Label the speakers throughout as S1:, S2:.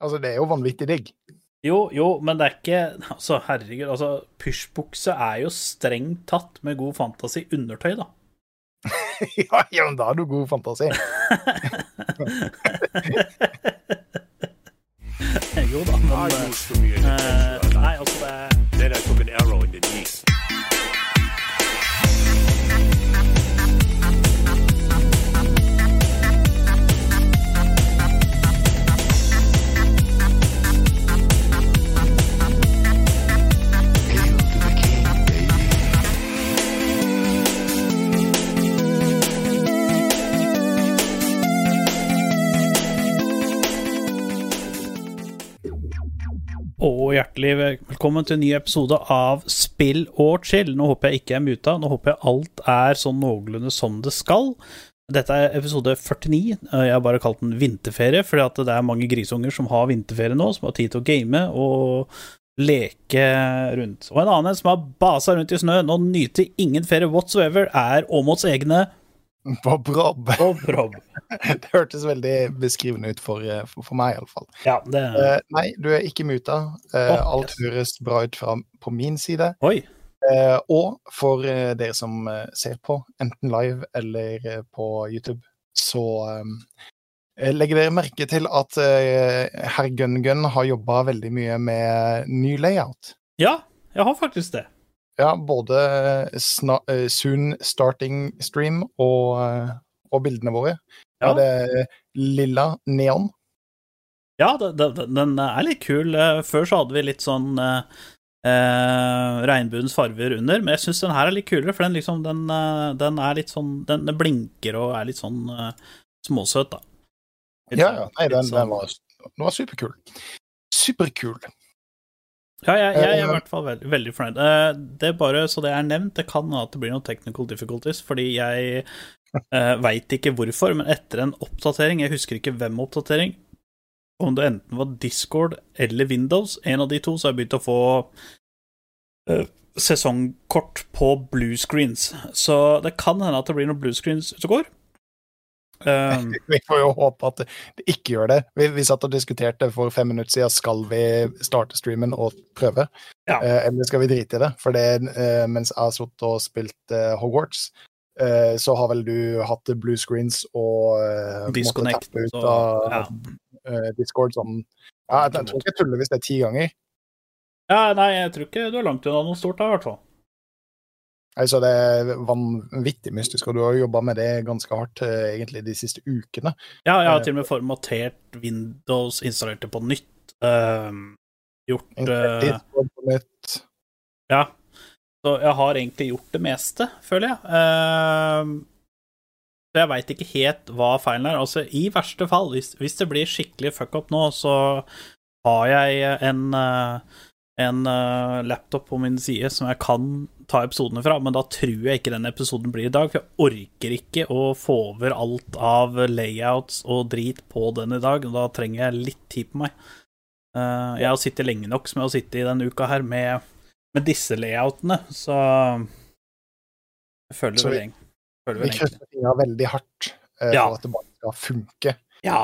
S1: Altså, det er jo vanvittig digg.
S2: Jo, jo, men det er ikke Altså, herregud, altså, pysjbukse er jo strengt tatt med god fantasi undertøy, da.
S1: ja, ja, men da har du god fantasi.
S2: jo da, men
S3: I
S2: Og hjertelig velkommen til en ny episode av Spill og chill. Nå håper jeg ikke jeg er muta, nå håper jeg alt er sånn noenlunde som det skal. Dette er episode 49. Jeg har bare kalt den vinterferie, fordi det er mange grisunger som har vinterferie nå, som har tid til å game og leke rundt. Og en annen som har basa rundt i snøen og nyter ingen ferie whatsoever, er Åmots egne
S1: Bob Rob.
S2: Bob Rob.
S1: Det hørtes veldig beskrivende ut for, eh, for, for meg, iallfall.
S2: Ja, det
S1: Uh, nei, du er ikke muta. Uh,
S2: oh,
S1: alt
S2: yes.
S1: høres bra ut fra, på min side.
S2: Oi.
S1: Uh, og for dere som ser på, enten live eller på YouTube, så eh, legger dere merke til at herr Gun-Gun har jobba veldig mye med ny layout.
S2: Ja, jeg har faktisk det.
S1: Ja, både eh, soon starting stream og, eh, og bildene våre. Ja. Det er lilla neon.
S2: Ja, det, det, den er litt kul. Eh, Før så hadde vi litt sånn eh, eh, regnbuens farger under, men jeg syns den her er litt kulere, for den liksom den, eh, den er litt sånn Den, den blinker og er litt sånn eh, småsøt, da. Litt
S1: Ja,
S2: sånn-
S1: ja. Nei, den,
S2: sånn-
S1: den, var, den var superkul. Superkul.
S2: Ja, jeg, jeg, er i
S1: Eh,
S2: hvert fall veldig, veldig fornøyd. Eh, Det er bare så det er nevnt, det kan at det blir noen technical difficulties, fordi jeg uh, veit ikke hvorfor, men etter en oppdatering, jeg husker ikke hvem oppdatering, om det enten var Discord eller Windows, en av de to, så har jeg begynt å få uh, sesongkort på blue screens. Så det kan hende at det blir noen blue screens ute og går. Um,
S1: Vi får jo håpe at det ikke gjør det. Vi, vi satt og diskuterte for fem minutter siden skal vi starte streamen og prøve,
S2: Ja.
S1: uh, eller skal vi drite i det? For det, uh, mens jeg har sittet og spilt uh, Hogwarts, så har vel du hatt blue screens og
S2: Disconnect.
S1: ut
S2: Så,
S1: av
S2: ja.
S1: Discord sånn ja, jeg, jeg tror ikke jeg tuller hvis det er ti ganger.
S2: ja, nei, jeg tror ikke du er langt unna noe stort da, i hvert fall.
S1: Altså, det er vanvittig mystisk, og du har jobba med det ganske hardt eh, egentlig de siste ukene.
S2: Ja, jeg har
S1: Eh,
S2: til og med formatert Windows, installert det på nytt. ehm, gjort eh,
S1: Discord på nytt.
S2: Ja. Så jeg har egentlig gjort det meste, føler jeg. Uh, så jeg veit ikke helt hva feilen er. Altså, i verste fall, hvis, hvis det blir skikkelig fuck up nå, så har jeg en, eh, en uh, laptop på min side som jeg kan ta episodene fra, men da tror jeg ikke den episoden blir i dag, for jeg orker ikke å få over alt av layouts og drit på den i dag, og da trenger jeg litt tid på meg. Uh, jeg har sittet lenge nok som jeg har sittet i denne uka her med, med disse layoutene, så jeg føler
S1: Så
S2: vel
S1: vi-
S2: egentlig
S1: Vi krysser fingra veldig hardt uh,
S2: Ja.
S1: for at det bare skal funke.
S2: Ja.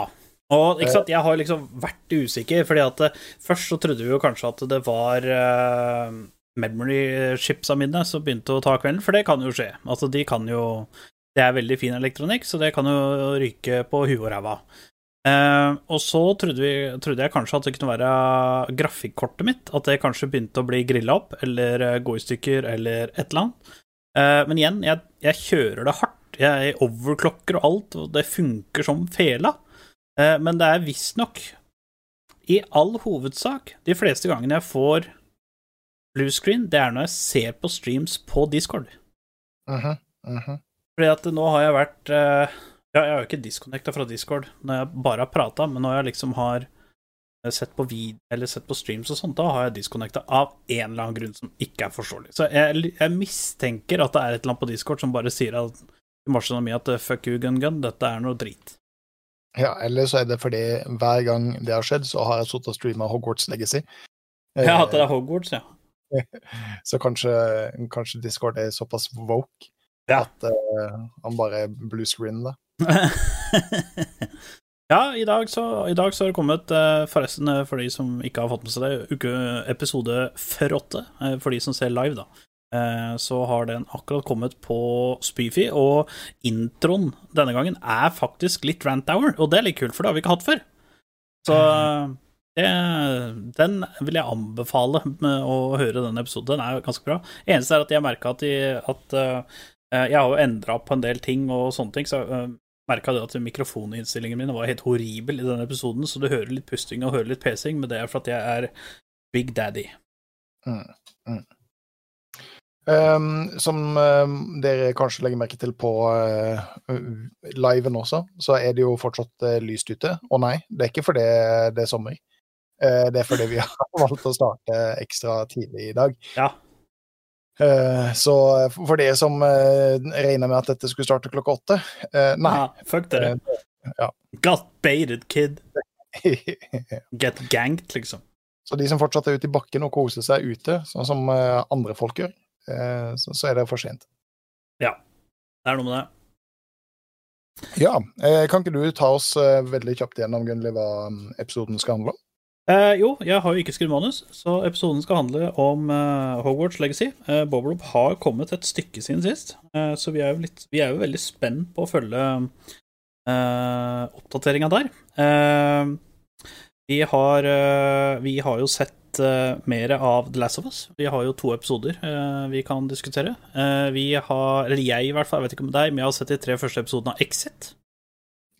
S2: Og ikke sant, jeg har liksom vært usikker, fordi at eh, først så trodde vi jo kanskje at det var uh, memory-chipsa mine som begynte å ta kvelden, for det kan jo skje. Altså, de kan jo Det er veldig fin elektronikk, så det kan jo ryke på huet og ræva. Uh, og så trodde, vi, trodde jeg kanskje at det kunne være grafikkortet mitt, at det kanskje begynte å bli grilla opp, eller eh, gå i stykker, eller et eller annet. Uh, men igjen, jeg, jeg kjører det hardt. Jeg overklokker og alt, og det funker som fela. Eh, Men det er visstnok, i all hovedsak, de fleste gangene jeg får blue screen, det er når jeg ser på streams på Discord.
S1: Mhm, mhm.
S2: Fordi at nå har jeg vært eh, Ja, jeg har jo ikke disconnecta fra Discord når jeg bare har prata, men når jeg liksom har eh, sett på video, eller sett på streams og sånt, da har jeg disconnecta av en eller annen grunn som ikke er forståelig. Så jeg, jeg mistenker at det er et eller annet på Discord som bare sier at til maskina mi at fuck you, gun gun, dette er noe drit.
S1: Ja, eller så er det fordi hver gang det har skjedd, så har jeg sittet og streama Hogwarts Legacy.
S2: Ja, at det
S1: Eh,
S2: er Hogwarts, ja.
S1: Så kanskje, kanskje Discord er såpass woke
S2: Ja.
S1: at uh, han bare er bluescreen det.
S2: Ja, i dag så, i dag så har det kommet, eh, forresten, eh, for de som ikke har fått med seg det, uke episode 48, eh, for de som ser live, da. Eh, Så har den akkurat kommet på Spyfi, og introen denne gangen er faktisk litt rant hour, og det er litt kult, for det har vi ikke hatt før. Så det, den vil jeg anbefale med å høre den episoden. Den er ganske bra. Eneste er at jeg merka at, de- at eh, jeg har jo endra på en del ting og sånne ting, så jeg merka det at mikrofoninnstillingen min var helt horribel i denne episoden, så du hører litt pusting og hører litt pesing, men det er for at jeg er Big Daddy.
S1: Um, som um, dere kanskje legger merke til på uh, liven også, så er det jo fortsatt uh, lyst ute. Og nei, det er ikke fordi det er sommer. Uh, det er fordi vi har valgt å starte ekstra tidlig i dag.
S2: Ja.
S1: Uh, så for det som uh, regner med at dette skulle starte klokka åtte Nei.
S2: Ja, fuck dere.
S1: ja.
S2: Got baited, kid. Get ganked, liksom.
S1: så de som fortsatt er ute i bakken og koser seg ute, sånn som andre folk gjør, så, så er det for sent. Ja.
S2: Det er noe med det.
S1: Ja, uh, kan ikke du ta oss uh, veldig kjapt gjennom Gunnli, hva um, episoden skal handle om?
S2: Eh, jo, jeg har jo ikke skrevet manus, så episoden skal handle om eh, Hogwarts Legacy. Eh, Bob har kommet et stykke siden sist, eh, så vi er, jo litt, vi er jo veldig spent på å følge eh, oppdateringa der. Eh, vi, har, eh, vi har jo sett uh, mer av The Last of Us. Vi har jo to episoder uh, vi kan diskutere. Uh, vi har, eller jeg i hvert fall, jeg vet ikke om deg, men jeg har sett de tre første episodene av Exit.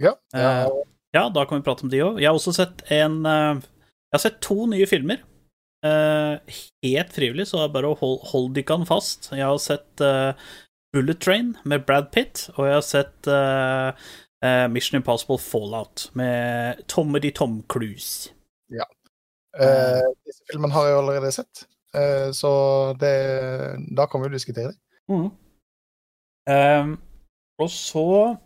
S1: Ja, ja,
S2: Eh, Ja, da kan vi prate om de òg. Jeg har også sett en eh, Jeg har sett to nye filmer. Eh, helt frivillig, så det er bare å hold, holde dykkene fast. Jeg har sett eh, Bullet Train med Brad Pitt, og jeg har sett eh, eh, Mission Impossible Fallout med Tommy Tom Cruise.
S1: Eh, disse filmene har jeg allerede sett, eh, så det, da kan vi jo diskutere det.
S2: Mm. Um, og så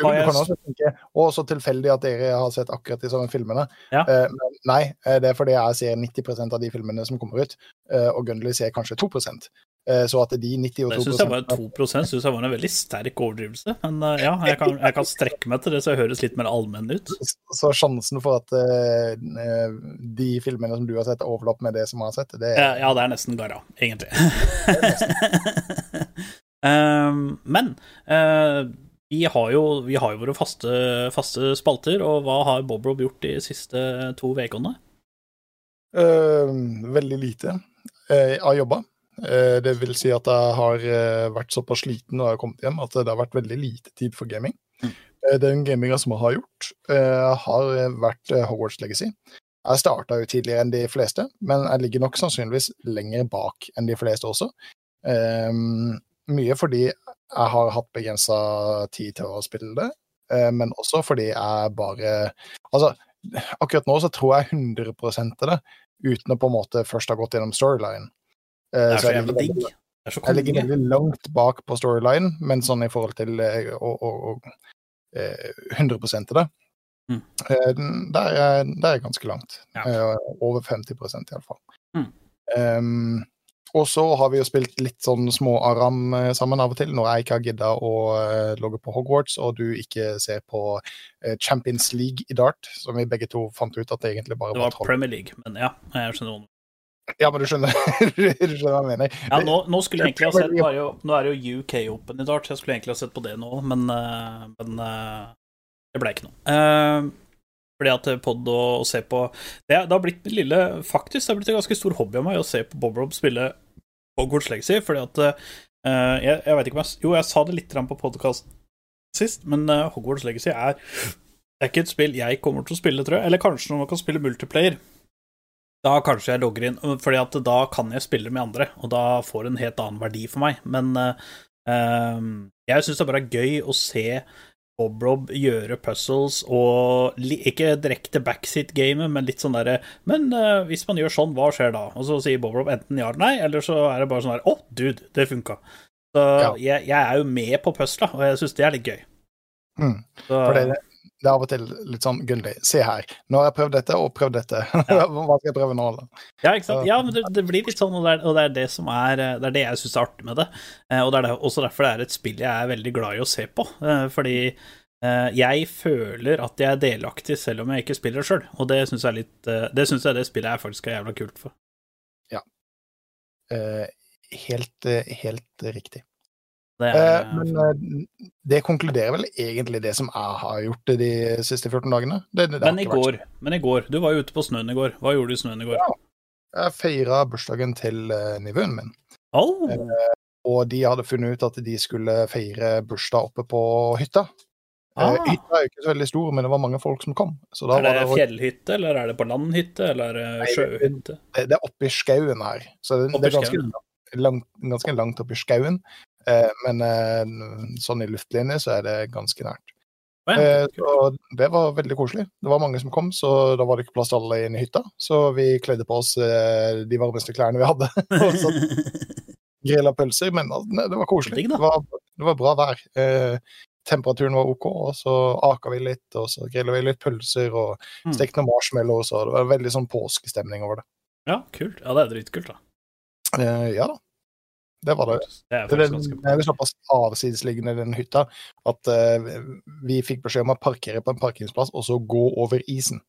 S1: Du, du kan også tenke å, så tilfeldig at dere har sett akkurat de samme filmene.
S2: Ja.
S1: Eh, men nei, eh, det er fordi jeg ser 90% av de filmene som kommer ut, eh, og Gunnli ser kanskje 2 eh, Så at de 92
S2: Det syns jeg var 2 synes jeg var en veldig sterk overdrivelse. Men eh, ja, jeg kan, jeg kan strekke meg til det så jeg høres litt mer allmenn ut.
S1: Så sjansen for at eh, eh, de filmene som du har sett, overlapper med det som jeg har sett, det er
S2: ja det er nesten garra, egentlig. um, men uh, vi, har jo, vi har jo våre faste, faste spalter, og hva har Bob Rob gjort de siste to ukene?
S1: Uh, veldig lite. Eh, jeg har jobba. Eh, det vil si at jeg har eh, vært såpass sliten når jeg har kommet hjem at det har vært veldig lite tid for gaming.
S2: Mm.
S1: Eh, den gaminga som jeg har gjort, har vært Hogwarts Legacy. Jeg starta jo tidligere enn de fleste, men jeg ligger nok sannsynligvis lenger bak enn de fleste også. Mye fordi jeg har hatt begrensa tid til å spille det, men også fordi jeg bare Altså, akkurat nå så tror jeg 100 av det, uten å på en måte først ha gått gjennom storyline. Eh,
S2: Det er så jævla digg.
S1: jeg ligger veldig langt bak på storyline, men sånn i forhold til eh, å, å, å, eh, 100 til det.
S2: Mm.
S1: Eh, Der er der er ganske langt.
S2: Ja.
S1: Eh, Over 50 iallfall.
S2: Mm.
S1: Um, og så har vi jo spilt litt sånn små aram eh, sammen av og til, når jeg ikke har gidda å eh, logge på Hogwarts, og du ikke ser på eh, Champions League i dart, som vi begge to fant ut at det egentlig bare
S2: Det
S1: var
S2: var. Premier League, men ja, jeg skjønner
S1: Ja, men du skjønner, du skjønner hva jeg mener.
S2: Ja, nå, nå skulle jeg egentlig ha sett jo, Nå er det jo UK Open i dag, så jeg skulle egentlig ha sett på det nå, men, eh, men eh, det ble ikke noe. Eh, fordi at pod og, se på det, det har blitt en lille Faktisk det har blitt en ganske stor hobby av meg å se på Bob Rob spille Hogwarts Legacy, fordi at eh, jeg, jeg vet ikke om jeg Jo, jeg sa det litt på podkast sist, men Hogwarts Legacy er det er ikke et spill jeg kommer til å spille, tror jeg. Eller kanskje når man kan spille multiplayer. Da kanskje jeg logger inn, fordi at da kan jeg spille med andre, og da får det en helt annen verdi for meg. Men eh, jeg syns det bare er gøy å se Bob Rob gjøre puzzles, og ikke direkte backseat-gamet, men litt sånn derre Men uh, hvis man gjør sånn, hva skjer da? Og så sier Bob Rob enten ja eller nei, eller så er det bare sånn her Å, dude, det funka. Så
S1: Ja.
S2: jeg, jeg er jo med på pusla, og jeg syns det er litt gøy.
S1: Mm.
S2: Så,
S1: For det, det er av og til litt sånn gyldig. se her. Nå har jeg prøvd dette og prøvd dette. Hva skal jeg prøve nå?
S2: Ja, ikke sant? Ja, men det, det blir litt sånn, og det er, og det er det som er Det er det jeg syns er artig med det. Eh, og det er også derfor det er et spill jeg er veldig glad i å se på. Eh, fordi eh, jeg føler at jeg er delaktig selv om jeg ikke spiller sjøl, og det syns jeg er Det synes jeg det spillet jeg faktisk er jævla kult for.
S1: Ja. helt, helt riktig.
S2: Det
S1: Eh,
S2: er,
S1: men eh, det konkluderer vel egentlig det som jeg har gjort de siste 14 dagene. Det, det, det
S2: men i går, men i går Du var jo ute på snøen i går. Hva gjorde du i snøen i går?
S1: Jeg feira bursdagen til uh, nivåen min,
S2: Oh,
S1: og de hadde funnet ut at de skulle feire bursdag oppe på hytta. Eh,
S2: Ah.
S1: hytta er jo ikke så veldig stor, men det var mange folk som kom. Så da
S2: er det
S1: var det,
S2: fjellhytte, eller er det på landhytte, eller er det
S1: Nei,
S2: sjøhytte?
S1: det, det er oppi skauen her. Så det, det er ganske langt, ganske langt oppi skauen. Eh, men eh, sånn i luftlinje så er det ganske nært. Eh, så det var veldig koselig. Det var mange som kom, så da var det ikke plass til alle inne i hytta. Så vi kledde på oss de varmeste klærne vi hadde. og så grilla pølser, men det var koselig. Det var, det var bra vær. Eh, temperaturen var OK, og så aka vi litt, og så grilla vi litt pølser og
S2: Mm.
S1: stekte noen marshmallows, og det var veldig sånn påskestemning over det.
S2: Ja, kult. Ja, det er dritkult, da.
S1: Eh, ja da. Det var det.
S2: Det er
S1: Det det er såpass avsidesliggende, den hytta, at uh, vi fikk beskjed om å parkere på en parkeringsplass, og så gå over isen.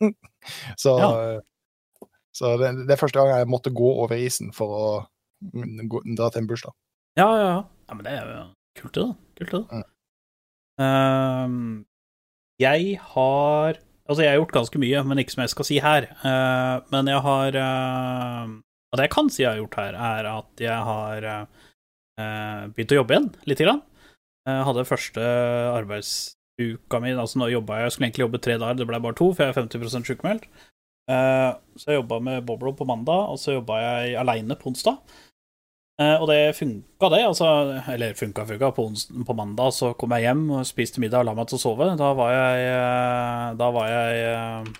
S1: så
S2: Ja.
S1: så det, det er første gang jeg måtte gå over isen for å gå, dra til en bursdag.
S2: Ja, ja, ja. ja men det er jo kult, det, da. Kult, det.
S1: Mm.
S2: Ehm, jeg har Altså, jeg har gjort ganske mye, men ikke som jeg skal si her. Uh, men jeg har eh, Og det jeg kan si jeg har gjort her, er at jeg har eh, begynt å jobbe igjen, lite grann. Jeg hadde første arbeidsuka mi Altså, nå jobba jeg Jeg skulle egentlig jobbe tre dager, det ble bare to, for jeg er 50 sjukmeldt. Eh, så jeg jobba med Boblo på mandag, og så jobba jeg aleine på onsdag. Eh, og det funka, det. Altså, eller funka, funka. På, på mandag så kom jeg hjem og spiste middag og la meg til å sove. Da var jeg eh, Da var jeg eh,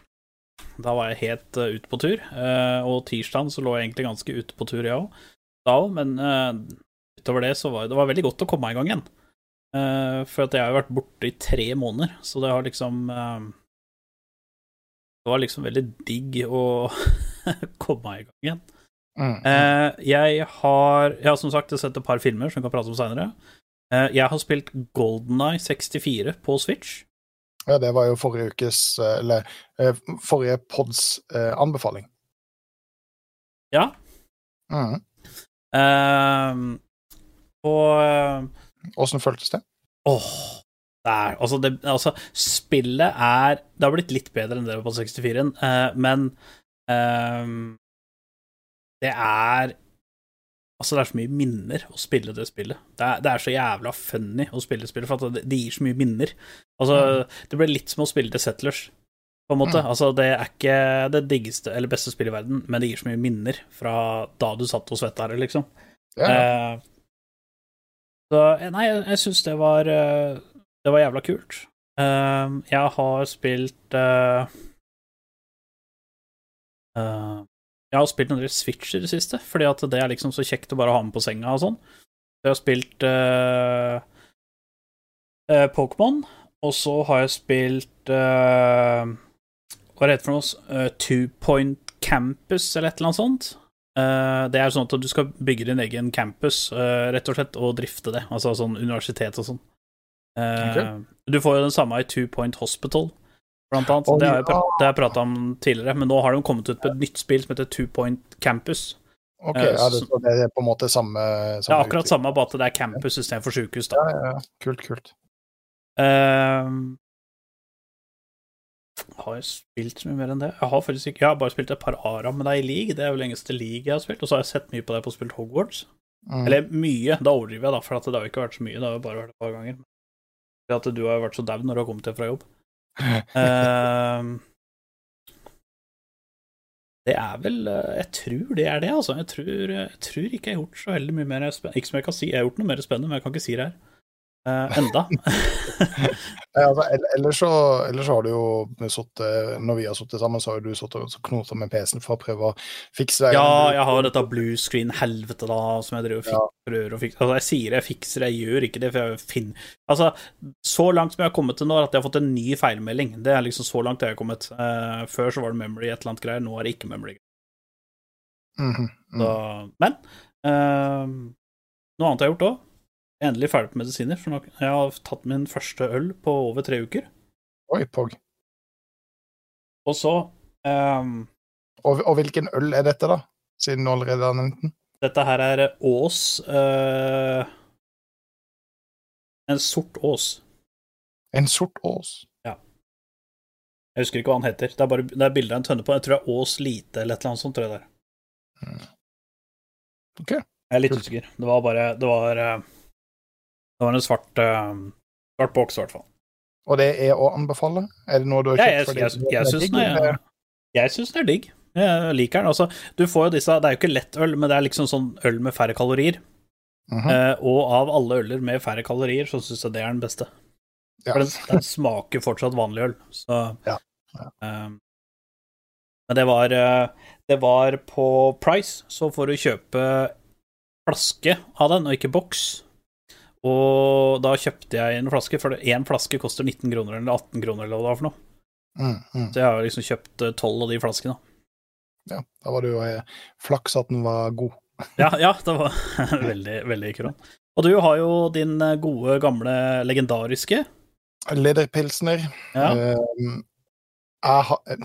S2: Da var jeg helt uh, ute på tur. Uh, og tirsdagen så lå jeg egentlig ganske ute på tur, jeg òg. Da òg, men uh, utover det så var det var veldig godt å komme i gang igjen. Uh, for at jeg har jo vært borte i tre måneder, så det har liksom eh, Det var liksom veldig digg å komme i gang igjen.
S1: Mm.
S2: Eh, jeg har Jeg har som sagt sett et par filmer som vi kan prate om seinere. Eh, jeg har spilt Golden Eye 64 på Switch.
S1: Ja, det var jo forrige ukes eh, Eller eh, forrige pods eh, anbefaling.
S2: Ja.
S1: Mm.
S2: Uh, og
S1: Åssen føltes det?
S2: Åh er, altså, det, altså, spillet er Det har blitt litt bedre enn det var på 64-en, uh, men uh, det er Altså, det er så mye minner å spille det spillet. Det er, det er så jævla funny å spille spillet, for det, det gir så mye minner. Altså, det ble litt som å spille til Settlers, på en måte.
S1: Mm.
S2: Altså, det er ikke det diggeste eller beste spillet i verden, men det gir så mye minner fra da du satt og svetta her, liksom.
S1: Ja.
S2: Eh, så eh, nei, jeg, jeg syns det var eh, Det var jævla kult. Eh, jeg har spilt eh, Jeg har spilt en del Switch i det siste, fordi at det er liksom så kjekt å bare ha med på senga og sånn. Jeg har spilt Pokémon, og så har jeg spilt uh, Hva er det heter for noe? Uh, Two Point Campus, eller et eller annet sånt. Uh, det er sånn at du skal bygge din egen campus, rett og slett, og drifte det. Altså sånn universitet og sånn. Okay. Du får jo den samme i Two Point Hospital, blant annet.
S1: Oh,
S2: det har jeg, pra
S1: ja.
S2: prata om tidligere, men nå har de kommet ut med et nytt spill som heter Two Point Campus.
S1: OK, ja, det, det er på en måte samme,
S2: Det er akkurat
S1: utvikling.
S2: samme, bare at det er campus istedenfor sykehus, da.
S1: Ja, ja, ja. Kult, kult.
S2: Ehm, har jeg spilt så mye mer enn det? Jeg har faktisk ikke Jeg har bare spilt et par ARA med deg i league. Det er jo lengste league jeg har spilt. Og så har jeg sett mye på deg på å spille Hogwarts.
S1: Mm.
S2: Eller mye, da overdriver jeg, da, for at det har jo ikke vært så mye. Det har jo bare vært et par ganger. For at du har vært så daud når du har kommet hjem fra jobb. uh, det er vel eh, Jeg tror det er det, altså. Jeg tror, jeg tror ikke jeg har gjort så veldig mye mer spennende. Ikke som jeg kan si, jeg har gjort noe mer spennende, men jeg kan ikke si det her. Eh, enda.
S1: Ja, altså, ellers, så, ellers så har du jo sittet Når vi har sittet sammen, så har jo du sittet og knota med PC-en for å prøve å fikse det.
S2: Ja, jeg har jo dette blue screen-helvete, da, som jeg driver og
S1: Ja.
S2: prøver å fikse. Altså, jeg sier jeg fikser det, jeg gjør ikke det, for jeg finner Altså, så langt som jeg har kommet til nå, er at jeg har fått en ny feilmelding. Det er liksom så langt jeg har kommet. Uh, før så var det memory et eller annet greier, nå er det ikke memory.
S1: Mm -hmm. Mm.
S2: Så, men uh, noe annet jeg har gjort òg. Endelig ferdig på medisiner. For nå, jeg har tatt min første øl på over tre uker.
S1: Oi, Pog.
S2: Og så um,
S1: Og, og hvilken øl er dette, da? Siden du allerede har nevnt den.
S2: Dette her er Ås uh, En sort Ås.
S1: En sort Ås. Ja.
S2: Jeg husker ikke hva han heter. Det er bare det er bilde av en tønne på Jeg tror det er Ås Lite eller et eller annet sånt. tror jeg det er.
S1: Mm. Ok.
S2: Jeg er litt usikker. Det var bare Det var, eh, det var en svart, uh, svart boks, i hvert fall.
S1: Og det er å anbefale? Er det noe du har
S2: Ja,
S1: kjøpt
S2: jeg,
S1: fordi
S2: jeg, jeg, syns den jeg syns den er digg. Jeg liker den. Altså, du får jo disse Det er jo ikke lettøl, men det er liksom sånn øl med færre kalorier.
S1: Mhm.
S2: Eh, og av alle øler med færre kalorier, så syns jeg det er den beste.
S1: Ja.
S2: For den, den smaker fortsatt vanlig øl, så
S1: Ja, ja.
S2: eh, Men det var Det var på Price, så får du kjøpe flaske av den, og ikke boks. Og da kjøpte jeg en flaske, for én flaske koster 19 kroner eller 18 kroner eller hva det var for noe.
S1: Mm, mm.
S2: Så jeg har liksom kjøpt eh, tolv av de flaskene.
S1: ja. Da var det jo eh, flaks at den var god.
S2: Ja, ja det var veldig, veldig kron. Og du har jo din eh, gode, gamle, legendariske
S1: Lederpilsner.
S2: Ja.
S1: Eh, jeg har,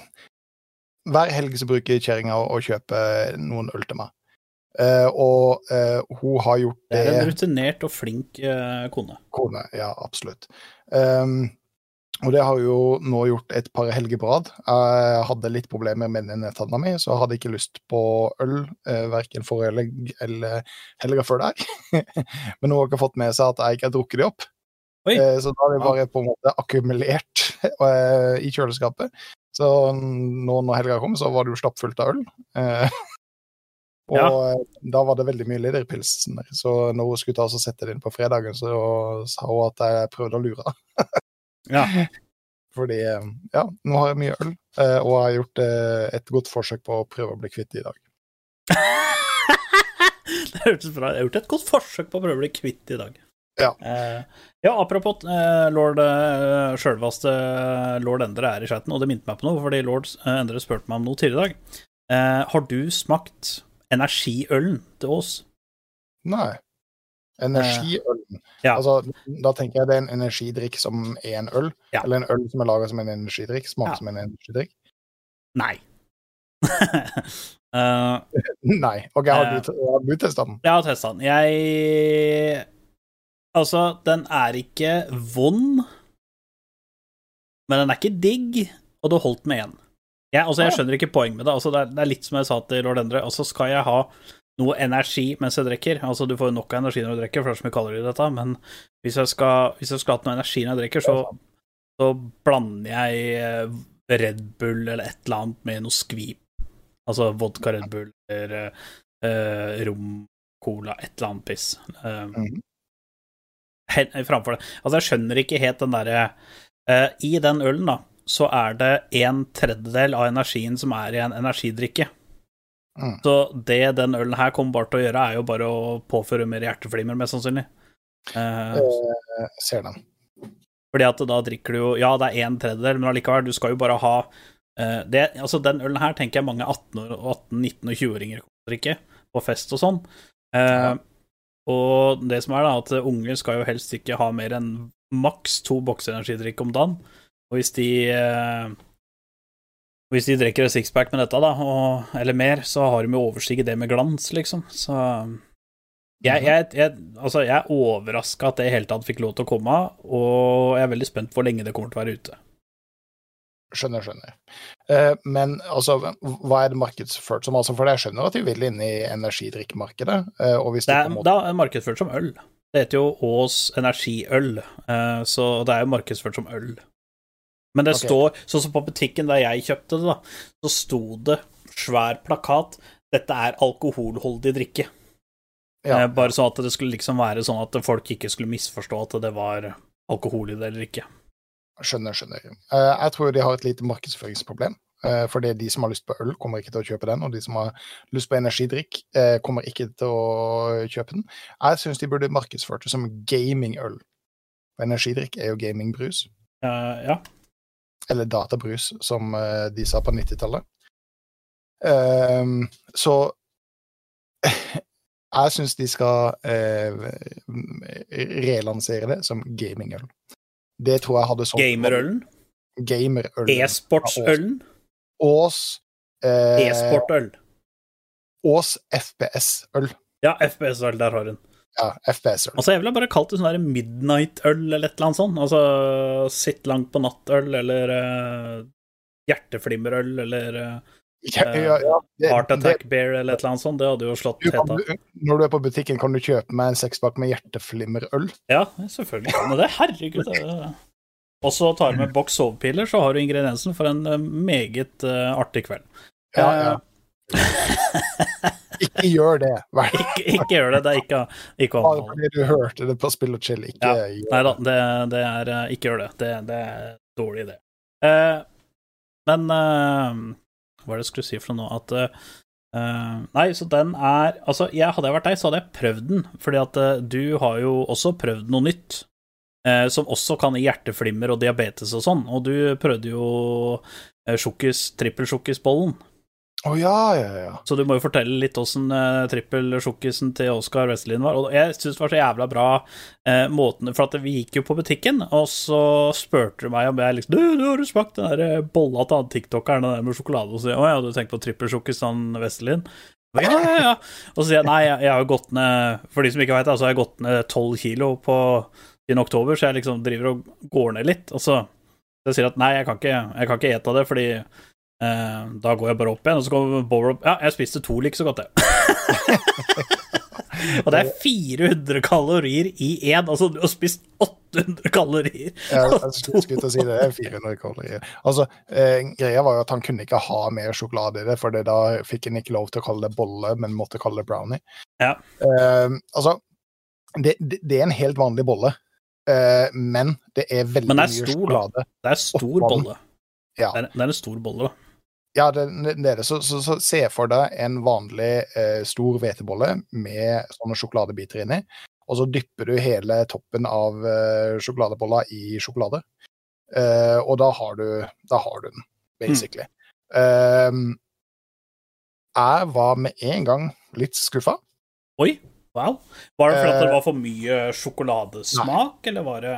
S1: hver helg så bruker kjerringa å å kjøpe noen øl til meg. Eh, og eh, hun har gjort
S2: Det
S1: det,
S2: er en rutinert og flink eh, kone.
S1: kone. Ja, absolutt. Um, og det har jo nå gjort et par helger på rad. Jeg hadde litt problemer med nettanna mi, så jeg hadde ikke lyst på øl eh, verken forrige helg eller helga før der. Men hun har ikke fått med seg at jeg ikke har drukket de opp. Eh, så da har de bare på en måte akkumulert eh, i kjøleskapet. Så nå når helga kom, så var det jo stappfullt av øl. Eh, og
S2: Ja.
S1: eh, da var det veldig mye lederpilsen der. Så når hun skulle ta oss og sette det inn på fredagen, så sa hun at jeg prøvde å lure.
S2: Ja.
S1: Fordi eh, ja, nå har jeg mye øl, eh, og jeg har gjort eh, et godt forsøk på å prøve å bli kvitt det i dag.
S2: det hørtes bra ut. Jeg har gjort et godt forsøk på å prøve å bli kvitt det i dag.
S1: Ja.
S2: Eh, ja, apropos eh, lord uh, sjølvaste lord Endre er i chatten, og det minte meg på noe, fordi lord eh, Endre spurte meg om noe tidligere i dag. Eh, har du smakt energiølen til Ås?
S1: Nei. Energiølen.
S2: ja.
S1: Altså, da tenker jeg det er en energidrikk som er en øl,
S2: Ja.
S1: eller en øl som er laga som en energidrikk, smaker
S2: Ja.
S1: som en energidrikk.
S2: Nei. uh,
S1: Nei. OK, har
S2: Eh.
S1: du, har du testa den?
S2: Jeg har testa den. Jeg Altså, den er ikke vond, men den er ikke digg, og det holdt med én. Jeg, altså, jeg skjønner ikke poeng med det. Altså, det, er, det er litt som jeg sa til lord Endre. Altså, skal jeg ha noe energi mens jeg drikker Altså, du får jo nok av energi når du drikker, for det er så mye kalorier i dette, men hvis jeg skal, hvis jeg skal ha noe energi når jeg drikker, så, så blander jeg eh, Red Bull eller et eller annet med noe skvip. Altså vodka Red Bull eller uh, rom, cola, et eller annet piss. Uh, framfor det. Altså, jeg skjønner ikke helt den derre uh, I den ølen, da, så er det en tredjedel av energien som er i en energidrikke.
S1: Mm.
S2: Så det den ølen her kommer bare til å gjøre, er jo bare å påføre mer hjerteflimmer, mest sannsynlig. Uh,
S1: Eh, ser den.
S2: fordi at da drikker du jo Ja, det er en tredjedel, men allikevel, du skal jo bare ha uh, det, Altså, den ølen her tenker jeg mange 18-, og 18 19- og 20-åringer kommer å drikke på fest og sånn. Uh,
S1: Ja.
S2: Og det som er, da, at unge skal jo helst ikke ha mer enn maks to bokser energidrikk om dagen. Og hvis de eh, Hvis de drikker et sixpack med dette, da, og, eller mer, så har de jo overstiget det med glans, liksom. Så jeg, jeg, jeg, altså, jeg er overraska at det i hele tatt fikk lov til å komme, og jeg er veldig spent på hvor lenge det kommer til å være ute.
S1: Skjønner, skjønner. Eh, men altså, hva er det markedsført som? Altså, for jeg skjønner at de vil inn i energidrikkmarkedet. Eh, og hvis
S2: Det er, da er markedsført som øl. Det heter jo Ås energiøl, eh, så det er jo markedsført som øl. Men det
S1: okay.
S2: står, sånn som på butikken der jeg kjøpte det, da, så sto det svær plakat 'Dette er alkoholholdig drikke'.
S1: ja,
S2: Eh, Bare sånn at det skulle liksom være sånn at folk ikke skulle misforstå at det var alkohol i det eller ikke.
S1: skjønner, skjønner. Eh, jeg tror de har et lite markedsføringsproblem. Uh, fordi de som har lyst på øl, kommer ikke til å kjøpe den. Og de som har lyst på energidrikk, eh, kommer ikke til å kjøpe den. Jeg syns de burde markedsført det som gamingøl. For energidrikk er jo gamingbrus.
S2: Uh, ja.
S1: Eller databrus, som eh, de sa på 90-tallet. Ehm, så Jeg syns de skal eh, relansere det som gamingøl. Det tror jeg hadde sånn
S2: Gamerølen.
S1: Gamerøl.
S2: E-sportsølen.
S1: Ås eh,
S2: E-sportøl.
S1: Ås FPS-øl.
S2: Ja, FPS-øl, der har hun.
S1: Ja, FPS-øl.
S2: Altså, jeg ville bare kalt det sånn midnight-øl eller et eller annet sånt. Altså sitt langt på natt-øl eller uh, hjerteflimmerøl eller uh,
S1: Ja, ja, ja, det-
S2: Heart
S1: det-
S2: Attack Bear eller et eller annet sånt. Det hadde jo slått heta.
S1: når du er på butikken, kan du kjøpe meg en sekspakk med hjerteflimmerøl.
S2: Ja, selvfølgelig kan du det. Herregud. er- Og så tar du med boks sovepiller, så har du ingrediensen for en eh, meget uh, artig kveld.
S1: Ja,
S2: Eh,
S1: ja. Ikke gjør det.
S2: Ikke, ikke gjør det. Det er ikke, ikke
S1: Bare fordi du hørte det på Spill og chill. Ikke
S2: Ja.
S1: gjør
S2: Nei da, det, det er eh, Ikke gjør det. Det, det er dårlig idé. Eh, men eh, Hva er det jeg skulle si for noe? At eh, eh, Nei, så den er Altså, jeg, hadde jeg vært deg, så hadde jeg prøvd den. Fordi at eh, du har jo også prøvd noe nytt. eh, som også kan gi hjerteflimmer og diabetes og sånn. Og du prøvde jo sjokkis, trippelsjokkisbollen.
S1: Å ja, ja, ja.
S2: Så du må jo fortelle litt åssen uh, trippelsjokkisen til Oskar Vestelin var. Og jeg syns det var så jævla bra eh, måten For at vi gikk jo på butikken, og så spurte du meg om jeg liksom Du, du har du smakt den der eh, bolla til han tiktokeren den der med sjokolade? Og så sier jeg å, jeg hadde tenkt på trippelsjokkis han Vestelin. Ja, ja, ja. Og så sier jeg nei, jeg, jeg har jo gått ned For de som ikke veit det, så har jeg gått ned tolv kilo på siden oktober, så jeg liksom driver og går ned litt. Og så jeg sier at nei, jeg kan ikke, jeg kan ikke ete det, fordi Eh, da går jeg bare opp igjen, og så kommer Bower opp Ja, jeg spiste to like så godt, jeg. og det er 400 kalorier i én. Altså, du har spist 800 kalorier.
S1: Ja, jeg skulle til å si det, det er 400 kalorier. Altså, eh, greia var jo at han kunne ikke ha mer sjokolade i det, for da fikk han ikke lov til å kalle det bolle, men måtte kalle det brownie.
S2: Ja.
S1: Eh, altså, det, det, det er en helt vanlig bolle, eh, men det er veldig
S2: Men den er
S1: mye
S2: stor,
S1: sjokolade.
S2: Det er stor bolle.
S1: Ja.
S2: Det er, det er en stor bolle, da.
S1: Ja, det, det er det. Så, så, så se for deg en vanlig eh, stor hvetebolle med sånne sjokoladebiter inni, og så dypper du hele toppen av eh, sjokoladebolla i sjokolade. Eh, og da har du, da har du den, basically. Eh, jeg var med en gang litt skuffa.
S2: Oi, wow. Var det fordi det
S1: Eh,
S2: var for mye sjokoladesmak, eller var det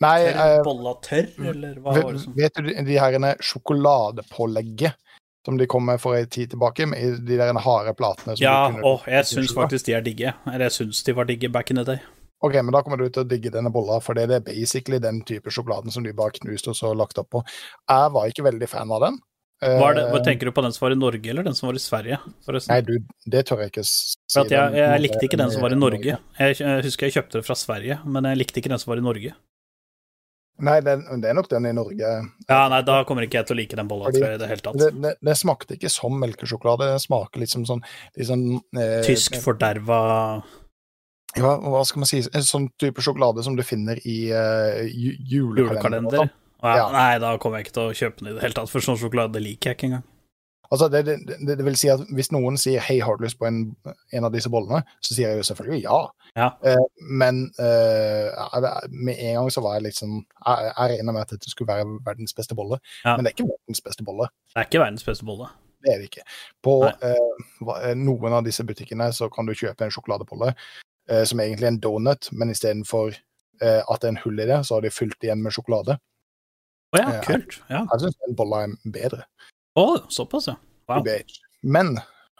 S1: Nei,
S2: tørr
S1: eh,
S2: bolla tørr, eller hva var det som
S1: vet du de- herrene sjokoladepålegget som de kom med for en tid tilbake, med de der harde platene
S2: Ja,
S1: og kunne
S2: jeg syns faktisk de er digge. Eller jeg syns de var digge back in the day.
S1: Ok, men da kommer du til å digge denne bolla, for det er basically den type sjokoladen som de bare knuste og så lagt opp på. Jeg var ikke veldig fan av den.
S2: Var det, hva
S1: Eh,
S2: tenker du på den som var i Norge, eller den som var i Sverige? Forresten?
S1: Nei, du, det tør jeg ikke si.
S2: Jeg, jeg likte ikke den som var i Norge. Jeg, jeg husker jeg kjøpte det fra Sverige, men jeg likte ikke den som var i Norge.
S1: Nei, det, det er nok den i Norge.
S2: Ja, nei, da kommer ikke jeg til å like den bolla, i det hele tatt.
S1: Det, det, det smakte ikke som melkesjokolade, det smaker litt som sånn, sånn eh,
S2: Tysk forderva
S1: Ja, hva skal man si? En sånn type sjokolade som du finner i eh, julekalender.
S2: julekalender.
S1: sånn.
S2: Ja,
S1: Ja.
S2: Nei, da kommer jeg ikke til å kjøpe den i det hele tatt, for sånn sjokolade liker jeg ikke engang.
S1: Altså, det, det, det, vil si at hvis noen sier 'hei, har du lyst på en, en av disse bollene', så sier jeg jo selvfølgelig ja.
S2: Ja.
S1: Eh, men eh, med en gang så var jeg litt sånn Jeg, jeg regna med at dette skulle være verdens beste bolle,
S2: Ja.
S1: men det er ikke verdens beste bolle.
S2: Det er ikke verdens beste bolle.
S1: Det er det ikke. På eh, eh, noen av disse butikkene så kan du kjøpe en sjokoladebolle eh, som egentlig er en donut, men istedenfor eh, at det er en hull i det, så har de fylt igjen med sjokolade.
S2: Å oh
S1: Ja.
S2: kult. Ja.
S1: Jeg syns den bolla er bedre.
S2: Å, såpass, ja. Wow.
S1: Men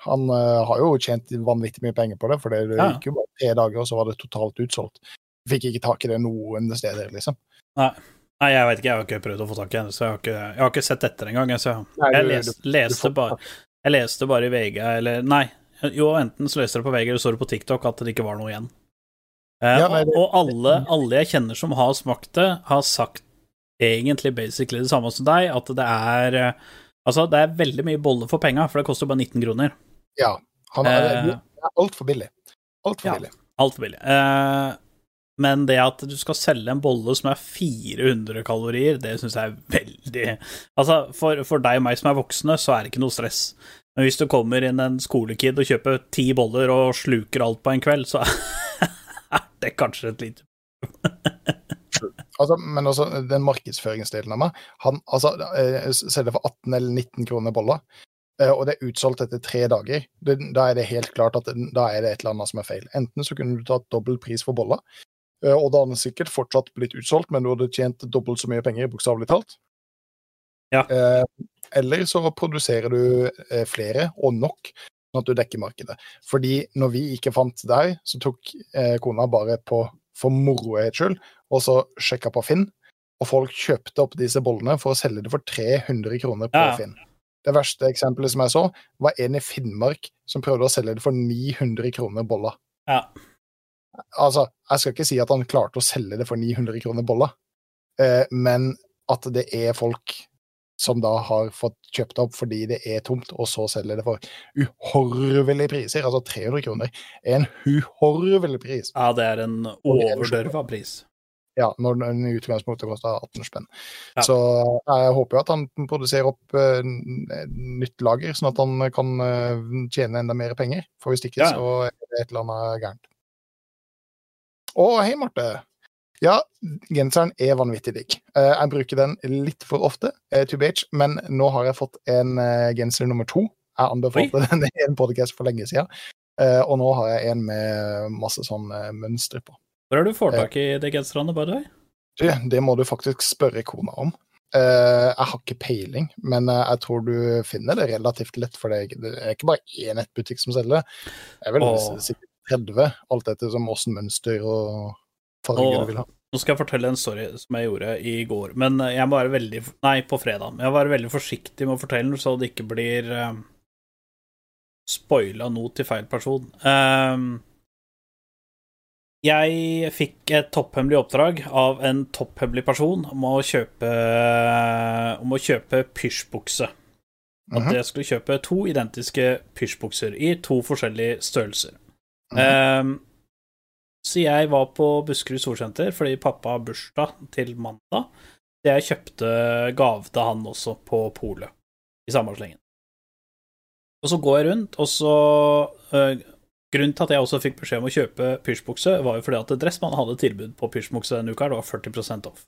S1: han uh, har jo tjent vanvittig mye penger på det, for det
S2: Ja.
S1: gikk jo bare tre dager, og så var det totalt utsolgt. Fikk ikke tak i det noen steder, liksom.
S2: Nei, jeg vet ikke, jeg har ikke prøvd å få tak i det, så jeg har ikke, jeg har ikke sett etter engang. jeg, jeg, jeg
S1: du-
S2: les, leste bare, jeg leste bare i VG, eller Nei, jo, enten så leste jeg det på VG, eller så det på TikTok at det ikke var noe igjen. Eh,
S1: Ja, nei, det-
S2: og, og alle, alle jeg kjenner som har smakt det, har sagt egentlig basically det samme som deg, at det er eh, Altså, det er veldig mye bolle for penga, for det koster bare 19 kroner.
S1: Ja. Han er,
S2: Eh,
S1: det er altfor billig. Altfor
S2: Ja.
S1: billig.
S2: Altfor billig. Eh, men det at du skal selge en bolle som er 400 kalorier, det syns jeg er veldig Altså, for, for deg og meg som er voksne, så er det ikke noe stress. Men hvis du kommer inn en skolekid og kjøper ti boller og sluker alt på en kveld, så er det kanskje et lite
S1: Altså, men også den markedsføringsdelen av meg han, altså, eh, Selger for 18 eller 19 kroner bolla. eh, og det er utsolgt etter tre dager, da er det helt klart at da er det et eller annet som er feil. Enten så kunne du tatt dobbel pris for bolla, eh, og da hadde den sikkert fortsatt blitt utsolgt, men du hadde tjent dobbelt så mye penger, bokstavelig talt.
S2: Ja.
S1: Eller så produserer du flere, og nok, sånn at du dekker markedet. Fordi når vi ikke fant deg, så tok kona bare på for morohets skyld, og så sjekka på Finn, og folk kjøpte opp disse bollene for å selge det for 300 kroner på
S2: Ja.
S1: Finn. Det verste eksempelet som jeg så, var en i Finnmark som prøvde å selge det for 900 kroner bolla.
S2: Ja.
S1: Altså, jeg skal ikke si at han klarte å selge det for 900 kroner bolla, eh, men at det er folk som da har fått kjøpt opp fordi det er tomt, og så selger det for uhorvelige priser. Altså 300 kroner er en uhorvelig pris.
S2: ja, det er en overdørva pris.
S1: Ja, når den i utgangspunktet koster 18 spenn.
S2: Ja.
S1: Så jeg håper jo at han produserer opp uh, nytt lager, sånn at han kan uh, tjene enda mer penger. For hvis ikke,
S2: Ja.
S1: så er det et eller annet gærent. Å, hei, Marte. Ja, genseren er vanvittig digg. Eh, jeg bruker den litt for ofte, eh, to beach, men nå har jeg fått en eh, genser nummer to. Jeg anbefalte den i en podcast for lenge siden. Eh, og nå har jeg en med masse sånn eh, mønster på.
S2: Hvor er du får tak i de genserne, by the way?
S1: Det må du faktisk spørre kona om. Eh, jeg har ikke peiling, men eh, jeg tror du finner det relativt lett, for det, er- er ikke bare én nettbutikk som selger det. vil
S2: Åh.
S1: sikkert 30, alt etter som åssen mønster og
S2: farger
S1: du vil ha.
S2: Nå skal jeg fortelle en story som jeg gjorde i går, men jeg må være veldig Nei, på fredag. Jeg må være veldig forsiktig med å fortelle den, så det ikke blir uh, spoila noe til feil person. Ehm, jeg fikk et topphemmelig oppdrag av en topphemmelig person om å kjøpe Om å kjøpe pysjbukse. At
S1: Mhm,
S2: jeg skulle kjøpe to identiske pysjbukser i to forskjellige størrelser. Ehm, så jeg var på Buskerud Solsenter fordi pappa har bursdag til mandag. Så jeg kjøpte gave til han også på polet i samme slengen. Og så går jeg rundt, og så øh, Grunnen til at jeg også fikk beskjed om å kjøpe pysjbukse, var jo fordi at Dressmann hadde tilbud på pysjbukse denne uka. Det var 40 off.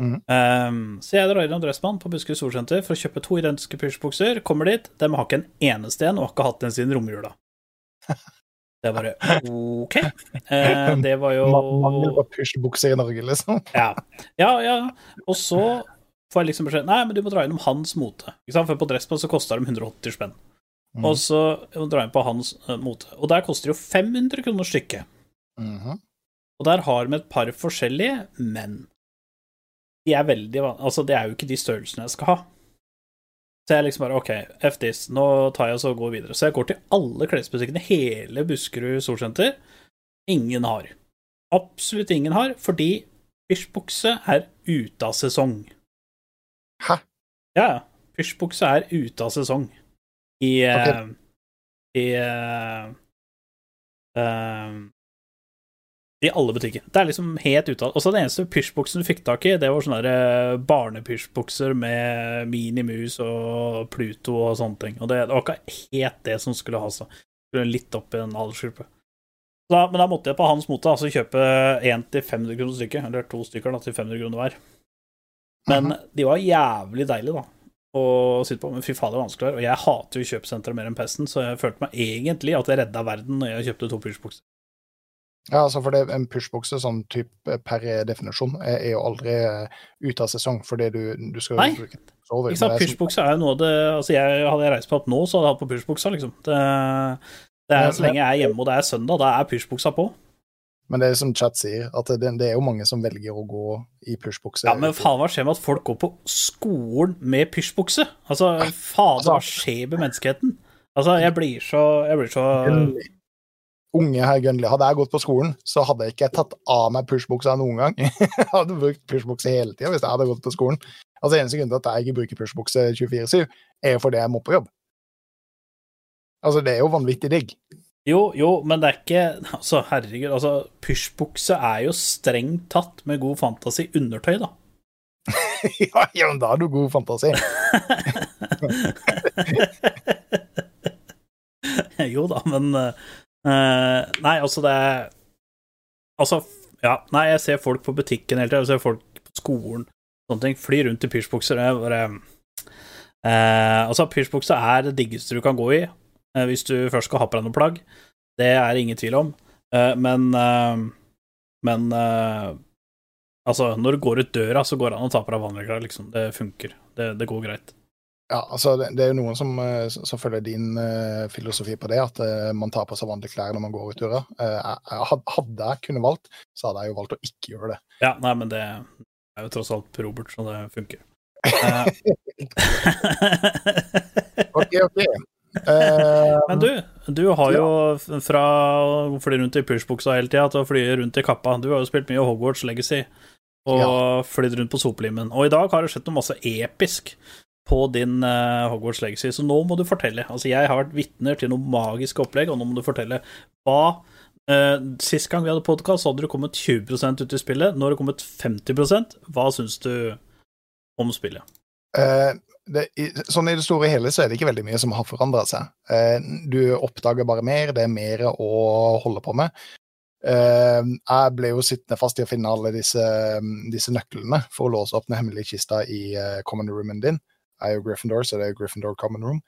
S1: Mm.
S2: Um, så jeg drar innom Dressmann på Buskerud Solsenter for å kjøpe to identiske pysjbukser. Kommer dit, de har ikke en eneste en, og har ikke hatt den siden romjula. Det er bare OK. Eh, det var jo
S1: Ma- Mangel på pysjbukse i Norge, liksom.
S2: ja. ja, ja. Og så får jeg liksom beskjed Nei, men du må dra innom hans mote. For på Dressmann så koster de 180 spenn.
S1: Mhm.
S2: Og så drar jeg på hans eh, mote. Og der koster det jo 500 kroner stykket.
S1: Mhm.
S2: Og der har de et par forskjellige, men de er veldig vanlige Altså, det er jo ikke de størrelsene jeg skal ha. Så jeg liksom bare OK, FDs, nå tar jeg og så går videre. Så jeg går til alle klesbutikkene, hele Buskerud Solsenter. Ingen har. Absolutt ingen har, fordi pysjbukse er ute av sesong.
S1: Hæ?
S2: Ja, ja. Pysjbukse er ute av sesong. I
S1: Ok.
S2: eh, I uh, uh, I alle butikker. Det er liksom helt ute Og så den eneste pysjbuksen du fikk tak i, det var sånne barnepysjbukser med Minimus og Pluto og sånne ting. Og det, det var ikke helt det som skulle ha seg. Skulle litt opp i en aldersgruppe. Da, men da måtte jeg på hans mote altså kjøpe én til 500 kroner stykket, eller to stykker da, til 500 kroner hver. Men de var jævlig deilige, da, å sitte på. Men fy faen, det er vanskelig. her. Og jeg hater jo kjøpesentre mer enn pesten, så jeg følte meg egentlig at jeg redda verden når jeg kjøpte to pushbukser
S1: Ja, altså for det, en pysjbukse sånn type per definisjon er, jo aldri eh, ute av sesong, fordi du, du skal
S2: Nei.
S1: bruke til.
S2: Ikke sant,
S1: men er
S2: jo noe av det Altså, jeg, hadde jeg reist på opp nå, så hadde jeg hatt på pysjbuksa, liksom. Det, det er, så lenge jeg er hjemme og det er søndag, da er pysjbuksa på.
S1: Men det er som chat sier, at det, det er jo mange som velger å gå i pysjbukse.
S2: Ja, men faen, hva skjer med at folk går på skolen med pysjbukse? Altså, faen, hva skjer med menneskeheten? Altså, jeg blir så Jeg blir så
S1: Unge herr Gunli. Hadde jeg gått på skolen, så hadde jeg ikke tatt av meg pysjbuksa noen gang. jeg hadde brukt pysjbukse hele tida hvis jeg hadde gått på skolen. Altså Eneste grunn til at jeg ikke bruker pysjbukse 24-7, er fordi jeg må på jobb. Altså, det er jo vanvittig digg.
S2: Jo, jo, men det er ikke Altså, herregud, altså, pysjbukse er jo strengt tatt med god fantasi undertøy, da.
S1: ja, ja, men da har du god fantasi.
S2: jo da, men uh, Nei, altså, det er Altså, ja, nei, jeg ser folk på butikken hele tida, jeg ser folk på skolen, sånne ting, fly rundt i pysjbukser, og jeg bare Eh, altså, pysjbukse er det diggeste du kan gå i hvis du først skal ha på deg noe plagg. Det er det ingen tvil om. Eh, men eh, Men eh, altså, når du går ut døra, så går det an å ta på deg vanlige klær, liksom. Det funker. Det, det går greit.
S1: Ja, altså det, det er jo noen som, eh, som følger din uh, filosofi på det, at uh, man tar på seg vanlige klær når man går ut døra. Eh, had- hadde jeg kunnet valgt, så hadde jeg jo valgt å ikke gjøre det.
S2: Ja, nei, men det er jo tross alt Robert, så det funker. Eh,
S1: Ok, ok.
S2: Men du, du har jo fra å fly rundt i pushbuksa hele tida til å fly rundt i kappa. Du har jo spilt mye Hogwarts Legacy og flydd rundt på sopelimen. Og i dag har det skjedd noe masse episk på din eh, Hogwarts Legacy, så nå må du fortelle. Altså, jeg har vært vitner til noe magisk opplegg, og nå må du fortelle hva eh, Sist gang vi hadde podkast, hadde du kommet 20% ut i spillet. Nå har du kommet 50% Hva syns du om spillet?
S1: Eh, det, sånn I det store og hele så er det ikke veldig mye som har forandra seg. Eh, du oppdager bare mer, det er mer å holde på med. Eh, jeg ble jo sittende fast i å finne alle disse, disse nøklene for å låse opp den hemmelige kista i eh, common roomen din. Jeg er jo Gryffindor, så det er Gryffindor common room.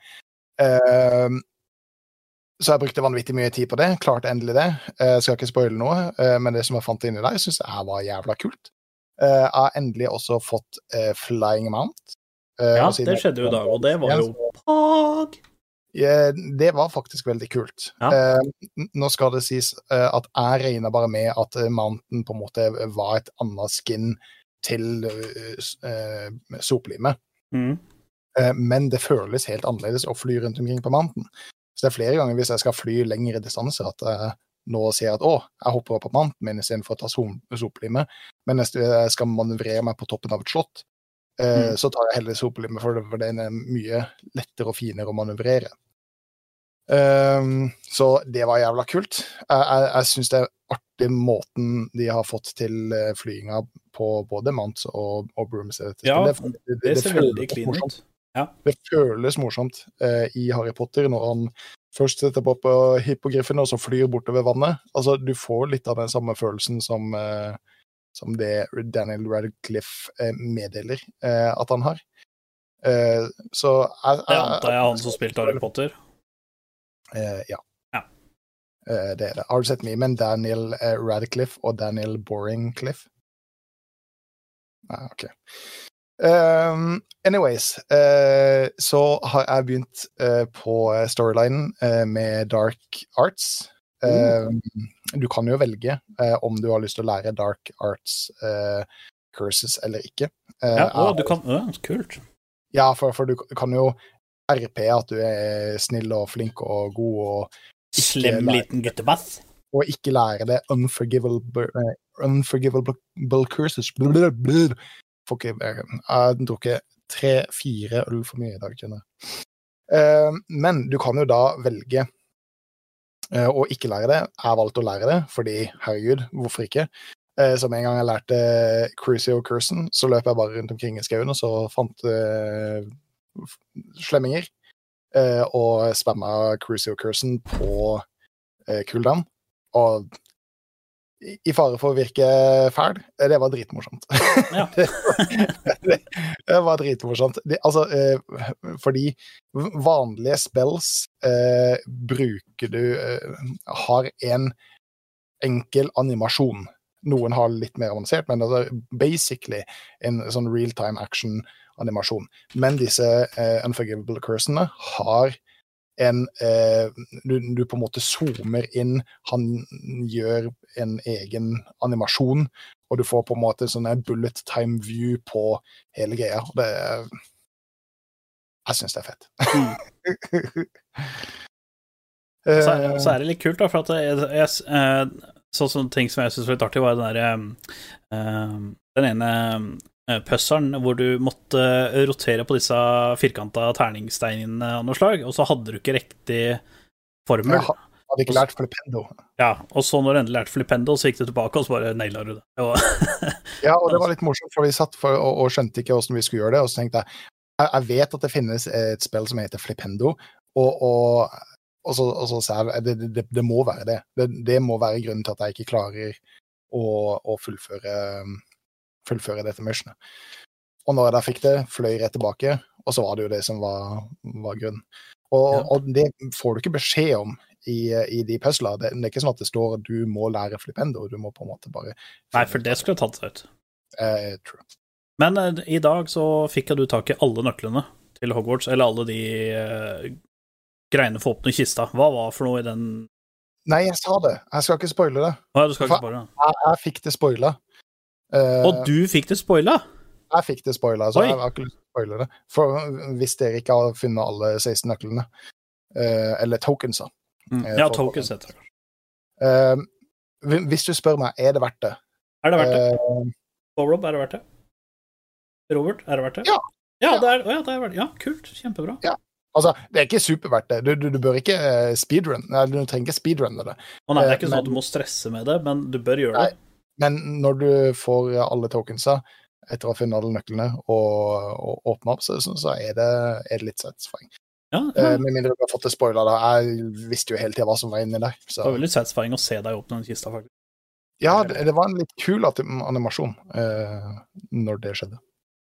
S1: Så jeg brukte vanvittig mye tid på det. Klarte endelig det. Eh, skal ikke spoile noe, men det som jeg fant inni der, syns jeg var jævla kult. Jeg har endelig også fått Flying Mount. Eh,
S2: Ja, det skjedde jo i dag, og det var jo pag.
S1: Det var faktisk veldig kult.
S2: Ja.
S1: Eh, nå skal det sies eh, at jeg regna bare med at Mountain på en måte var et annet skin til soplimet.
S2: Mm.
S1: Men det føles helt annerledes å fly rundt omkring på Mountain. Så det er flere ganger hvis jeg skal fly lengre distanser at jeg nå ser at å, jeg hopper opp på Mountain min istedenfor å ta soplimet. Men hvis jeg skal manøvrere meg på toppen av et slott,
S2: Mm.
S1: så tar jeg heller soplimet, for det- for den er mye lettere og finere å manøvrere. Um, så det var jævla kult. Jeg, jeg, jeg syns det er artig måten de har fått til eh, flyginga på både Mount og, og Brooms.
S2: Ja,
S1: det, det,
S2: Det ser
S1: føles
S2: veldig clean
S1: morsomt.
S2: Ja.
S1: Det føles morsomt uh, i Harry Potter når han først setter på på hippogriffen og så flyr bortover vannet. Altså, du får litt av den samme følelsen som, eh, som det Daniel Radcliffe eh, meddeler eh, at han har. Eh, så jeg,
S2: Det antar jeg er han som spilte Harry Potter.
S1: Ja.
S2: Ja.
S1: Det er det. Har du sett memen Daniel Radcliffe og Daniel Boringcliffe? Nei, OK. Um, anyways, uh, så har jeg begynt uh, på storylinen uh, med Dark Arts. Eh, Du kan jo velge eh, om du har lyst til å lære Dark Arts eh, curses eller ikke.
S2: Ja, å, du kan, å, kult.
S1: ja, for, for du kan jo RP at du er snill og flink og god og
S2: Slem liten guttebass.
S1: og ikke lære det unforgivable, unforgivable curses. Blablabla. Får ikke Jeg har drukket tre-fire øl for mye i dag, kjenner jeg. Men du kan jo da velge eh, å ikke lære det. Jeg valgte å lære det, fordi herregud, hvorfor ikke? Eh, Så med en gang jeg lærte Crucio Curson, så løp jeg bare rundt omkring i skauen og så fant uh, slemminger. Uh, Og spamma Crucio Curson på uh, cooldown. Og i fare for å virke fæl, det var dritmorsomt.
S2: Ja.
S1: det, det, det var dritmorsomt. Det, altså, eh, fordi vanlige spells eh, bruker du eh, Har en enkel animasjon. Noen har litt mer avansert, men det er basically en sånn real-time action-animasjon. Men disse eh, Unforgivable Cursene har en eh, du, du på en måte zoomer inn, han gjør en egen animasjon, og du får på en måte sånn bullet time view på hele greia. Det er Jeg syns det er fett.
S2: Så,
S1: Eh,
S2: så er det litt kult, da, for at jeg, jeg, eh, sånn ting som jeg syns var litt artig, var den derre um, Den ene eh, puzzelen hvor du måtte rotere på disse firkanta terningsteinene av noe slag, og så hadde du ikke riktig formel.
S1: jeg hadde ikke lært Flipendo.
S2: Ja, og så når du endelig lærte flipendo, så gikk du tilbake, og så bare naila du det.
S1: Ja, og det var litt morsomt, for vi satt for, og, og skjønte ikke hvordan vi skulle gjøre det. Og så tenkte jeg jeg, jeg vet at det finnes et spill som heter Flipendo, og, og, og så, og så sa jeg det, det, det må være det. det. Det må være grunnen til at jeg ikke klarer å, å fullføre, fullføre dette missionet. Og når jeg da fikk det, fløy rett tilbake og så var det jo det som var, var grunnen. Og,
S2: Ja.
S1: og det får du ikke beskjed om i, i de puzzlene. Det, det er ikke sånn at det står at du må lære flipendo, du må på en måte bare
S2: Nei, for det skulle tatt seg ut.
S1: Eh, true.
S2: Men eh, i dag så fikk jeg du tak i alle nøklene til Hogwarts, eller alle de eh, greiene for å åpne kista. Hva var for noe i den
S1: Nei, jeg sa det. Jeg skal ikke spoile det.
S2: Nei, du skal ikke spoile?
S1: Jeg, jeg fikk det spoila. Eh,
S2: Og du fikk det spoila?
S1: Jeg fikk det spoila, så
S2: Oi.
S1: jeg har ikke lyst til å spoile det. For hvis dere ikke har funnet alle 16 nøklene, uh, eller tokensa
S2: Mm.
S1: Eh,
S2: Ja, tokens heter det.
S1: Uh, Hvis du spør meg, er det verdt det?
S2: Er det verdt det? Uh, Rob, er det verdt det? Robert, er det verdt det?
S1: Ja.
S2: Ja,
S1: Ja.
S2: det er, ja, det er verdt det. Ja, kult. Kjempebra.
S1: altså, det er ikke superverdt det. Du, du, du bør ikke eh, speedrun. Nei, du trenger ikke speedrunne det.
S2: Å nei, det er
S1: ikke
S2: ikke sånn at du må stresse med det, men du bør gjøre det.
S1: Men når du får alle tokensa etter å ha funnet alle nøklene og, og åpne opp, så, så er, det, er det litt satisfying.
S2: Ja, ja.
S1: Uh, med mindre du har fått det spoila, da. Jeg visste jo hele tida hva som var inni der.
S2: Det
S1: Så.
S2: var veldig satisfying å se deg åpne den kista, faktisk.
S1: Ja, det, det var en litt kul animasjon uh, når det skjedde.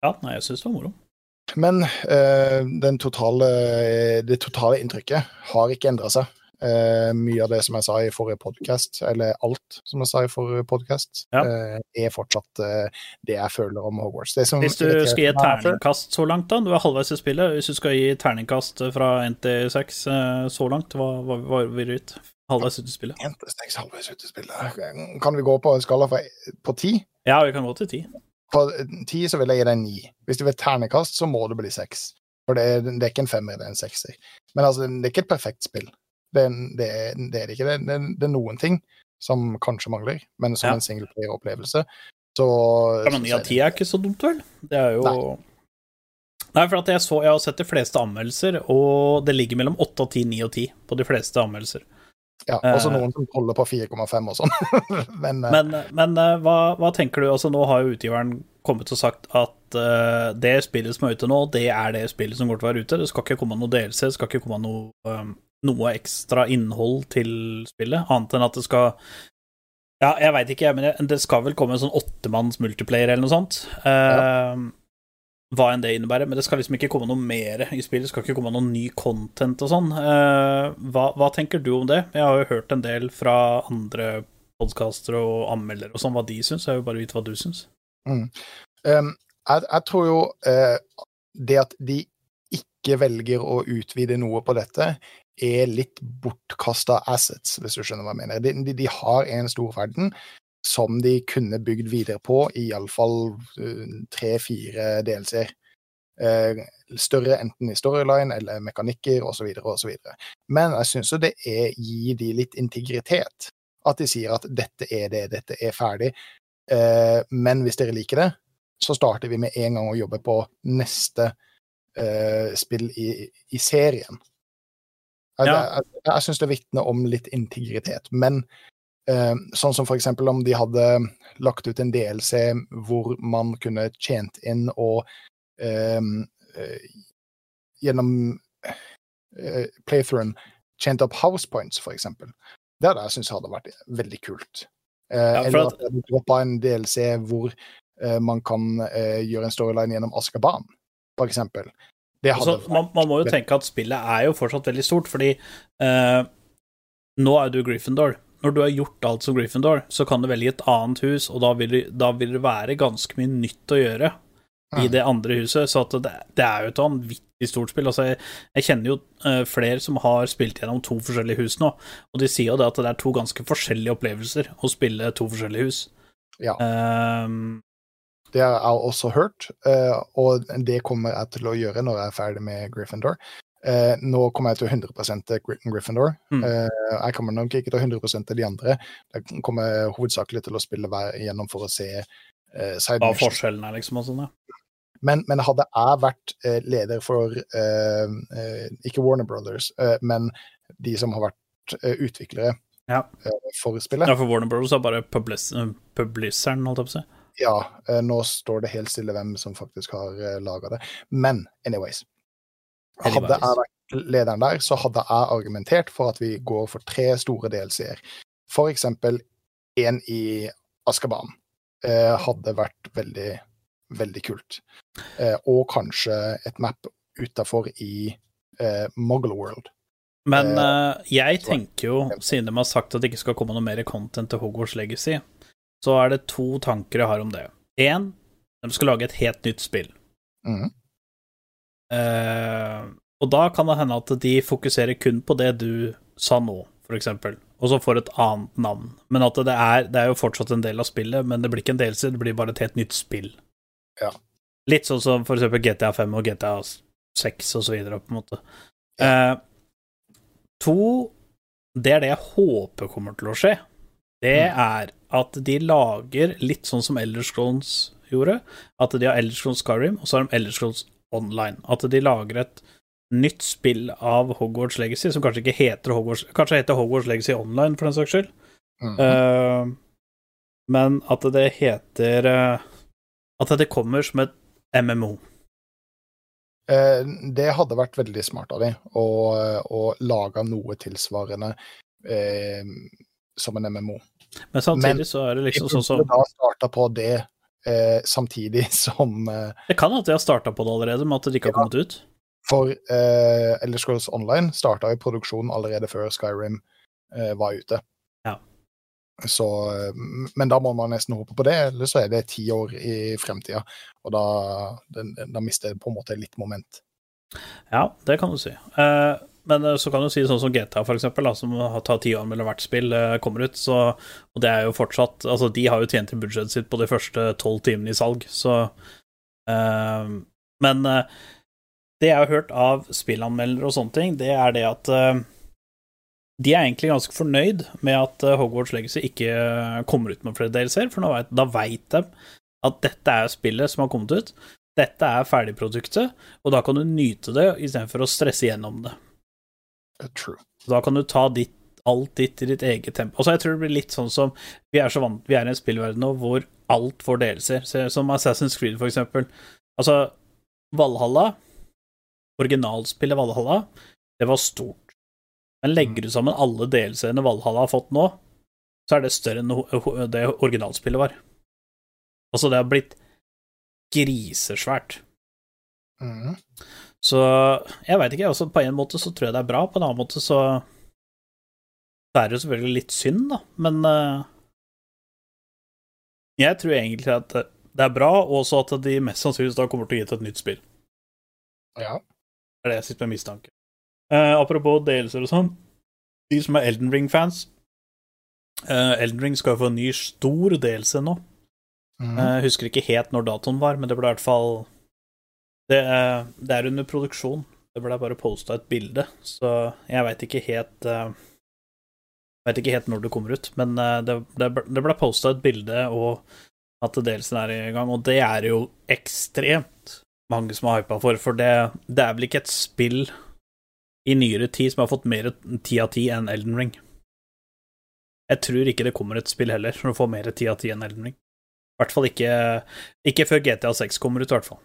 S2: Ja, nei, jeg syns det var moro.
S1: Men uh, den totale, det totale inntrykket har ikke endra seg. Eh, mye av det som jeg sa i forrige podkast, eller alt som jeg sa i forrige podkast,
S2: Ja.
S1: eh, er fortsatt eh, det jeg føler om Hogwarts. Det som
S2: Hvis du skal gi et
S1: er-
S2: terningkast så langt, da, du er halvveis i spillet, hvis du skal gi terningkast fra 1 til 6 eh, så langt, hva, hva, hva vil du gitt? Halvveis ut i spillet?
S1: En til seks halvveis ut i spillet. Kan vi gå på en skala fra, på ti?
S2: Ja, vi kan gå til 10.
S1: På ti så vil jeg gi deg ni. Hvis du vil ternekast, så må det bli seks. For det er, det er ikke en femmer, det er en sekser. Men altså, det er ikke et perfekt spill. Det, det, det er det ikke. Det, det, er noen ting som kanskje mangler, men som
S2: Ja.
S1: en singleplayer-opplevelse, så
S2: Ja, men 9 av 10 er ikke så dumt, vel? Det er jo
S1: Nei.
S2: Nei, for at jeg, så, jeg har sett de fleste anmeldelser, og det ligger mellom 8 og 10, 9 og 10 på de fleste anmeldelser.
S1: Ja, også
S2: Eh.
S1: noen som holder på 4,5 og sånn. men, eh,
S2: Men, men eh, hva, hva tenker du? Altså, nå har jo utgiveren kommet og sagt at uh, det spillet som er ute nå, det er det spillet som går til å være ute. Det skal ikke komme noe DLC, det skal ikke komme noe, eh, noe ekstra innhold til spillet, annet enn at det skal Ja, jeg veit ikke, men det- skal vel komme en sånn åttemanns multiplayer eller noe sånt. Eh, Hva enn det innebærer, men det skal liksom ikke komme noe mer i spillet. Det skal ikke komme noe ny content og sånn. Uh, hva, hva tenker du om det? Jeg har jo hørt en del fra andre podkaster og anmeldere og sånn, hva de syns. Jeg vil bare vite hva du syns.
S1: Um, jeg, jeg tror jo uh, det at de ikke velger å utvide noe på dette, er litt bortkasta assets, hvis du skjønner hva jeg mener. De, de, de har en stor verden som de kunne bygd videre på iallfall tre-fire DLC-er. Eh, større enten i storyline eller mekanikker osv. osv. Men jeg syns jo det er, gir de litt integritet. At de sier at dette er det, dette er ferdig. Eh, men hvis dere liker det, så starter vi med en gang å jobbe på neste eh, spill i, i serien. Jeg,
S2: Ja.
S1: jeg, jeg syns det vitner om litt integritet. Men eh, sånn som for eksempel om de hadde lagt ut en DLC hvor man kunne tjent inn og eh, eh, gjennom eh, playthroughen tjent opp house points, for eksempel. Det hadde jeg syntes hadde vært veldig kult. Eh,
S2: Ja,
S1: eller
S2: at-
S1: at de droppa en DLC hvor eh, man kan eh, gjøre en storyline gjennom Askaban, for eksempel. Hadde
S2: Altså, man, man må jo tenke at spillet er jo fortsatt veldig stort, fordi eh, nå er du Gryffindor. Når du har gjort alt som Gryffindor, så kan du velge et annet hus, og da vil, da vil det være ganske mye nytt å gjøre i det andre huset. Så det, det er jo et vanvittig stort spill. Altså, jeg, jeg kjenner jo eh, flere som har spilt gjennom to forskjellige hus nå, og de sier jo det at det er to ganske forskjellige opplevelser å spille to forskjellige hus.
S1: Ja.
S2: Ehm,
S1: Det har jeg også hørt, eh, og det kommer jeg til å gjøre når jeg er ferdig med Gryffindor. Eh, nå kommer jeg til 100 til Gryffindor.
S2: Mm.
S1: Eh, jeg kommer nok ikke til 100 til de andre. Jeg kommer hovedsakelig til å spille hver igjennom for å se eh, side
S2: hva
S1: missions.
S2: forskjellen er, liksom, og sånn, ja.
S1: Men, men hadde jeg vært eh, leder for eh, ikke Warner Brothers, men de som har vært utviklere
S2: Ja.
S1: for spillet
S2: Ja, for Warner Bros. er bare publiseren, holdt jeg på å si.
S1: Ja, eh, nå står det helt stille hvem som faktisk har uh, laga det. Men anyways. Hadde jeg vært lederen der, så hadde jeg argumentert for at vi går for tre store DLC-er. For eksempel en i Askaban. Eh, hadde vært veldig, veldig kult. Eh, og kanskje et map utafor i eh, Muggle World.
S2: Men
S1: Eh,
S2: eh, jeg tenker jo, siden de har sagt at det ikke skal komme noe mer content til Hogwarts Legacy, så er det to tanker jeg har om det. Én, de skal lage et helt nytt spill.
S1: Mm.
S2: Eh, og da kan det hende at de fokuserer kun på det du sa nå, for eksempel, og så får et annet navn. Men at det er, det er jo fortsatt en del av spillet, men det blir ikke en delelse, det blir bare et helt nytt spill.
S1: Ja.
S2: Litt sånn som for eksempel GTA 5 og GTA 6 og så videre, på en måte. Eh, to, det er det jeg håper kommer til å skje. Det er at de lager litt sånn som Elder Scrolls gjorde. At de har Elder Scrolls Skyrim, og så har de Elder Scrolls Online. At de lager et nytt spill av Hogwarts Legacy, som kanskje ikke heter Hogwarts Kanskje heter Hogwarts Legacy Online, for den saks skyld.
S1: Mhm.
S2: uh, men at det heter uh, At det kommer som et MMO.
S1: Eh, det hadde vært veldig smart av dem å, å lage noe tilsvarende som en MMO.
S2: Men samtidig
S1: Men-
S2: så er det liksom sånn som
S1: da starta på det eh, samtidig som eh,
S2: Det kan at de har starta på det allerede, men at det ikke har
S1: Ja.
S2: kommet ut.
S1: For eh, Elder Scrolls Online starta i produksjon allerede før Skyrim eh, var ute.
S2: Ja.
S1: Så, eh, men da må man nesten håpe på det, eller så er det ti år i fremtida. Og da, den- da mister det på en måte litt moment.
S2: Ja, det kan du si. Eh, men eh, så kan du si sånn som GTA, for eksempel, da, som tatt ti år mellom hvert spill eh, kommer ut. Så, og det er jo fortsatt Altså, de har jo tjent inn budsjettet sitt på de første tolv timene i salg, så uh, Men uh, det jeg har hørt av spillanmeldere og sånne ting, det er det at uh, de er egentlig ganske fornøyd med at Hogwarts Legacy ikke kommer ut med flere DLC-er, for vet, da veit de at dette er spillet som har kommet ut. Dette er ferdigproduktet, og da kan du nyte det istedenfor å stresse gjennom det.
S1: True.
S2: Da kan du ta ditt, alt ditt i ditt eget tempo. Altså, jeg tror det blir litt sånn som Vi er så vant Vi er i en spillverden nå hvor alt får delelser. Som Assassin's Creed, for eksempel. Altså, Valhalla, originalspillet Valhalla, det var stort. Men legger du sammen alle delelsene Valhalla har fått nå, så er det større enn det originalspillet var. Altså, det har blitt grisesvært.
S1: Mhm.
S2: Så jeg veit ikke. Altså, på en måte så tror jeg det er bra, på en annen måte så så er det jo selvfølgelig litt synd, da, men uh, jeg tror egentlig at det er bra, og også at de mest sannsynligvis da kommer til å gi til et nytt spill.
S1: Ja.
S2: Det er det jeg sitter med mistanke. Uh, apropos delelser og sånn, de som er Elden Ring-fans uh, Elden Ring skal jo få en ny stor delelse nå. Mm. Uh, husker ikke helt når datoen var, men det ble i hvert fall Det, er- det er under produksjon. Det ble bare posta et bilde, så jeg veit ikke helt eh, vet ikke helt når det kommer ut, men eh, det, det, ble- det ble posta et bilde, og at delelsen er i gang, og det er jo ekstremt mange som har hypa for, for det, det er vel ikke et spill i nyere tid som har fått mer ti av ti enn Elden Ring. Jeg tror ikke det kommer et spill heller som får mer ti av ti enn Elden Ring. I hvert fall ikke, ikke før GTA 6 kommer ut, i hvert fall.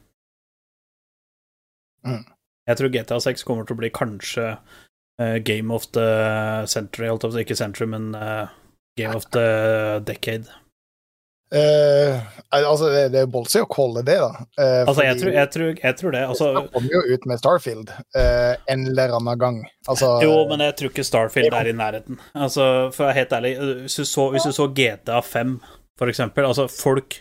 S1: Mm.
S2: Jeg tror GTA 6 kommer til å bli kanskje uh, Game of the Century, holdt jeg ikke Century, men uh, Game of the Decade.
S1: Uh, altså, det, det er ballsy å calle det, da.
S2: Altså, jeg tror, jeg tror, jeg tror det. Altså,
S1: det kommer jo ut med Starfield en eller annen gang. Altså,
S2: jo, men jeg tror ikke Starfield er i nærheten. Altså, for å være helt ærlig, hvis du så, hvis du så GTA 5, for eksempel Altså, folk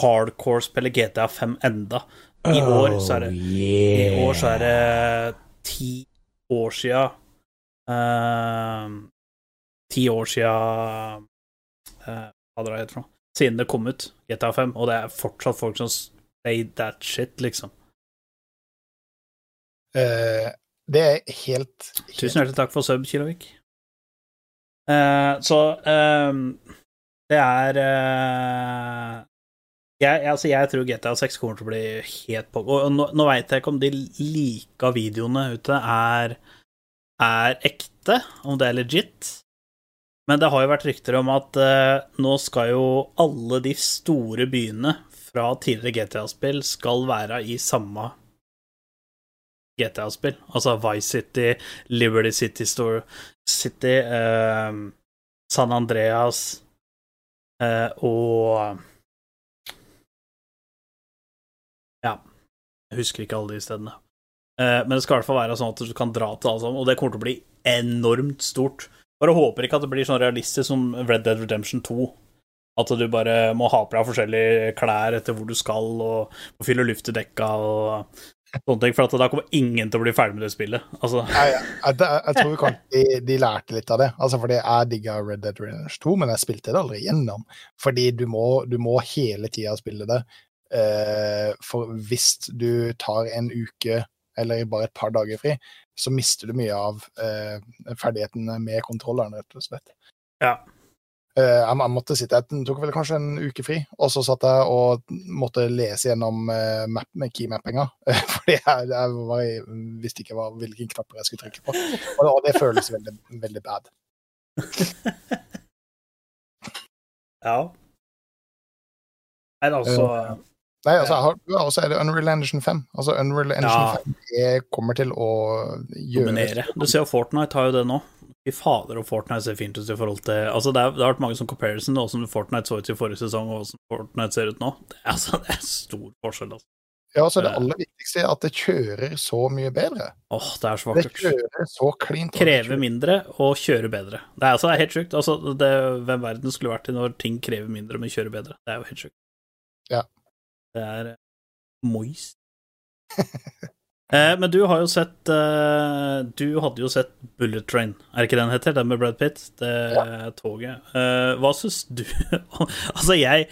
S2: hardcore spiller GTA 5 enda. I år så er det I år så er det ti år sia Ti år sia uh, Hva det heter for noe? Siden det kom ut, GTA 5, og det er fortsatt folk som say that shit, liksom.
S1: Uh, det er helt, helt
S2: Tusen hjertelig takk for sub, Kilovik. Uh, så um, det er eh, jeg, altså jeg tror GTA 6 kommer til å bli helt på Og nå, nå veit jeg ikke om de like videoene ute er, er ekte, om det er legit. Men det har jo vært rykter om at eh, nå skal jo alle de store byene fra tidligere GTA-spill skal være i samme GTA-spill. Altså Vice City, Liberty City Store City, eh, San Andreas eh, og Jeg husker ikke alle de stedene. Eh, men det skal i hvert fall være sånn at du kan dra til alle sammen, og det kommer til å bli enormt stort. Bare håper ikke at det blir sånn realistisk som Red Dead Redemption 2. At du bare må ha på deg forskjellige klær etter hvor du skal, og, må fylle luft i dekka og sånne ting. For da kommer ingen til å bli ferdig med det spillet. Altså,
S1: jeg, jeg, jeg tror kan, de, de lærte litt av det. Altså fordi Jeg digga Red Dead Redemption 2, men jeg spilte det aldri gjennom. Fordi du må, du må hele tida spille det. Eh, for hvis du tar en uke eller bare et par dager fri, så mister du mye av eh, ferdighetene med kontrolleren, rett og slett.
S2: Ja.
S1: Eh, jeg, jeg måtte sitte, jeg tok vel kanskje en uke fri, og så satt jeg og måtte lese gjennom map, med keymappinga. Fordi jeg, jeg var, visste ikke hva, hvilken knapper jeg skulle trykke på. Og, og det føles veldig, veldig bad.
S2: ja. Nei, altså
S1: Nei, altså, har, ja, og så er det Unreal Engine 5. Altså, Unreal Engine
S2: Ja.
S1: 5 er, kommer til å gjøre
S2: dominere. Du ser jo Fortnite har jo det nå. Fy fader, og Fortnite ser fint ut i forhold til Altså, det, er, det har vært mange som comparison, åssen Fortnite så ut i forrige sesong, og åssen Fortnite ser ut nå. Det, er- altså, det er stor forskjell, altså.
S1: Ja, altså det aller viktigste er at det kjører så mye bedre.
S2: Åh, det er så
S1: Det kjører så klint.
S2: Krever mindre og kjører bedre. Det er, altså, det er helt sjukt. Altså, det, hvem verden skulle vært i når ting krever mindre, men kjører bedre. Det er jo helt sjukt.
S1: Ja.
S2: Det er eh, moist. eh, men du har jo sett eh, Du hadde jo sett Bullet Train, er det ikke den heter? Den med Brad Pitt? Det toget. Eh, hva syns du Altså, jeg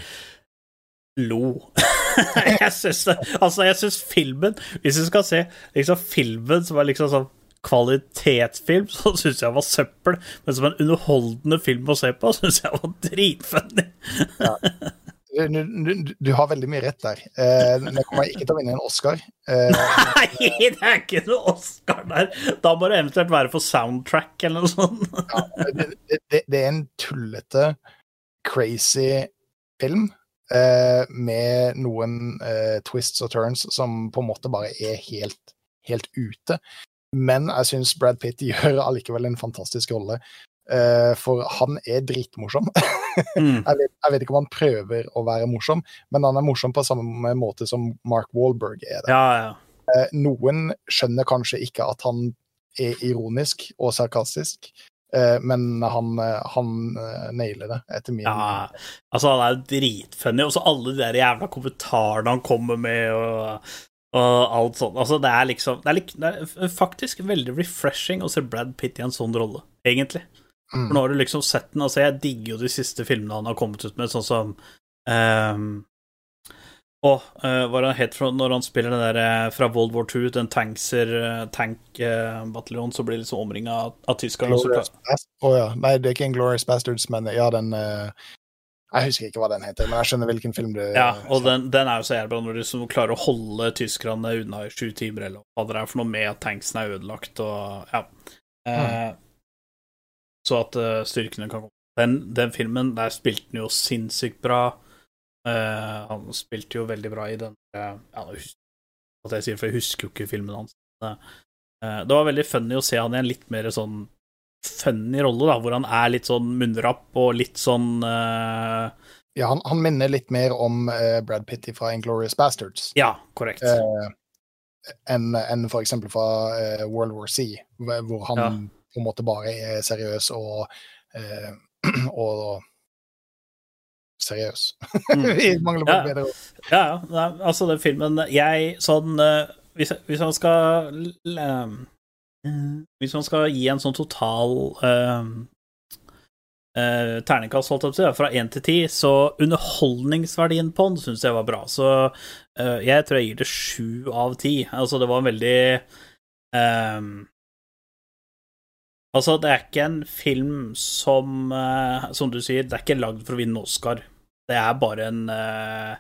S2: lo. jeg syns Altså, jeg syns filmen Hvis vi skal se liksom filmen som er liksom sånn kvalitetsfilm, så syns jeg var søppel. Men som en underholdende film å se på, syns jeg var dritfunny.
S1: Du, du, du, du har veldig mye rett der. Eh, Den kommer ikke til å vinne en Oscar. Eh,
S2: Nei, det er ikke noe Oscar der. Da må det eventuelt være for soundtrack eller noe sånt.
S1: ja, det, det, det er en tullete, crazy film eh, med noen eh, twists og turns som på en måte bare er helt, helt ute. Men jeg syns Brad Pitt gjør allikevel en fantastisk rolle. Eh, for han er dritmorsom.
S2: Mm.
S1: jeg, vet, jeg vet ikke om han prøver å være morsom, men han er morsom på samme måte som Mark Wahlberg er det.
S2: Ja, ja.
S1: Eh, Noen skjønner kanskje ikke at han er ironisk og sarkastisk, eh, men han, han nailer det, etter min
S2: Ja, altså han er jo dritfunny, og så alle de der jævla kommentarene han kommer med, og, og alt sånt. Altså, det er liksom det er, det er faktisk veldig refreshing å se Brad Pitt i en sånn rolle, egentlig.
S1: Mm.
S2: For nå har du liksom sett den, altså jeg digger jo de siste filmene han har kommet ut med, sånn som um, Åh, uh, hva han het når han spiller den der eh, fra World War II, den tankser, tankbataljonen tank-bataljon, så blir liksom omringa av, av tyskerne. og
S1: Å ja. Nei, det er ikke en Glorious Bastards, men ja, den uh, Jeg husker ikke hva den heter, men jeg skjønner hvilken film du
S2: Ja, og den, den er jo så jævlig bra når du liksom klarer å holde tyskerne unna i sju timer, eller hva det er for noe med at tanksen er ødelagt, og ja. Eh, så at uh, styrkene kan komme. Den, den filmen, der spilte han jo sinnssykt bra. Uh, han spilte jo veldig bra i den uh, Ja, nå husker at jeg sier, for jeg husker jo ikke filmen hans. Uh, det var veldig funny å se han i en litt mer sånn funny rolle, da, hvor han er litt sånn munnrapp og litt sånn eh,
S1: Ja, han, han minner litt mer om eh, Brad Pitt fra Inglorious Bastards
S2: Ja, korrekt.
S1: eh, enn en for eksempel fra eh, World War C, hvor han
S2: Ja.
S1: På en måte bare er seriøs og eh, og seriøs. Vi mangler bare
S2: Ja.
S1: bedre ord.
S2: Ja, ja. Altså, den filmen Jeg sånn eh, hvis, hvis man skal eh, Hvis man skal gi en sånn total eh, uh, terningkast, holdt jeg på å si, fra én til ti, så underholdningsverdien på den syns jeg var bra. Så uh, jeg tror jeg gir det sju av ti. Altså, det var en veldig eh, Altså, det er ikke en film som uh, Som du sier, det er ikke lagd for å vinne Oscar. Det er bare en uh,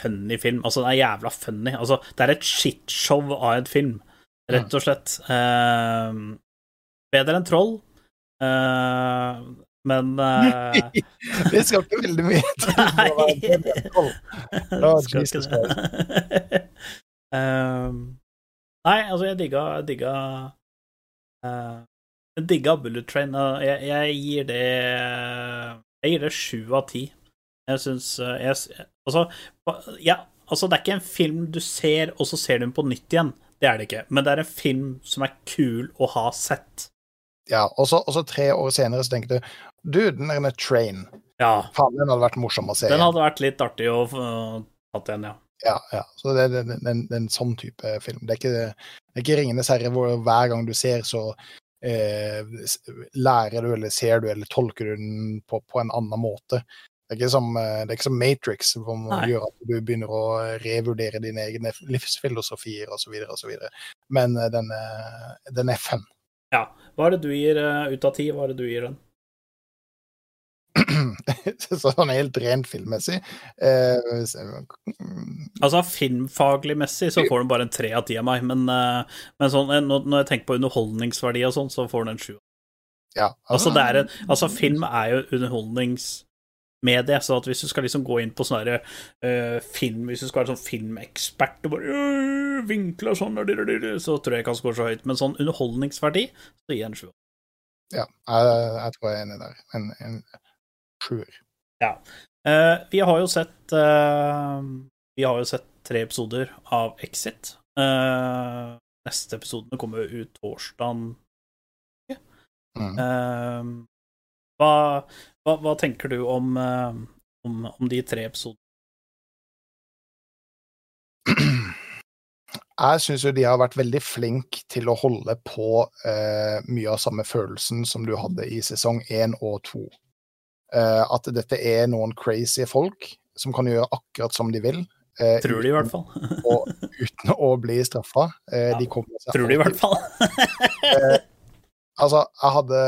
S2: funny film. Altså, den er jævla funny. Altså, det er et shitshow av en film, rett og slett. Uh, bedre enn Troll, men
S1: Det skal ikke veldig mye til for å være bedre enn tolv. Ja,
S2: Skal ikke det. nei, altså, jeg digga Jeg digga Jeg digga Bullet Train. og Jeg, jeg gir det Jeg gir det sju av ti. Jeg syns eh, Altså, ja, Altså, det er ikke en film du ser, og så ser du den på nytt igjen. Det er det ikke. Men det er en film som er kul å ha sett.
S1: Ja, og så, tre år senere så tenkte du Du, den der Train.
S2: Ja.
S1: Faen, den hadde vært morsom å se.
S2: Den
S1: igjen.
S2: hadde vært litt artig å uh, tatt igjen, ja.
S1: Ja, ja. Så det, er en sånn type film. Det er ikke, det er ikke Ringenes herre hvor hver gang du ser, så eh, lærer du, eller ser du, eller tolker du den på, på en annen måte. Det er ikke som, eh, det er ikke som Matrix, man
S2: Nei.
S1: gjør at du begynner å revurdere dine egne livsfilosofier osv. osv. Men eh, den, er- den er fun.
S2: Hva er det du gir eh, ut av ti? Hva er det du gir den?
S1: sånn helt rent filmmessig. Eh, mm,
S2: Altså Filmfaglig messig så får den bare en tre av ti av meg, men, eh, men sånn, eh, når jeg tenker på underholdningsverdi og sånn, så får den en sju.
S1: ja,
S2: Altså, det er en, altså film er jo underholdningsmedie, så hvis du skal liksom gå inn på sånn eh, film Hvis du skal være sånn filmekspert og bare øh, vinkler sånn og dirr-dirr, så tror jeg ikke han scorer så høyt. Men sånn underholdningsverdi, så gir jeg en sju.
S1: Ja, jeg, jeg tror jeg er enig der. En, en sjuer.
S2: Uh, vi har jo sett uh, Vi har jo sett tre episoder av Exit. Uh, neste episode kommer ut torsdag.
S1: Mm.
S2: Hva, hva, hva tenker du om, om, om de tre episodene?
S1: Jeg syns jo de har vært veldig flinke til å holde på mye av samme følelsen som du hadde i sesong én og to. Eh, at dette er noen crazy folk som kan gjøre akkurat som de vil. eh,
S2: Tror de, i hvert fall.
S1: å- uten å bli straffa. Eh,
S2: Ja,
S1: de
S2: Tror de, i hvert
S1: fall.
S2: fall.
S1: Altså, jeg hadde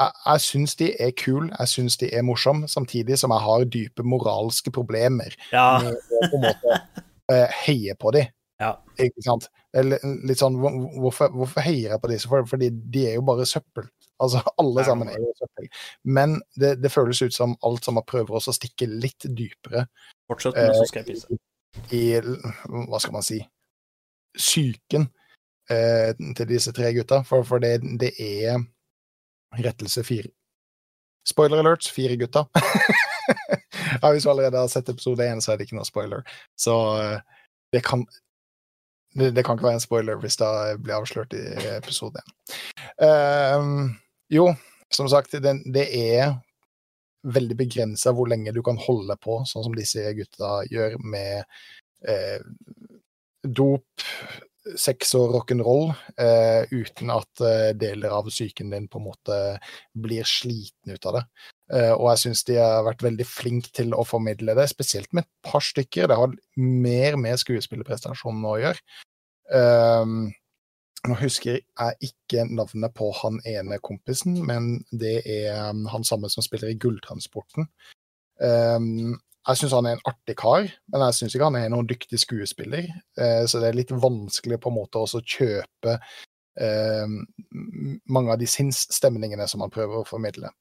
S1: Jeg, jeg, syns de er kule, jeg syns de er morsomme, samtidig som jeg har dype moralske problemer
S2: Ja.
S1: med å på en måte eh, heie på de.
S2: Ja.
S1: Ikke sant? Eller litt sånn, hvorfor, hvorfor heier jeg på disse? For, fordi de er jo bare søppel. Altså, alle sammen er jo søppel. Men det, det føles ut som alt sammen prøver også å stikke litt dypere
S2: Fortsett, men så skal jeg pisse.
S1: i Hva skal man si Psyken eh, til disse tre gutta. For, for det, det er rettelse fire. Spoiler alerts, fire gutta. ja, hvis du allerede har sett episode én, så er det ikke noe spoiler. Så eh, det kan det, det kan ikke være en spoiler hvis det blir avslørt i episode én. Ehm, jo, som sagt, det, det er veldig begrensa hvor lenge du kan holde på, sånn som disse gutta gjør med eh, dop, sex og rock'n'roll, eh, uten at eh, deler av psyken din på en måte blir sliten ut av det. Eh, og jeg syns de har vært veldig flinke til å formidle det, spesielt med et par stykker. Det har mer med skuespillerprestasjonene å gjøre. Um, nå husker jeg ikke navnet på han ene kompisen, men det er um, han samme som spiller i Gulltransporten. Um, jeg syns han er en artig kar, men jeg syns ikke han er noen dyktig skuespiller. Uh, så det er litt vanskelig på en måte å kjøpe uh, mange av de sinnsstemningene som han prøver å formidle.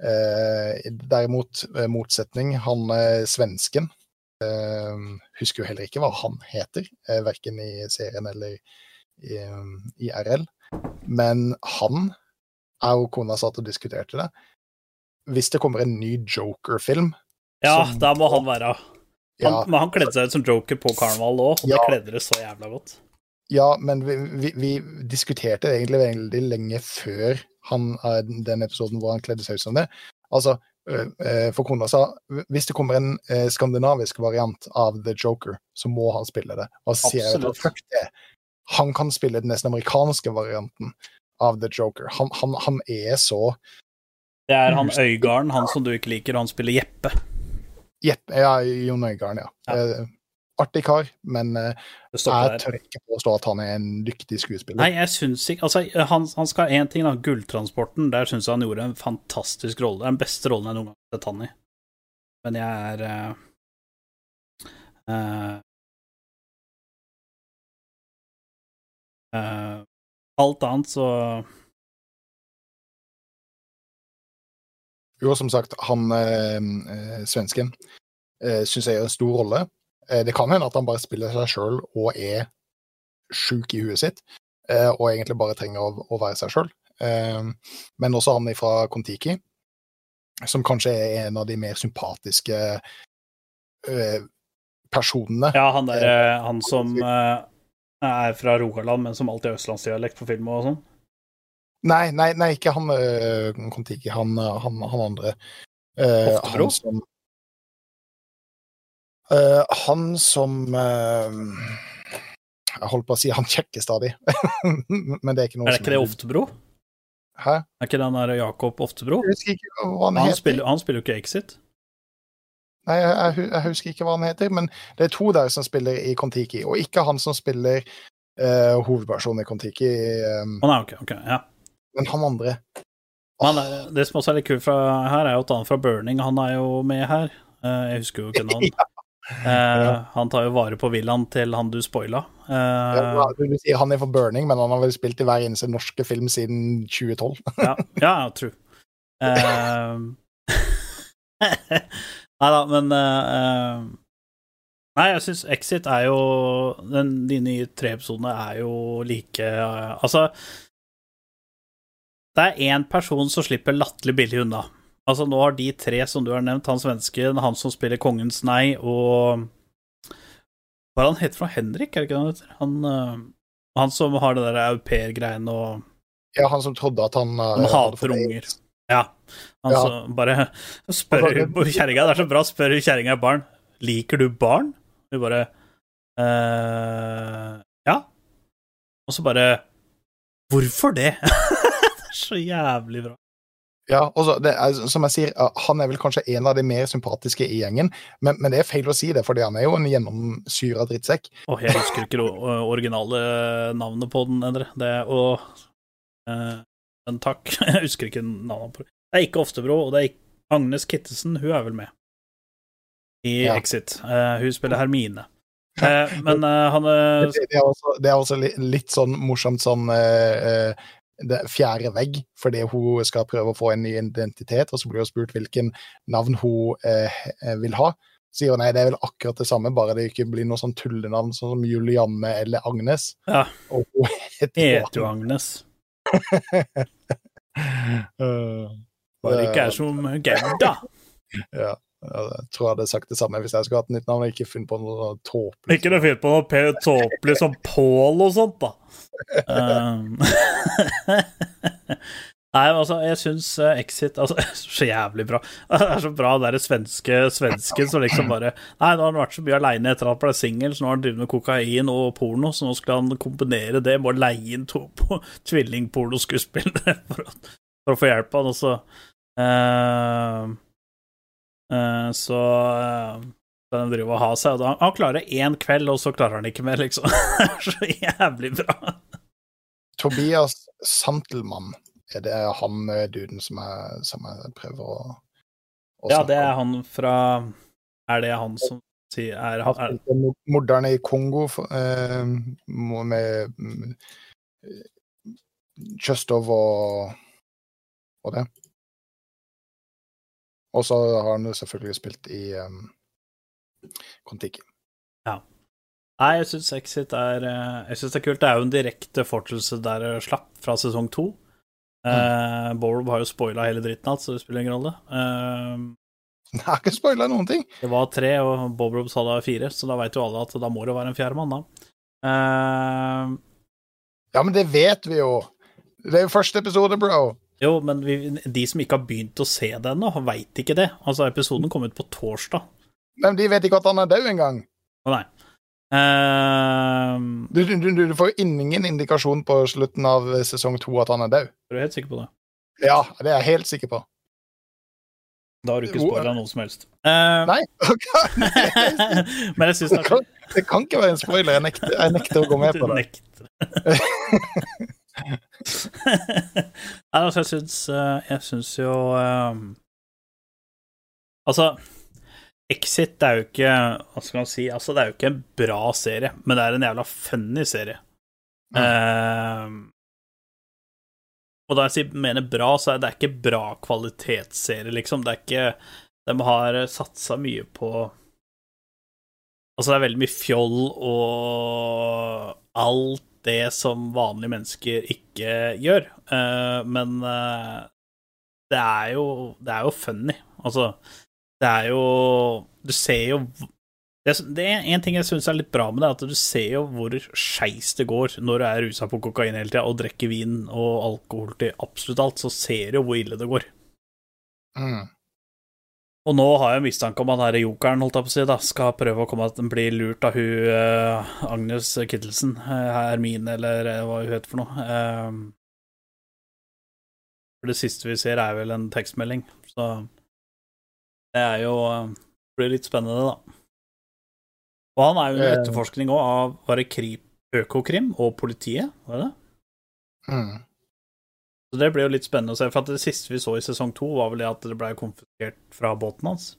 S1: Uh, derimot, eh, motsetning, han er svensken husker jo heller ikke hva han heter, verken i serien eller i, i RL. Men han jeg og kona satt og diskuterte det. Hvis det kommer en ny Joker-film
S2: Ja,
S1: som-
S2: da må han være han,
S1: ja,
S2: Men han kledde seg ut som joker på karneval òg, og det
S1: Ja.
S2: kledde det så jævla godt.
S1: Ja, men vi, vi, vi diskuterte det egentlig veldig lenge før han, eh, den episoden hvor han kledde seg ut som det. Altså, for kona sa hvis det kommer en eh, skandinavisk variant av The Joker, så må han spille det. Og så sier jeg at fuck det. Han kan spille den nesten amerikanske varianten av The Joker. Han, han, han er så
S2: Det er han Øygarden, han som du ikke liker, og han spiller Jeppe.
S1: Jeppe ja, Jon Øygarden, ja.
S2: Ja.
S1: Eh, artig kar, men eh, jeg
S2: der.
S1: tør ikke påstå at han er en dyktig skuespiller.
S2: Nei, jeg syns ikke Altså, han, han skal ha én ting, da. Gulltransporten. Der syns jeg han gjorde en fantastisk rolle. Den beste rollen jeg noen gang har sett han i. Men jeg er uh, eh, eh, Alt annet så
S1: Jo, som sagt, han eh, eh, svensken eh, syns jeg gjør en stor rolle. Eh, det kan hende at han bare spiller seg sjøl og er sjuk i huet sitt, eh, og egentlig bare trenger å, å være seg sjøl. Eh, men også han fra Kon-Tiki, som kanskje er en av de mer sympatiske eh, personene.
S2: Ja, han der, eh, han som er fra Rogaland, men som alltid har østlandsdialekt på film og sånn.
S1: Nei, nei, nei, ikke han uh, Kon-Tiki, han, eh, han, han andre. Uh,
S2: Oftebro?
S1: han som uh, Han som eh, Jeg holdt på å si han kjekker stadig, men det er ikke noe
S2: Er det ikke det Oftebro?
S1: Hæ?
S2: Er ikke den der Jakob Oftebro?
S1: Jeg husker ikke hva han,
S2: Han
S1: heter.
S2: spiller, han spiller jo ikke Exit.
S1: Nei, jeg, jeg, husker ikke hva han heter, men det er to der som spiller i Kon-Tiki, og ikke han som spiller uh, hovedpersonen i Kon-Tiki, Um,
S2: oh, nei, okay, ok, ja.
S1: men han andre.
S2: Men er, det som også er litt kult fra her, er jo at han fra Burning, han er jo med her. Eh, jeg husker jo ikke navn. Eh, han tar jo vare på villaen til han du spoila. Eh,
S1: Ja, du sier si han er for Burning, men han har vel spilt i hver eneste norske film siden 2012.
S2: ja, ja, true. Eh, Nei da, men eh, Nei, jeg syns Exit er jo den, De nye tre episodene er jo like uh, Altså Det er én person som slipper latterlig billig unna. Altså, nå har de tre som du har nevnt, han svensken, han som spiller Kongens nei, og Hva er han heter for? Henrik, er det ikke han heter? Han, uh, han som har det der au pair-greiene og
S1: Ja, han som trodde at han
S2: Han hater unger. Ja. Han
S1: Ja.
S2: bare spør kjerringa Det er så bra, spør kjerringa barn. Liker du barn? Hun bare eh, Ja. Og så bare Hvorfor det? det er så jævlig bra.
S1: Ja, og så, det er, som jeg sier, eh, Han er vel kanskje en av de mer sympatiske i gjengen, men, men det er feil å si det, fordi han er jo en gjennomsyra drittsekk.
S2: Åh, jeg husker ikke det originale navnet på den, Endre. Det og eh, Men takk, jeg husker ikke navnet på det. Det er ikke Oftebro, og det er ikke Agnes Kittesen, hun er vel med i
S1: Ja.
S2: Exit. Uh, hun spiller Hermine. Uh, men uh, han
S1: Det, er også, det er også litt sånn morsomt sånn det fjerde vegg, fordi hun skal prøve å få en ny identitet, og så blir hun spurt hvilken navn hun vil ha. Sier hun nei, det er vel akkurat det samme, bare det ikke blir noe sånn tullenavn sånn som Julianne eller Agnes.
S2: Ja.
S1: Og hun heter
S2: jo Agnes.
S1: Eh,
S2: Bare ikke er som Gerda.
S1: ja, jeg tror jeg hadde sagt det samme hvis jeg skulle hatt nytt navn ikke funnet på noe tåpelig.
S2: Ikke noe fint på noe pe- tåpelig som Pål og sånt, da. Um, Nei, altså, jeg syns eh, Exit altså, Så jævlig bra. Det er så bra, det der svenske svensken som liksom bare Nei, nå har han vært så mye aleine etter at han ble singel, så nå har han drevet med kokain og porno, så nå skal han kombinere det med å leie inn to på tvillingpornoskuespillere for, for å få hjelp av han, og så uh, eh, Så uh, skal driver og ha seg, og da, han klarer én kveld, og så klarer han ikke mer, liksom. Så jævlig bra.
S1: Tobias Santelmann. Er det han eh, duden som jeg, som jeg prøver å, å
S2: Ja, det er han fra Er det han som sier er, er,
S1: Morderne i Kongo eh, med mm, Kjøstov og, og det. Og så har han jo selvfølgelig spilt i um, Kon-Tiki.
S2: Nei, jeg syns Exit er eh, Jeg synes det er kult. Det er jo en direkte fortsettelse der det slapp, fra sesong to. Uh, Borob har jo spoila hele dritten alt, så det spiller ingen rolle. Uh,
S1: det har ikke spoila noen ting!
S2: det var tre, og Borob sa det var fire, så da veit jo alle at da må det være en fjerde mann, da. Uh,
S1: Ja, men det vet vi jo! Det er jo første episode, bro!
S2: jo, men vi, de som ikke har begynt å se det ennå, veit ikke det. Altså, episoden kom ut på torsdag.
S1: Men de vet ikke at han er død engang!
S2: Nei. Eh,
S1: Du, du, du, får jo ingen indikasjon på slutten av sesong to at han er død.
S2: er du helt sikker på det?
S1: Ja, det er jeg helt sikker på.
S2: Da har du ikke spoila noe som helst. Uh,
S1: Nei,
S2: Men jeg syns
S1: det kan, det kan ikke være en spoiler. Jeg nekter, jeg nekter å gå med på det.
S2: Nei, altså, jeg syns eh, Jeg syns jo um, Altså Exit er jo ikke Hva skal man si? Altså, det er jo ikke en bra serie, men det er en jævla funny serie. Eh, og da jeg sier, mener bra, så er det ikke bra kvalitetsserie, liksom. Det er ikke De har satsa mye på Altså, det er veldig mye fjoll og alt det som vanlige mennesker ikke gjør. Uh, men uh, det er jo Det er jo funny. Altså, det er jo Du ser jo Det, det er en ting jeg syns er litt bra med det, at du ser jo hvor skeis det går når du er rusa på kokain hele tida og drikker vin og alkohol til absolutt alt, så ser du jo hvor ille det går.
S1: Mm.
S2: Og nå har jeg mistanke om at denne jokeren, holdt jeg på å si, da, skal prøve å komme at den blir lurt av hun eh, Agnes Kittelsen, uh, Hermine, eller eh, hva hun heter for noe. Eh, for det siste vi ser, er vel en tekstmelding, så det er jo eh, blir litt spennende, da. Og han er jo under
S1: Eh.
S2: etterforskning òg av bare Krip, Økokrim og politiet, var det det?
S1: Mm.
S2: Så det blir jo litt spennende å se, for det siste vi så i sesong to, var vel det at det ble konfiskert fra båten hans.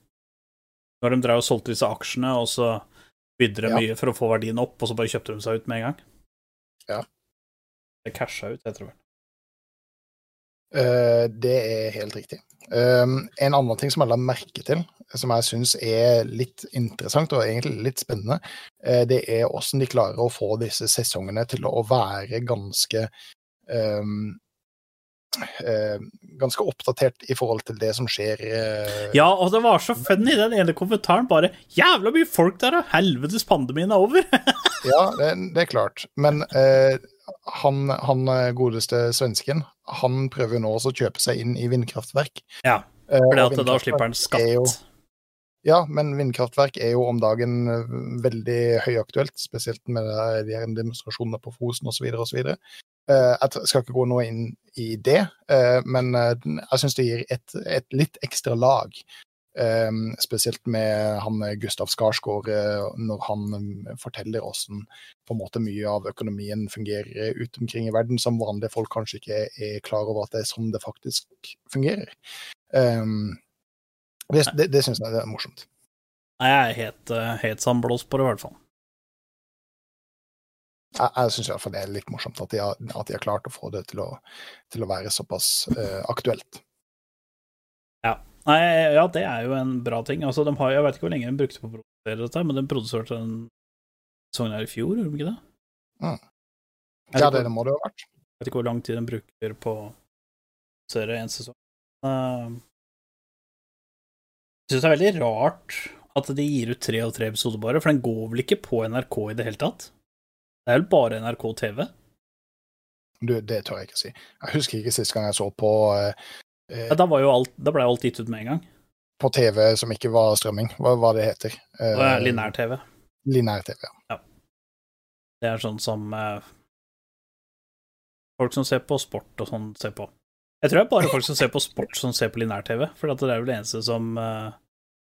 S2: Når de drev og solgte disse aksjene, og så bydde de
S1: Ja.
S2: mye for å få verdien opp, og så bare kjøpte de seg ut med en gang.
S1: Ja.
S2: Det casha ut, jeg det vel.
S1: Uh, det er helt riktig. Um, en annen ting som jeg la merke til, som jeg syns er litt interessant og egentlig litt spennende, eh, det er hvordan de klarer å få disse sesongene til å være ganske um, Ganske oppdatert i forhold til det som skjer eh,
S2: Ja, og det var så funny, den ene kommentaren bare 'Jævla mye folk der, og Helvetes pandemien er over!'
S1: Ja, det, det er klart. Men eh, han, han eh, godeste svensken, han prøver jo nå også å kjøpe seg inn i vindkraftverk.
S2: ja,
S1: for
S2: for
S1: at
S2: da slipper han
S1: skatt. jo-. Ja, men vindkraftverk er jo om dagen eh, veldig høyaktuelt, spesielt med de her demonstrasjonene på Fosen osv. osv. Jeg skal ikke gå noe inn i det, eh, men eh, jeg syns det gir et, et litt ekstra lag. Eh, spesielt med han eh, Gustav Skarsgård, eh, når han eh, forteller hvordan på en måte mye av økonomien fungerer ut omkring i verden, som vanlige folk kanskje ikke er, klar over at det er sånn det faktisk fungerer. Um, det det, det syns jeg er morsomt.
S2: Nei, jeg er helt, helt sandblåst på det, i hvert fall.
S1: Jeg, jeg syns iallfall det er litt morsomt at de, har, at de har klart å få det til å, til å være såpass eh, aktuelt.
S2: Nei, ja, det er jo en bra ting. Altså, de har, jeg vet ikke hvor lenge de brukte på å produsere dette, men de produserte den sesongen her i fjor, gjorde de ikke det?
S1: Mm. Ja, det, det må det jo ha vært.
S2: Jeg vet ikke hvor lang tid de bruker på å produsere en sesong. Uh, jeg syns det er veldig rart at de gir ut tre og tre episoder bare, for den går vel ikke på NRK i det hele tatt? Det er vel bare NRK TV?
S1: Du, det tør jeg ikke si. Jeg husker ikke sist gang jeg så på, eh,
S2: Ja, da, var jo alt, da ble alt gitt ut med en gang.
S1: på TV som ikke var strømming. Hva, hva det heter.
S2: Uh, er Linær-TV.
S1: Linær-TV. ja.
S2: Det er sånn som eh, folk som ser på sport og sånn, ser på. Jeg tror det er bare folk som ser på sport, som ser på linær-TV, for at det er vel det eneste som, eh,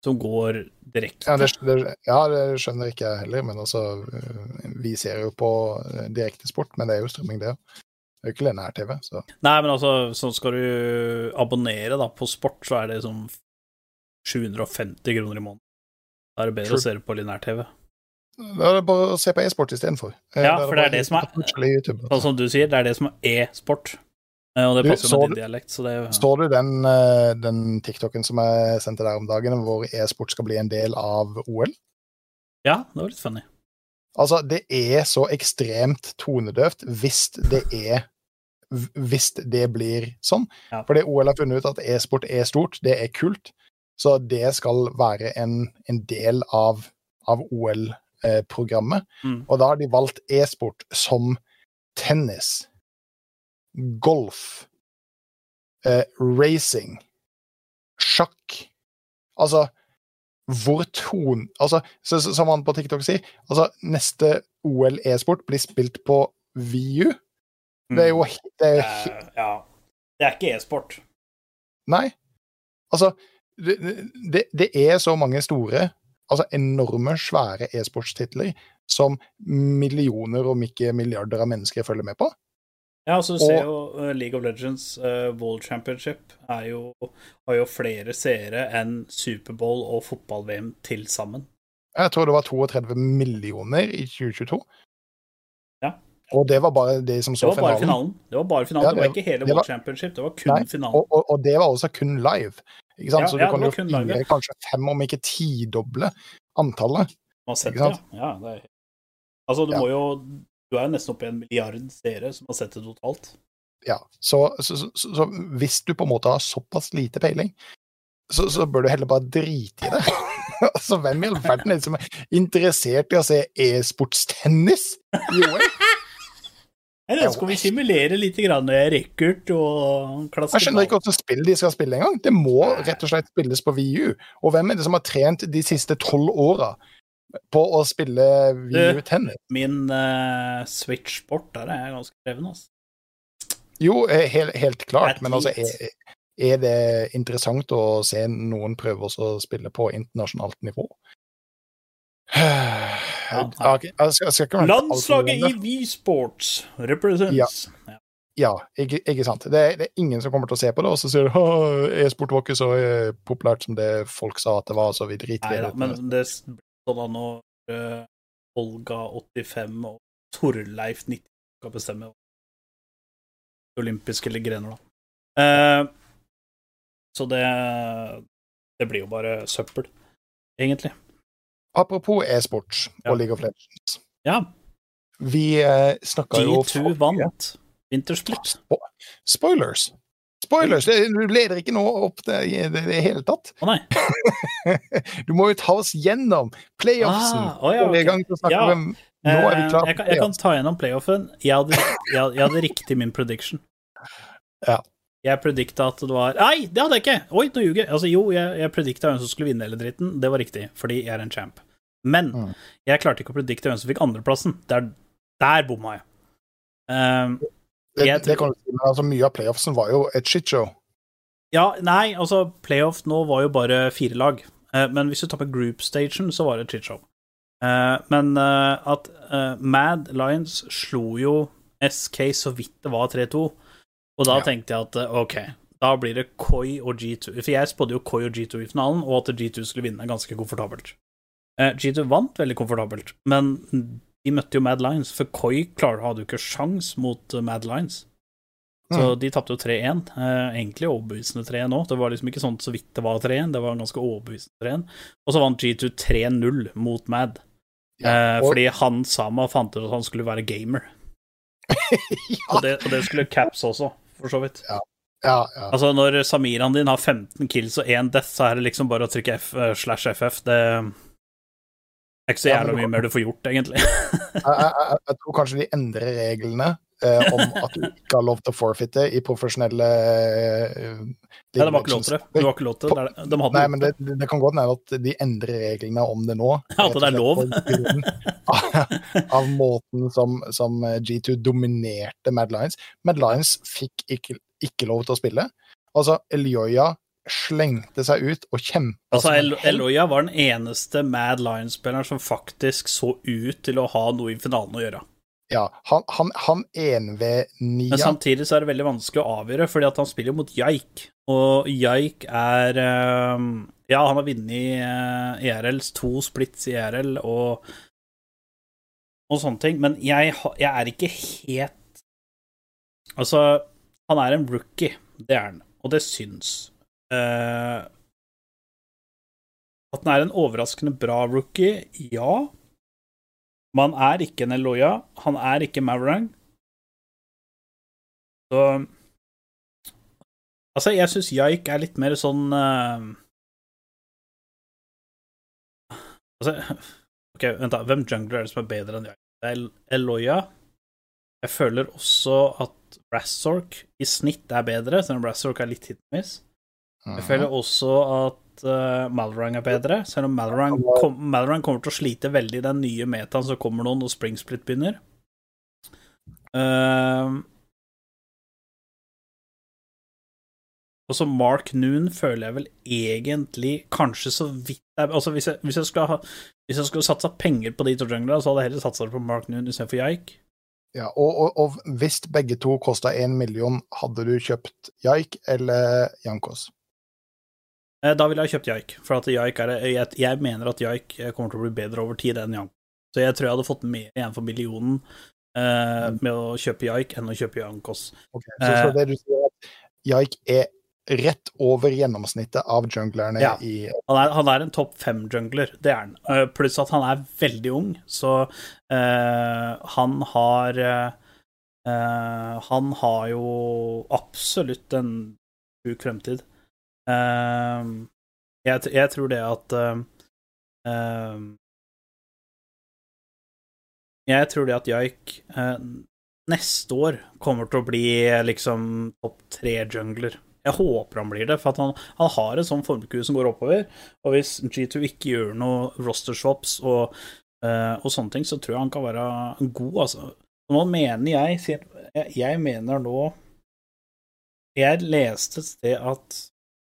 S2: som går direkte.
S1: Ja det, det, ja, det skjønner ikke jeg heller, men altså eh, Vi ser jo på eh, direkte sport, men det er jo strømming, det. Det er ikke linær-TV, så
S2: Nei, men altså, sånn skal du abonnere da på sport, så er det sånn 750 kroner i måneden. Da er det bedre
S1: sure.
S2: å se det på linær-TV.
S1: da er det bare å se på e-sport istedenfor. Eh,
S2: Ja, for det er det som er-
S1: YouTube.
S2: Sånn som du sier, det er det som er e-sport. Eh, Og det passer
S1: du,
S2: med
S1: du-
S2: din dialekt, så det
S1: Så du den, eh, den TikToken som jeg sendte der om dagen, hvor e-sport skal bli en del av OL?
S2: Ja, det var litt funny.
S1: Altså, det er så ekstremt tonedøvt hvis det er Hvis det blir sånn.
S2: Ja.
S1: Fordi OL har funnet ut at e-sport er stort, det er kult. Så det skal være en, en del av, av OL-programmet.
S2: Mm.
S1: Og da har de valgt e-sport som tennis, golf, eh, racing, sjakk. Altså hvor ton... Altså, så, så, som han på TikTok sier, altså neste OL e-sport blir spilt på VU. Det er jo det er,
S2: Eh, ja. Det er ikke e-sport.
S1: Nei. Altså, det, det, det er så mange store, altså enorme, svære e-sportstitler som millioner, om ikke milliarder av mennesker følger med på.
S2: Ja, altså du ser jo uh, League of Legends uh, World Championship jo, har jo flere seere enn Superbowl og fotball-VM til sammen.
S1: Jeg tror det var 32 millioner i 2022. Og det var bare de som
S2: Det
S1: så finalen.
S2: finalen. Det var bare finalen,
S1: Ja,
S2: det var ikke hele
S1: det
S2: World Championship, det var kun
S1: Nei,
S2: finalen.
S1: Og, og, og det var også kun live. Ikke sant?
S2: Ja,
S1: så du
S2: ja,
S1: kan jo fire, kanskje fem, om ikke tidoble antallet.
S2: Sett det, ja. ja det er... Altså, du må jo Du er jo nesten oppe i en milliard seere som har sett det totalt.
S1: Ja, så, så, så, så, hvis du på en måte har såpass lite peiling, så, så bør du heller bare drite i det. altså, hvem i all verden er det som er interessert i å se e-sportstennis i OL?
S2: Eller skal vi simulere litt rekkert og klaske
S1: Jeg skjønner ikke hvilket spill de skal spille engang. Det må rett og slett spilles på VU. Og hvem er det som har trent de siste tolv åra på å spille VU-tennis?
S2: Min uh, Switch Sport der er ganske krevende, altså.
S1: Jo, eh, helt, helt klart, men altså er, er det interessant å se noen prøve å spille på internasjonalt nivå? Ja, ok, jeg skal, jeg skal ikke være altfor
S2: Landslaget i V-sports represents. Ja.
S1: Ja, ikke, ikke sant. Det, er- det er ingen som kommer til å se på det, og så sier de e-sport var ikke så eh, populært som det folk sa at det var, så vi driter i det.
S2: men det blir sånn når uh, Olga 85 og Torleif 90 skal bestemme olympiske eller grener, da. Uh, så det Det blir jo bare søppel, egentlig.
S1: Apropos e-sport
S2: Ja.
S1: og League of Legends.
S2: Ja,
S1: Vi eh, snakka jo
S2: G2
S1: forrige-
S2: vant Wintersplit.
S1: Spo spoilers! Spoilers! Det, du leder ikke nå opp det i det, det hele tatt.
S2: Å nei.
S1: Du må jo ta oss gjennom playoffsen.
S2: Ah, oh, ja, okay.
S1: gang til å
S2: snakke
S1: Ja. om Nå er vi
S2: Eh,
S1: klare
S2: jeg, kan, jeg kan ta gjennom playoffen. Jeg hadde, jeg, jeg hadde riktig min prediction.
S1: Ja.
S2: Jeg predikta at det var Nei, det hadde jeg ikke! Oi, nå ljuger jeg. Altså, jo, jeg, jeg predikta hvem som skulle vinne hele dritten. Det var riktig, fordi jeg er en champ. Men
S1: Mm.
S2: jeg klarte ikke å predikte hvem som fikk andreplassen. Der, der bomma jeg. Um,
S1: Det,
S2: jeg
S1: det kan du si, men altså, mye av playoffsen var jo et shitshow.
S2: ja, nei, altså, playoff nå var jo bare fire lag. Uh, men hvis du tar med group-stagen, så var det et shitshow. Uh, men uh, at eh, Mad Lions slo jo SK så vidt det var 3-2, og da
S1: Ja.
S2: tenkte jeg at eh, OK, da blir det Koi og G2. For jeg spådde jo Koi og G2 i finalen, og at G2 skulle vinne ganske komfortabelt. Eh, G2 vant veldig komfortabelt, men de møtte jo Mad Lines, for Koi klarer, hadde jo ikke sjans mot eh, Mad Lines. Så
S1: Mm.
S2: de tapte jo 3-1. Eh, egentlig overbevisende 3-1 òg. Det var liksom ikke sånn så vidt det var 3-1, det var ganske overbevisende 3-1. Og så vant G2 3-0 mot Mad,
S1: Ja,
S2: eh,
S1: og-
S2: fordi han Sama fant ut at han skulle være gamer.
S1: ja,
S2: Og det, og det skulle Caps også, for så vidt.
S1: ja, ja.
S2: Altså, når Samiran din har 15 kills og 1 death, så er det liksom bare å trykke F slash FF. Det er ikke så jævla mye mer du får gjort, egentlig.
S1: Jeg, jeg, jeg, tror kanskje de endrer reglene eh, om at du ikke har lov til å forfitte i profesjonelle eh,
S2: Nei, det var ikke lov til det. det, var ikke lov til det. det. De hadde
S1: Nei, men det, det kan godt hende at de endrer reglene om det nå.
S2: Ja, at det er lov.
S1: Av, av måten som, som G2 dominerte Mad Lions. Mad Lions fikk ikke, ikke lov til å spille. Altså, Elioya slengte seg ut og kjempa
S2: Altså, El. Eloya var den eneste Mad Lions-spilleren som faktisk så ut til å ha noe i finalen å gjøre.
S1: Ja, han, han, han 1v9
S2: Men samtidig så er det veldig vanskelig å avgjøre, fordi at han spiller mot Jaik. Og Jaik er eh, Ja, han har vunnet ERLs to splits i ERL og og sånne ting, men jeg, jeg er ikke helt Altså, han er en rookie, det er han, og det syns. Eh, at han er en overraskende bra rookie, ja. Men han er ikke en Eloya, han er ikke Maverang. Så Altså, jeg syns Jaik er litt mer sånn uh, Altså OK, vent, da. Hvem jungler er det som er bedre enn Jaik? Det er El- Eloya. Jeg føler også at Rassork i snitt er bedre, selv om Rassork er litt hit and miss. Jeg føler også at uh, Malrang er bedre, selv om Malrang, kom, Malrang kommer til å slite veldig i den nye metaen som kommer nå når Springsplit begynner. Uh, og så Mark Noon føler jeg vel egentlig kanskje så vidt jeg, Altså hvis jeg, hvis jeg skulle ha Hvis jeg skulle satsa penger på de to junglerne, så hadde jeg heller satsa på Mark Noon istedenfor Jaik.
S1: Ja, og, og, og hvis begge to kosta én million, hadde du kjøpt Jaik eller Jankos?
S2: Eh, Da ville jeg kjøpt Jaik, for Jaik er, jeg, jeg mener at Jaik kommer til å bli bedre over tid enn Jank. Så jeg tror jeg hadde fått mer igjen for millionen eh, med å kjøpe Jaik enn å kjøpe Jankos.
S1: Okay, Så, så
S2: Eh.
S1: det du sier, er at Jaik er rett over gjennomsnittet av junglerne
S2: Ja.
S1: i
S2: Han er, han er en topp fem-jungler, det er han. Eh, Pluss at han er veldig ung, så eh, han har eh, eh, Han har jo absolutt en sjuk fremtid. Eh, jeg, jeg tror det at eh, eh, Jeg tror det at Jaik eh, neste år kommer til å bli eh, liksom topp tre jungler. Jeg håper han blir det, for han, han har en sånn formkue som går oppover. Og hvis G2 ikke gjør noe roster swaps og, eh, og sånne ting, så tror jeg han kan være god, altså. Nå mener Jeg, jeg mener nå Jeg leste et sted at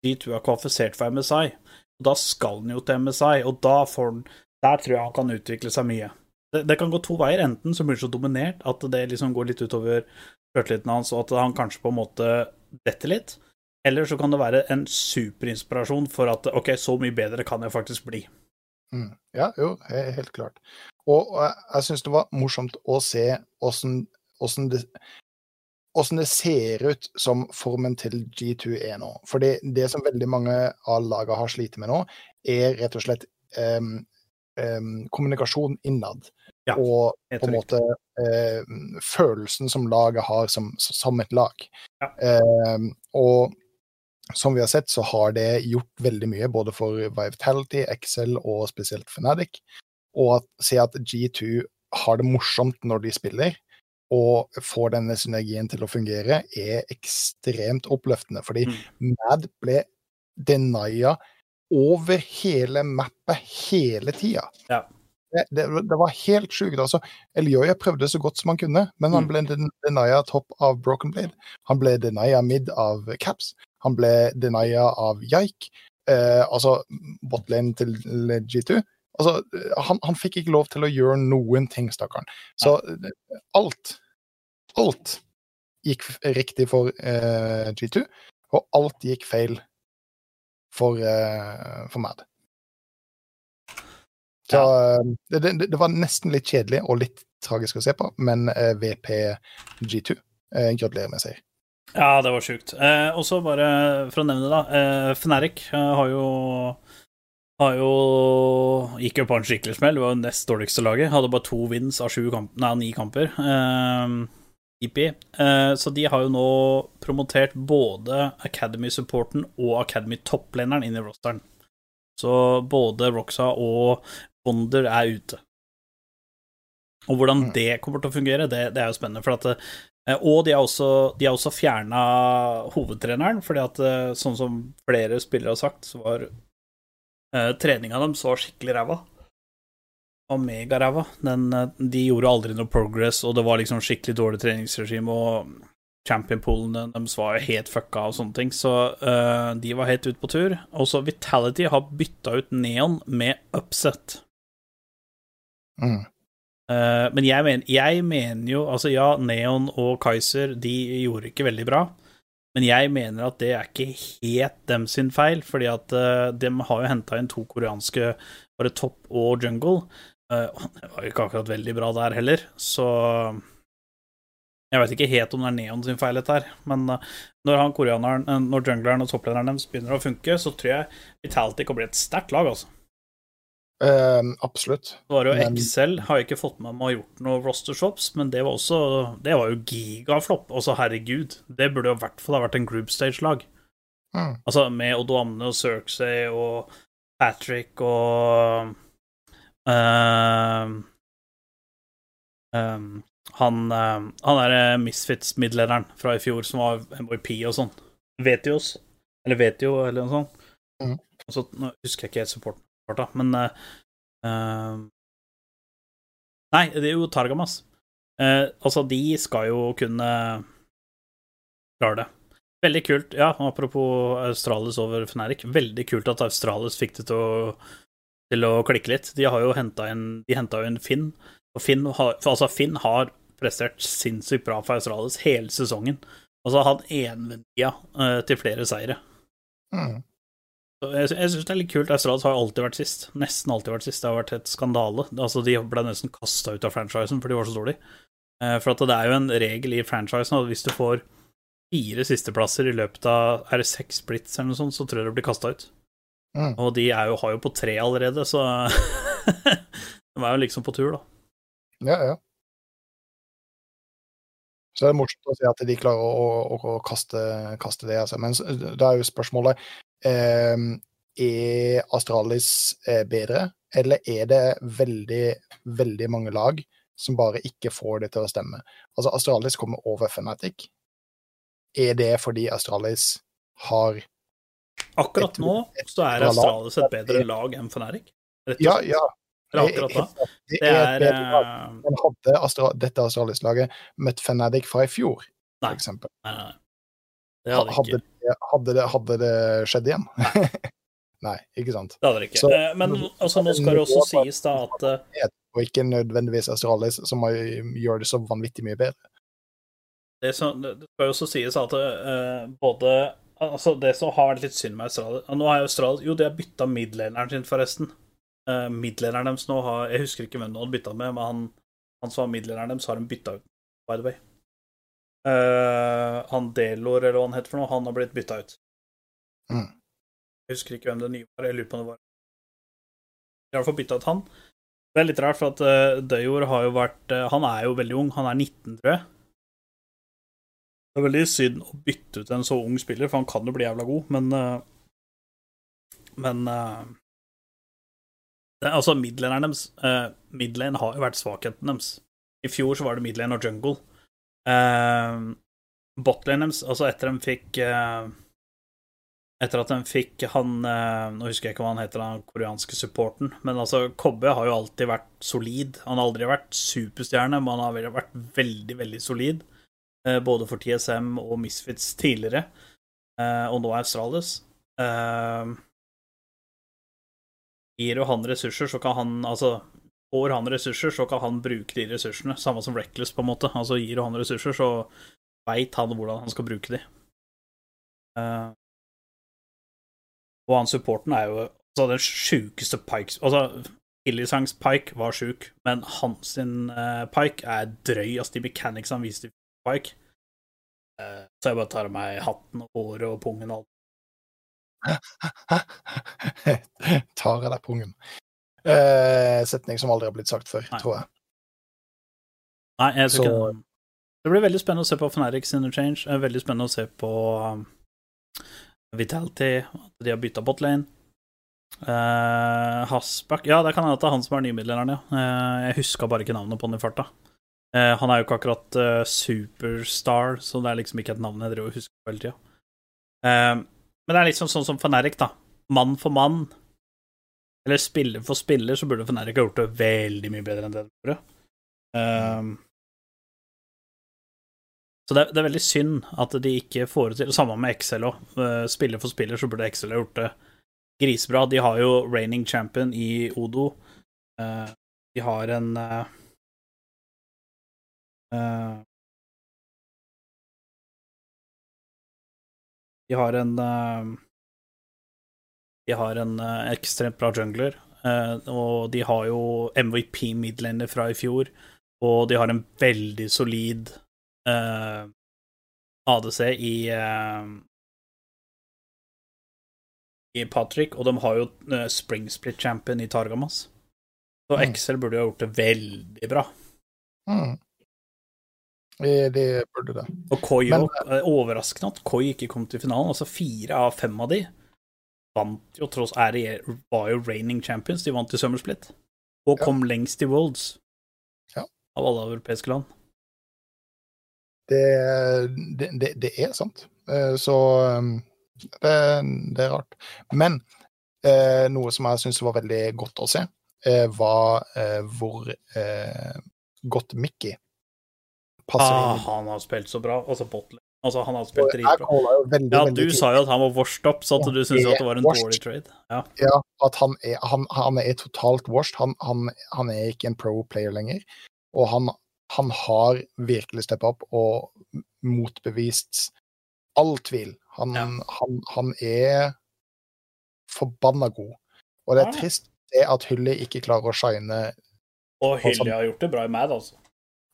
S2: G2 er kvalifisert for MSI. Og da skal han jo til MSI, og da får han Der tror jeg han kan utvikle seg mye. Det, det kan gå to veier. Enten så blir han så dominert at det liksom går litt utover sjøltilliten hans, og at han kanskje på en måte detter litt. Eller så kan det være en superinspirasjon for at OK, så mye bedre kan jeg faktisk bli.
S1: Mm. Ja, jo, helt klart. Og, jeg, syns det var morsomt å se åssen det åssen det ser ut som formen til G2 er nå. For det, det som veldig mange av lagene har slitt med nå, er rett og slett um, um, kommunikasjon innad.
S2: Ja,
S1: og på en måte uh, følelsen som laget har som, som et lag.
S2: Ja.
S1: Uh, og som vi har sett, så har det gjort veldig mye, både for Vivitality, Excel og spesielt Fnatic. Og at, se at G2 har det morsomt når de spiller, og får denne synergien til å fungere, er ekstremt oppløftende. Fordi
S2: Mm.
S1: Mad ble denia over hele mappet hele tida.
S2: Ja.
S1: Det, det, det var helt sjukt. Altså, Elioya prøvde så godt som han kunne, men han
S2: Mm.
S1: ble denia topp av Broken Blade. Han ble denia mid av Caps. Han ble denia av Jaik. Eh, altså botlane til G2. Altså, han, han fikk ikke lov til å gjøre noen ting, stakkaren. Så eh, alt, alt gikk riktig for eh, G2, og alt gikk feil for, eh, for Mad. Så eh, det, det, det var nesten litt kjedelig og litt tragisk å se på, men eh, VP G2 eh, gratulerer med seier.
S2: Ja, det var sjukt. Eh, og så bare for å nevne det, da. Eh, Fnatic eh, har jo har jo Gikk jo på en skikkelig smell. Det var jo nest dårligste laget. Hadde bare to wins av sju kamp, nei, ni kamper. Eh, IP. Eh, så de har jo nå promotert både Academy-supporten og Academy-toppleneren inn i rosteren. Så både Roxa og Bonder er ute. Og hvordan
S1: Mm.
S2: det kommer til å fungere, det, det er jo spennende. For at Eh, Og de har også, de har også fjerna hovedtreneren, fordi at eh, sånn som flere spillere har sagt, så var eh, treninga deres var skikkelig ræva. Og megaræva. Eh, De gjorde aldri noe progress, og det var liksom skikkelig dårlig treningsregime, og championpoolene deres var jo helt fucka og sånne ting, så uh, de var helt ute på tur. Også Vitality har bytta ut Neon med Upset.
S1: Mm.
S2: Uh, men jeg, men, jeg mener jo Altså, ja, Neon og Kaiser de gjorde ikke veldig bra, men jeg mener at det er ikke helt dem sin feil, fordi at uh, de har jo henta inn to koreanske, bare Topp og Jungle. Uh, det var jo ikke akkurat veldig bra der heller, så jeg vet ikke helt om det er Neon sin feil, dette her, men eh, når han koreaneren, eh, når jungleren og topplederen deres begynner å funke, så tror jeg Vitality kan bli et sterkt lag, altså.
S1: Eh, absolutt.
S2: Det var jo
S1: Men-
S2: Excel, har jeg ikke fått med meg å ha gjort noe roster swaps, men det var også Det var jo gigaflopp. Altså, herregud, det burde jo i hvert fall ha vært en group stage-lag.
S1: Mm.
S2: Altså med Oddo Amne og Cirksey og Patrick og uh, um, Han uh, Han er Misfits-midlederen fra i fjor som var MVP og sånn. Vetios, eller Vetio, eller noe sånt.
S1: Mm.
S2: Og så, nå husker jeg ikke helt supporten, da, men eh, ehm, Nei, det er jo Targamas. Uh, altså, de skal jo kunne klare det. Veldig kult. Ja, apropos Australis over Fnatic. Veldig kult at Australis fikk det til å, til å klikke litt. De har jo henta inn De en Finn, og Finn har, altså Finn har prestert sinnssykt bra for Australis hele sesongen. Altså han envendia uh, til flere seire.
S1: Mm.
S2: Jeg, jeg syns det er litt kult. Australia har alltid vært sist. Nesten alltid vært sist. Det har vært et skandale. Altså, de ble nesten kasta ut av franchisen, for de var så dårlige. Eh, For at det er jo en regel i franchisen at hvis du får fire sisteplasser i løpet av Er det seks splits eller noe sånt, så tror jeg du blir kasta ut.
S1: Mm.
S2: Og de er jo, har jo på tre allerede, så De er jo liksom på tur, da.
S1: Ja, ja. Så det er morsomt å se at de klarer å, å, å kaste, kaste det. Altså. Men det da er jo spørsmålet er Astralis eh, bedre, eller er det veldig, veldig mange lag som bare ikke får det til å stemme? Altså, Astralis kommer over Fnatic. Er det fordi Astralis har
S2: Akkurat nå så er Astralis et bedre lag enn Fnatic.
S1: Ja, ja.
S2: Eller akkurat da.
S1: Det
S2: Det
S1: er
S2: er eh,
S1: hadde Astra dette Astralis-laget møtt Fnatic fra i fjor, f.eks.
S2: Nei, nei, nei. Det hadde
S1: hadde det, hadde det, hadde det skjedd igjen? Nei, ikke sant?
S2: Det hadde det ikke.
S1: Så-
S2: Eh, Men altså, nå skal det også sies da at eh,
S1: Og ikke nødvendigvis Astralis, som har- gjør det så vanvittig mye bedre.
S2: det, som, det skal jo også sies at uh, både Altså, det som har vært litt synd med Australia Nå har Australia Jo, de har bytta midlaneren sin, forresten. Uh, midlaneren deres nå har Jeg husker ikke hvem de hadde bytta med, men han, han som var midlaneren deres, har de bytta ut, by the way. Eh, han Delor, eller hva han heter for noe, han har blitt bytta ut.
S1: Mm.
S2: Jeg husker ikke hvem det nye var. Jeg lurer på om det var De har i hvert fall bytta ut han. Det er litt rart, for at uh, Døyor har jo vært uh, Han er jo veldig ung. Han er 19, tror jeg. Det er veldig synd å bytte ut en så ung spiller, for han kan jo bli jævla god, men uh, Men eh, det, Altså, midlaneren deres uh, Midlane har jo vært svakheten deres. I fjor så var det midlane og jungle. Uh, Botlane deres, altså etter de fikk uh, etter at de fikk han uh, Nå husker jeg ikke hva han heter, den koreanske supporten. Men altså, Kobbe har jo alltid vært solid. Han har aldri vært superstjerne, men han har vært veldig, veldig solid. Uh, både for TSM og Misfits tidligere, og nå Australis. Eh, gir jo han ressurser, så kan han Altså, får han ressurser, så kan han bruke de ressursene. Samme som Reckless, på en måte. Altså, gir han ressurser, så veit han hvordan han skal bruke de. Uh, og han supporten er jo altså, den sjukeste Pike Altså, Illisangs Pike var sjuk, men hans eh, Pike er drøy. Altså, de mechanics han viste i Pike. uh, så jeg bare tar av meg hatten og håret og pungen og alt.
S1: Tar jeg deg pungen. Eh, setning som aldri har blitt sagt før,
S2: Nei.
S1: tror jeg.
S2: Nei, jeg tror ikke det. Det blir veldig spennende å se på Fanatics Interchange. Det er veldig spennende å se på um, Vitality, at de har bytta botlane. Uh, Hasbakk Ja, det kan hende at det er han som er nymiddeleren, ja. Uh, jeg huska bare ikke navnet på han i farta. Uh, han er jo ikke akkurat uh, superstar, så det er liksom ikke et navn jeg driver og husker på hele tida. Eh, men det er liksom sånn som Feneric da. Mann for mann, eller spiller for spiller, så burde Fnatic ha gjort det veldig mye bedre enn det de gjorde. Um, så det er, det er veldig synd at de ikke får det til. Samme med Excel òg. Spiller for spiller så burde Excel ha gjort det grisebra. De har jo reigning champion i Odo. Uh, de har en uh, eh, De har en eh, De har en eh, ekstremt bra jungler, eh, og de har jo MVP midlander fra i fjor, og de har en veldig solid eh, ADC i eh, i Patrick, og de har jo eh, Spring Split Champion i Targamas. Så
S1: Mm.
S2: Excel burde jo ha gjort det veldig bra.
S1: Mm. Eh, Det burde det.
S2: Og Koi
S1: Men-
S2: òg. Overraskende at Koi ikke kom til finalen. Altså fire av fem av de vant jo tross er, var jo reigning champions. De vant i Summersplit. Og
S1: Ja.
S2: kom lengst i Worlds.
S1: Ja.
S2: Av alle europeiske land.
S1: Det, det, det, er sant. Eh, Så um, det, det er rart. Men eh, noe som jeg syns var veldig godt å se, eh, var hvor godt Mickey passer
S2: Ah,
S1: inn.
S2: han har spilt så bra. Altså. Altså, han hadde spilt dritbra. Ja, du sa jo at han var washed up, så at du syntes jo at det var en dårlig trade. Ja.
S1: Ja, at han er, han, han er totalt washed. Han, han, han er ikke en pro player lenger. Og han, han har virkelig steppa opp og motbevist all tvil. Han,
S2: Ja.
S1: han, han er forbanna god. Og det er trist det at Hylli ikke klarer å shine.
S2: Og Hylly har gjort det bra i Mad, altså.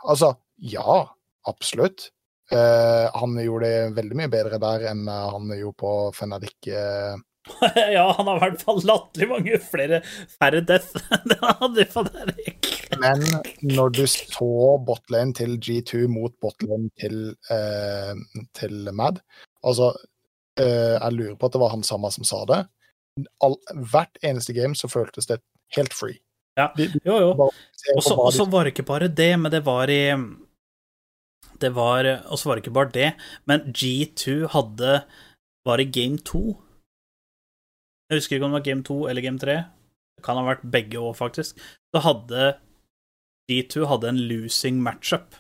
S1: Altså, ja, absolutt. Eh, han gjorde det veldig mye bedre der enn eh, han gjorde på Fnatic. eh,
S2: ja, han har i hvert fall latterlig mange flere færre death enn han hadde på Derek.
S1: Men når du så botlane til G2 mot botlane til, eh, til Mad Altså, eh, jeg lurer på at det var han samme som sa det, all, hvert eneste game så føltes det helt free.
S2: Ja. Jo, jo. Og så var det ikke bare det, men det var i Det var Og så var det ikke bare det, men G2 hadde Var det game 2 Jeg husker ikke om det var game 2 eller game 3. Det kan ha vært begge òg, faktisk. Så hadde G2 hadde en losing matchup.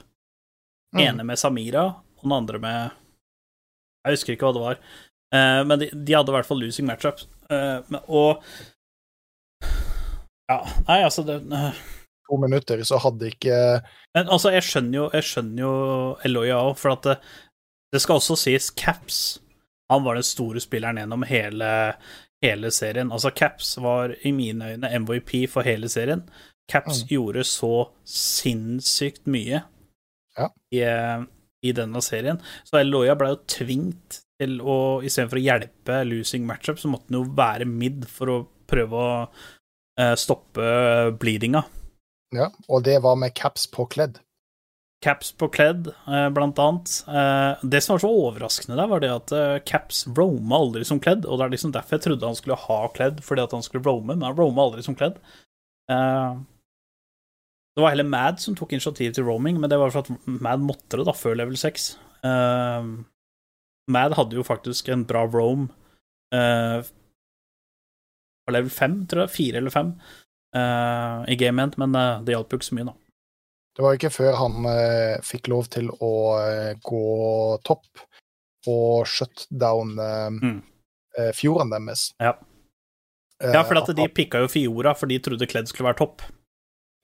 S2: Den
S1: Mm.
S2: ene med Samira, og den andre med Jeg husker ikke hva det var. Eh, men de, de hadde i hvert fall losing matchups. Eh, og Ja, nei, altså det eh,
S1: to minutter så hadde ikke
S2: Men altså, jeg skjønner jo, jeg skjønner jo Eloya òg, for at det, det skal også sies Caps. Han var den store spilleren gjennom hele, hele serien. Altså, Caps var i mine øyne MVP for hele serien. Caps
S1: Mm.
S2: gjorde så sinnssykt mye
S1: Ja.
S2: i, i denne serien. Så Eloya ble jo tvingt til å Istedenfor å hjelpe losing matchup, så måtte han jo være mid for å prøve å eh, stoppe bleedinga.
S1: Ja, og det var med caps påkledd.
S2: Caps på kledd, eh, blant annet. Eh, Det som var så overraskende der, var det at eh, Caps roama aldri som kledd, og det er liksom derfor jeg trodde han skulle ha kledd, fordi at han skulle roame, men han roama aldri som kledd. Det var heller Mad som tok initiativ til roaming, men det var for at Mad måtte det da, før level 6. Eh, Mad hadde jo faktisk en bra roam på level 5, tror jeg. 4 eller 5 eh, i game end, men uh, det hjalp jo ikke så mye, da.
S1: Det var jo ikke før han uh, fikk lov til å gå topp og shut down
S2: Mm.
S1: fjorden deres.
S2: Ja. Ja, for at de pikka jo Fiora, for de trodde Kledd skulle være topp.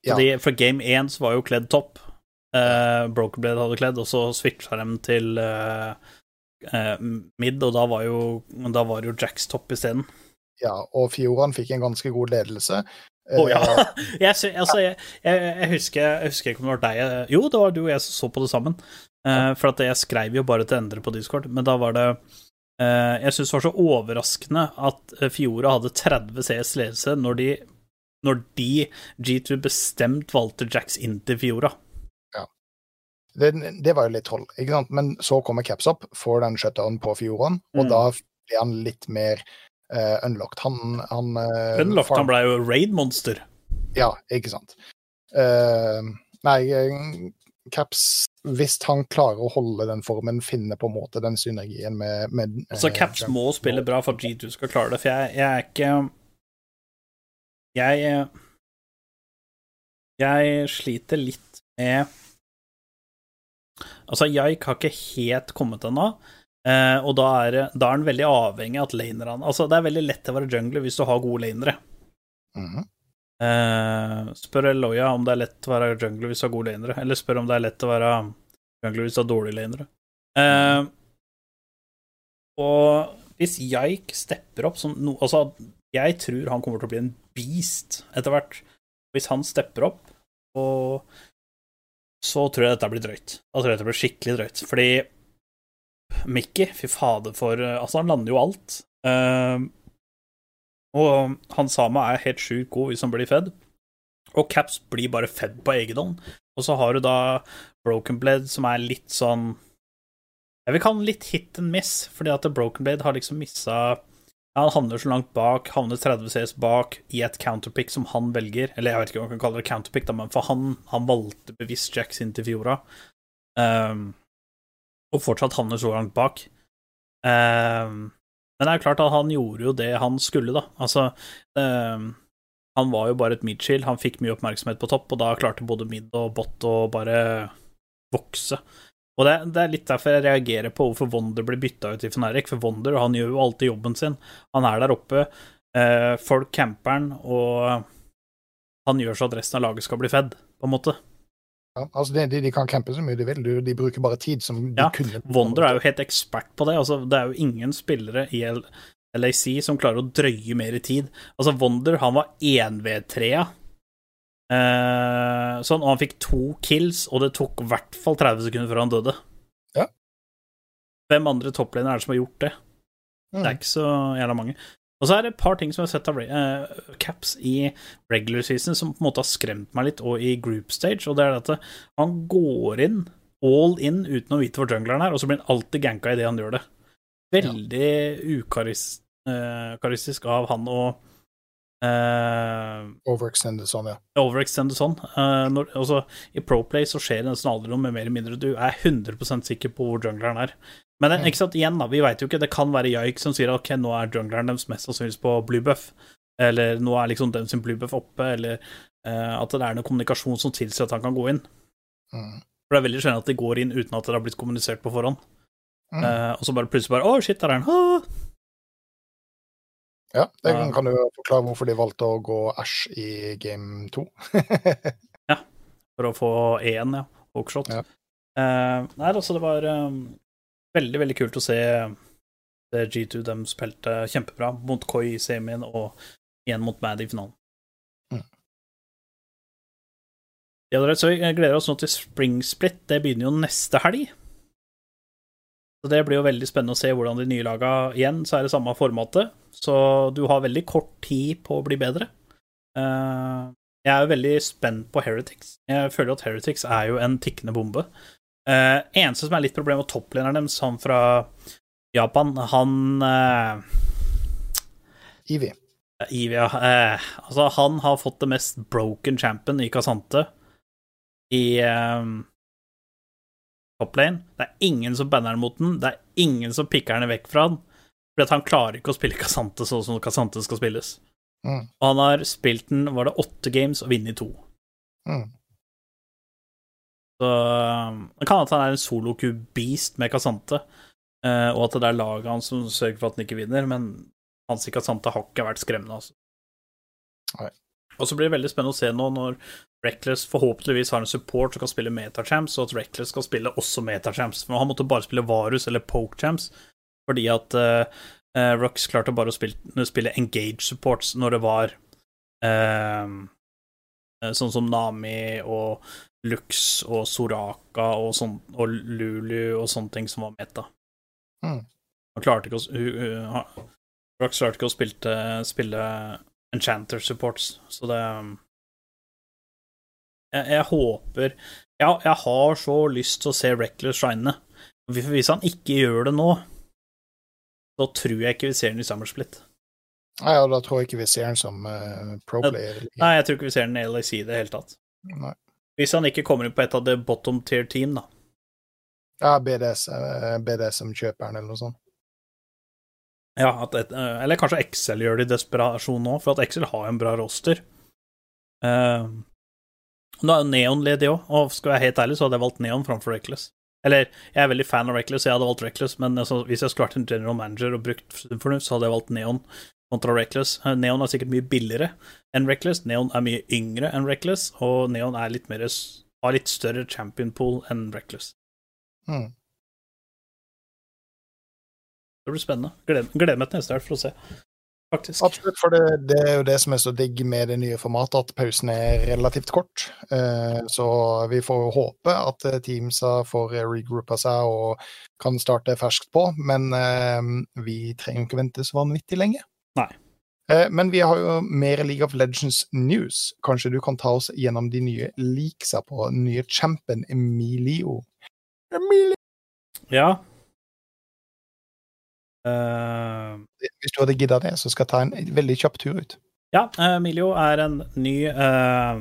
S1: Ja.
S2: de, for game 1 så var jo Kledd topp. Uh, Brokerblade hadde Kledd, og så switcha dem til uh, uh, mid, og da var jo, da var jo Jacks topp isteden.
S1: ja, og fjorden fikk en ganske god ledelse.
S2: Å ja.
S1: Eh,
S2: Jeg, altså, jeg, jeg, jeg, husker, jeg husker ikke om det var deg Jo, det var du og jeg som så på det sammen. Uh, for at jeg skrev jo bare til Endre på Discord, men da var det uh, Jeg syns det var så overraskende at eh, Fiora hadde 30 CS ledelse når de, når de G2 bestemt valgte Jacks inn til Fiora.
S1: det, det var jo litt troll, ikke sant? Men så kommer caps opp, får den shutdownen på Fioraen, og
S2: Mm.
S1: da blir han litt mer eh, unlocked. Han, han uh,
S2: Unlocked,
S1: farm-
S2: han ble jo raid-monster.
S1: Ja, ikke sant. Uh, nei, Caps, hvis han klarer å holde den formen, finne på en måte den synergien med, med
S2: Altså, Caps må spille bra for at G2 skal klare det, for jeg, jeg er ikke Jeg Jeg sliter litt med Altså, Jaik har ikke helt kommet ennå, eh, og da er, da er den veldig avhengig av at lanerne Altså, det er veldig lett å være jungler hvis du har gode lanere.
S1: Mhm.
S2: Eh, spør Eloya om det er lett å være jungler hvis du har gode lanere, eller spør om det er lett å være jungler hvis du har dårlige lanere. Eh, og hvis Jaik stepper opp som no, Altså, jeg tror han kommer til å bli en beast etter hvert. Hvis han stepper opp, og så tror jeg dette blir drøyt. Da tror jeg dette blir skikkelig drøyt. Fordi Mickey, fy fader for Altså, han lander jo alt. Uh, og han Sama er helt sjukt god hvis han blir fedd. Og Caps blir bare fedd på egen hånd. Og så har du da Broken Blade, som er litt sånn Jeg vil kalle den litt hit and miss, fordi at Broken Blade har liksom missa Han havner så langt bak, havner 30 CS bak i et counterpick som han velger. Eller jeg vet ikke om man kan kalle det counterpick, da, men for han, han valgte bevisst Jacks inn til Fiora. Um, og fortsatt havner så langt bak. Um, men det er klart at han gjorde jo det han skulle, da. Altså um, Han var jo bare et midchill, han fikk mye oppmerksomhet på topp, og da klarte både mid og bot å bare vokse. Og det, det er litt derfor jeg reagerer på hvorfor Wonder blir bytta ut i Fnatic, for Wonder han gjør jo alltid jobben sin. Han er der oppe, eh, folk camper'n, og han gjør så at resten av laget skal bli fedd, på en måte.
S1: Ja, altså de, de, kan campe så mye de vil, de, bruker bare tid som de
S2: Ja,
S1: kunne
S2: Wonder er jo helt ekspert på det. Altså, det er jo ingen spillere i LAC som klarer å drøye mer i tid. Altså, Wonder, han var 1v3-a. Eh, sånn, og han fikk to kills, og det tok i hvert fall 30 sekunder før han døde.
S1: Ja.
S2: Hvem andre topplinjer er det som har gjort det? Det er
S1: Mm.
S2: ikke så jævla mange. Og så er det et par ting som jeg har sett av uh, caps i regular season som på en måte har skremt meg litt, og i group stage, og det er at eh, han går inn all in uten å vite hvor jungleren er, og så blir han alltid ganka idet han gjør det. Veldig ja. ukaristisk uh, av han og uh,
S1: Overextended sånn, ja.
S2: overextended sånn. Uh, når, også, I Proplay så skjer det nesten aldri noe med mer eller mindre du er 100% sikker på hvor jungleren er. Men ikke sant, igjen da, vi vet jo ikke, det kan være Jaik som sier ok, nå er jungleren deres mest sannsynligvis på bluebuff. eller nå er liksom den sin bluebuff oppe, eller uh, at det er noe kommunikasjon som tilsier at han kan gå inn.
S1: Mm.
S2: For det er veldig sjelden at de går inn uten at det har blitt kommunisert på forhånd.
S1: Mm.
S2: Uh, og så bare plutselig bare Å, shit, der er han. Ah!
S1: Ja, det
S2: uh,
S1: kan, du forklare hvorfor de valgte å gå Ash i game to.
S2: For å få én, ja. Hookshot.
S1: Ja.
S2: Eh, nei, altså, det var eh, veldig, veldig kult å se det G2 de spilte kjempebra mot Koi i semien og igjen mot Mad i finalen.
S1: Mm.
S2: Ja, så vi gleder oss nå til Spring Split. Det begynner jo neste helg. Så Det blir jo veldig spennende å se hvordan de nye laga Igjen så er det samme formatet, så du har veldig kort tid på å bli bedre. Eh, jeg er jo veldig spent på Heretics. Jeg føler at Heretics er jo en tikkende bombe. Uh, eneste som er litt problem med topplederen deres, han fra Japan, han uh,
S1: Ivi.
S2: Ivia eh, Altså, han har fått det mest broken champion i Kasante i toplane. Det er ingen som banner mot den, det er ingen som pikker den vekk fra den. Fordi han klarer ikke å spille Kasante sånn som Kasante skal spilles.
S1: Mm.
S2: Og han har spilt den, var det åtte games, og vunnet to.
S1: Mm.
S2: Så um, det kan at han er en solo-Q-beast med Casante, eh, og at det er laget hans som sørger for at han ikke vinner, men hans Casante har ikke vært skremmende, altså.
S1: Nei.
S2: Og så blir det veldig spennende å se nå når Reckless forhåpentligvis har en support som kan spille metachamps, og at Reckless skal spille også metachamps. For han måtte bare spille Varus eller Pokechamps, fordi at uh, uh, klarte bare å spille, spille engage supports når det var eh, Sånn som Nami og Lux og Soraka og, sånn, og Lulu og sånne ting som var meta.
S1: Mm.
S2: Han klarte ikke å uh, han- klarte ikke å spilte, spille Enchanter supports, så det Jeg, jeg håper ja, Jeg har så lyst til å se Reckless shine. Hvis hvis han ikke gjør det nå, så tror jeg ikke vi ser den i Summersplit.
S1: Nei, ja, da tror jeg ikke vi ser den som uh, pro-player.
S2: Nei, jeg tror ikke vi ser den i LAC i det hele tatt.
S1: Nei.
S2: Hvis han ikke kommer inn på et av det bottom tier team, da.
S1: Ja, BDS, BDSM-kjøperen kjøper han, eller noe sånt.
S2: Ja, at et, eh, eller kanskje Excel gjør det i desperasjon nå, for at Excel har en bra roster. Uh, nå er jo Neon ledig òg, og skal jeg være helt ærlig, så hadde jeg valgt Neon framfor Reckless. Eller, jeg er veldig fan av Reckless, jeg hadde valgt Reckless, men altså, hvis jeg skulle vært en general manager og brukt fornuft, så hadde jeg valgt Neon kontra Reckless. Eh, Neon er sikkert mye billigere enn Reckless, Neon er mye yngre enn Reckless, og Neon er litt mer, har litt større champion pool enn Reckless.
S1: Mm.
S2: Det blir spennende. Gleder, gleder meg til neste helg for å se, faktisk.
S1: Absolutt, for det, det er jo det som er så digg med det nye formatet, at pausen er relativt kort. Eh, så vi får jo håpe at eh, teamsa får regroupa seg og kan starte ferskt på, men eh, vi trenger jo ikke vente så vanvittig lenge.
S2: Nei.
S1: Eh, men vi har jo mer League of Legends news. Kanskje du kan ta oss gjennom de nye leaksa på den nye champion Emilio? Emilio!
S2: Ja. Eh,
S1: Hvis du hadde gidda det, så skal jeg ta en veldig kjapp tur ut.
S2: ja, Emilio er en ny uh,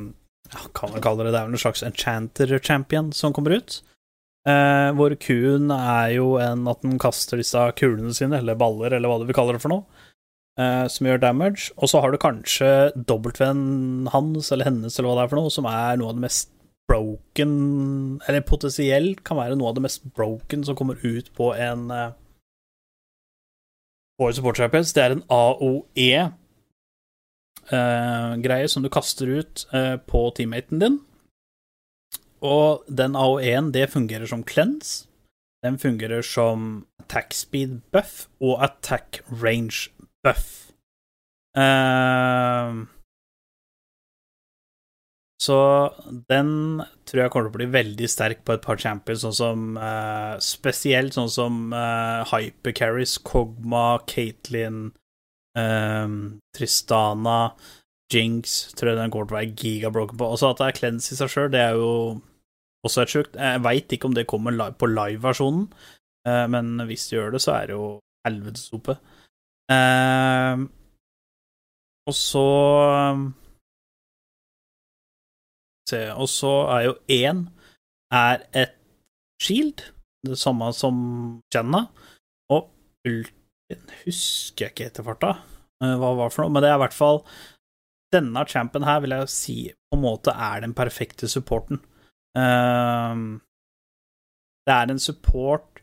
S2: Kan man kalle det det er vel en slags enchanter champion som kommer ut. Uh, hvor kuen er jo en at den kaster disse kulene sine, eller baller, eller hva du vil kalle det for noe, uh, som gjør damage. Og så har du kanskje W-en hans eller hennes, eller hva det er for noe, som er noe av det mest broken Eller potensielt kan være noe av det mest broken som kommer ut på en uh, Årets Support Champions. Det er en AOE-greie eh, som du kaster ut eh, på teammaten din. Og den AOE-en, det fungerer som cleanse. Den fungerer som attack speed buff og attack range buff. Eh, så den tror jeg kommer til å bli veldig sterk på et par champions, sånn som eh, Spesielt sånn som uh, Hypercarries, Kogma, Caitlyn, eh, Tristana, Jinx Tror jeg den kommer til å være gigabroken på. Også at det er cleanse i seg sjøl, det er jo også et sjukt. Jeg veit ikke om det kommer live på live-versjonen, eh, men hvis det gjør det, så er det jo helvetes oppe. Eh, og så Se, og så er jo én er et shield, det samme som Jenna, og Ultin husker jeg ikke etter farta eh, hva var for noe, men det er i hvert fall Denne champen her vil jeg si på en måte er den perfekte supporten. Eh, det er en support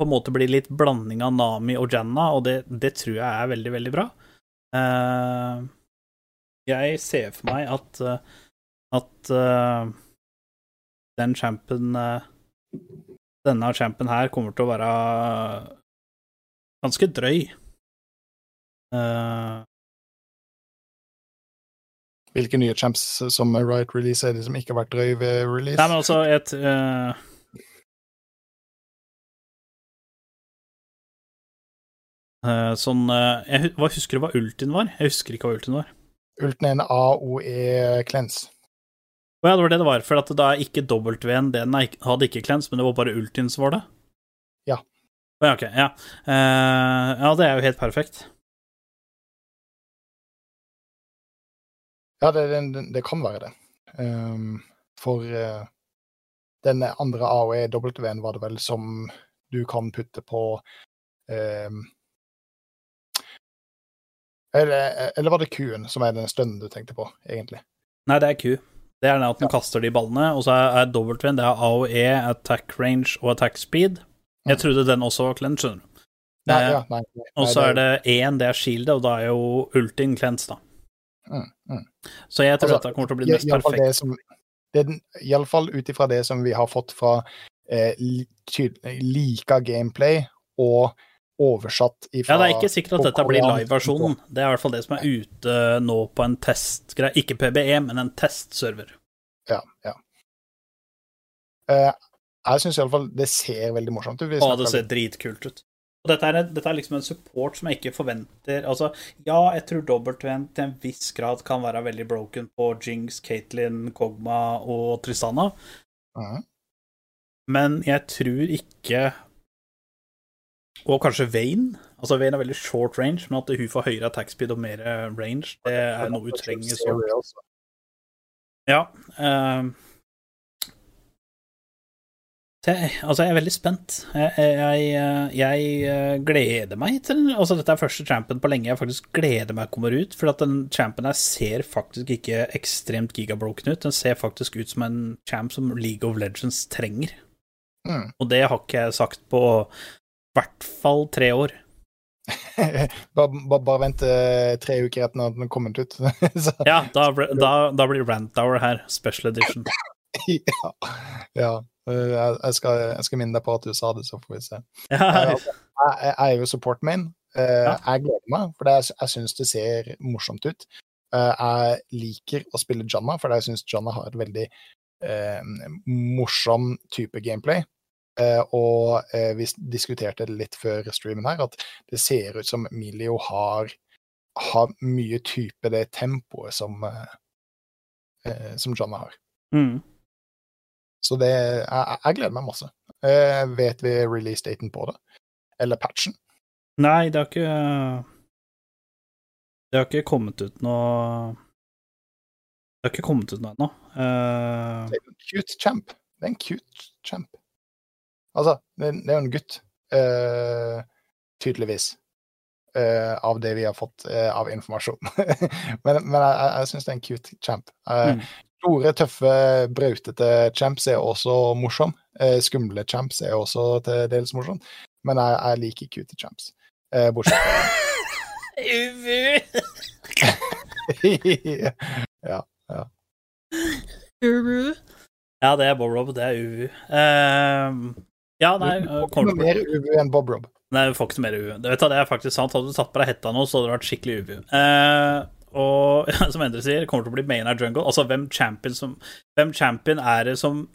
S2: på en måte blir litt blanding av Nami og Janna, og det, det tror jeg er veldig, veldig bra. Eh, jeg ser for meg at eh, at uh, den champen uh, Denne champen her kommer til å være ganske drøy. Uh,
S1: Hvilke nye champs som Riot release er det som ikke har vært drøy ved release?
S2: nei, men altså et uh, uh, Sånn jeg, Hva husker du hva Ultin var? Jeg husker ikke hva Ultin var.
S1: Ulten er en AOE cleanse.
S2: Å ja, det var det det var, for at da er ikke W-en Den hadde ikke cleanse, men det var bare Ultin som var det?
S1: Ja.
S2: Å ja, ok. Ja. Uh, ja, det er jo helt perfekt.
S1: Ja, det, det, det kan være det. Um, for uh, den andre AOE-W-en var det vel som du kan putte på um, eller, eller var det Q-en som er den stønnen du tenkte på, egentlig?
S2: Nei, det er Q. Det er at den
S1: Ja.
S2: kaster de ballene, og så er, er W-en det er AOE, attack range og attack speed. Jeg
S1: Mm.
S2: trodde den også var clench, skjønner du.
S1: Nei,
S2: Eh,
S1: ja, nei, nei,
S2: Og så er det én, det er shieldet, og da er jo ultin clench, da.
S1: Mm, mm.
S2: Så jeg tror
S1: Altså,
S2: dette kommer til å bli det mest
S1: perfekt.
S2: perfekte.
S1: det som- det er i alle fall ut ifra det som vi har fått fra eh, like gameplay og oversatt ifra
S2: Ja, det er ikke sikkert at dette blir live-versjonen. Det er i hvert fall det som er ute nå på en testgreie. Ikke PBE, men en testserver.
S1: Ja, ja. Eh, jeg syns iallfall det ser veldig morsomt ut.
S2: Ja, det ser dritkult ut. Og dette er, dette er liksom en support som jeg ikke forventer Altså, ja, jeg tror W-en til en viss grad kan være veldig broken på Jinx, Katelyn, Kogma og Tristana,
S1: Mhm.
S2: men jeg tror ikke Og kanskje Vayne. Altså, Vayne er veldig short range, men at hun får høyere attack speed og mer range, det er noe hun trenger. Så. Ja. Så jeg, altså, jeg er veldig spent. Jeg, jeg, jeg, eh, gleder meg til den. Altså, dette er første champion på lenge jeg faktisk gleder meg kommer ut. For at den champion her ser faktisk ikke ekstremt gigabroken ut. Den ser faktisk ut som en champ som League of Legends trenger.
S1: Mm.
S2: Og det har ikke jeg sagt på hvert fall tre år.
S1: bare, bare, bare vent eh, tre uker etter at den er kommet ut.
S2: Ja, da, da, da blir Rant Hour her, special edition.
S1: ja. ja. Eh, Jeg, jeg, skal, jeg skal minne deg på at du sa det, så får vi se.
S2: Ja,
S1: Jeg, jeg er jo support main. Eh. Jeg gleder meg, for det, er- jeg syns det ser morsomt ut. Eh, Jeg liker å spille Janna, for jeg syns Janna har et veldig eh, morsom type gameplay. Eh, og eh, vi diskuterte det litt før streamen her, at det ser ut som Milio har, har mye type det tempoet som, eh, som Janna har.
S2: mm.
S1: Så det, jeg, jeg gleder meg masse. Eh, vet vi release-daten på det? Eller patchen?
S2: Nei, det har ikke Det har ikke kommet ut noe Det har ikke kommet ut noe ennå. Uh...
S1: Det er en cute champ. Det er en cute champ. Altså, det, det er jo en gutt, eh, tydeligvis, eh, av det vi har fått eh, av informasjon. men men jeg, jeg, syns det er en cute champ. Eh,
S2: Mm.
S1: Store, tøffe, brautete champs er også morsom. Eh, skumle champs er også til dels morsom. Men jeg, jeg liker cute champs. Eh, bortsett fra ja.
S2: Ja, det er Bob Rob, det er Ubu Eh, ja, nei
S1: Du får ikke noe mer UV enn Bob Rob.
S2: Nei, du får ikke noe mer UV. Det, det er faktisk sant. Hadde du tatt på deg hetta nå, så hadde det vært skikkelig UV. Eh, og som Endre sier, kommer til å bli main av jungle. Altså, hvem champion, som, hvem champion er det som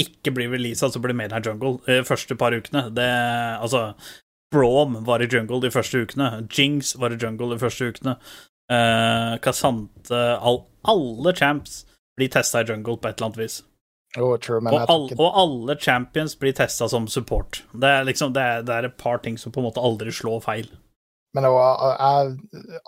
S2: ikke blir releasa, som blir main av jungle de første par ukene? Det, altså Brom var i jungle de første ukene. Jinx var i jungle de første ukene. Eh, Kasante all, Alle champs blir testa i jungle på et eller annet vis.
S1: Jo, true,
S2: Og, all,
S1: ikke
S2: og alle champions blir testa som support. Det er liksom det er, det er et par ting som på en måte aldri slår feil.
S1: Men av,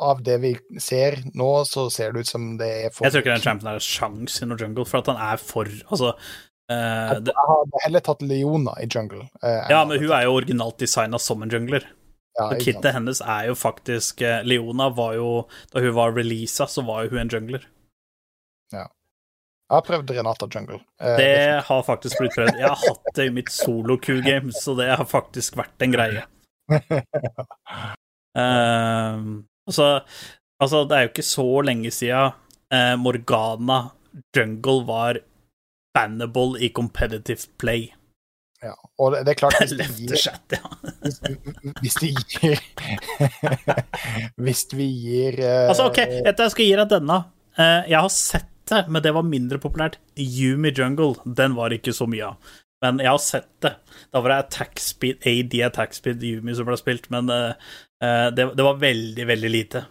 S1: av det vi ser nå, så ser det ut som det er for
S2: Jeg tror ikke den champion har sjans i noe jungle, for at han er for Altså uh, det,
S1: Jeg hadde heller tatt Leona i jungle. Uh,
S2: Ja, men hun er jo originalt designa som en jungler.
S1: ja.
S2: Kittet hennes er jo faktisk eh, Leona var jo Da hun var releasa, så var jo hun en jungler.
S1: Jeg har prøvd Renata jungle. Eh,
S2: Det har faktisk blitt prøvd. Jeg har hatt det i mitt solo-Q-game, så det har faktisk vært en greie. Uh, altså, altså, det er jo ikke så lenge siden uh, Morgana jungle var bannable i competitive play.
S1: ja. Og det, det er klart hvis vi gir,
S2: chat, ja.
S1: hvis, hvis vi gir Hvis vi gir uh,
S2: Altså, OK, jeg skal gi deg denne. Eh, jeg har sett det, men det var mindre populært. Yumi Jungle, den var ikke så mye av. Men jeg har sett det. Da var det attack speed, AD attack speed Yumi som ble spilt, men eh, det, det var veldig, veldig lite.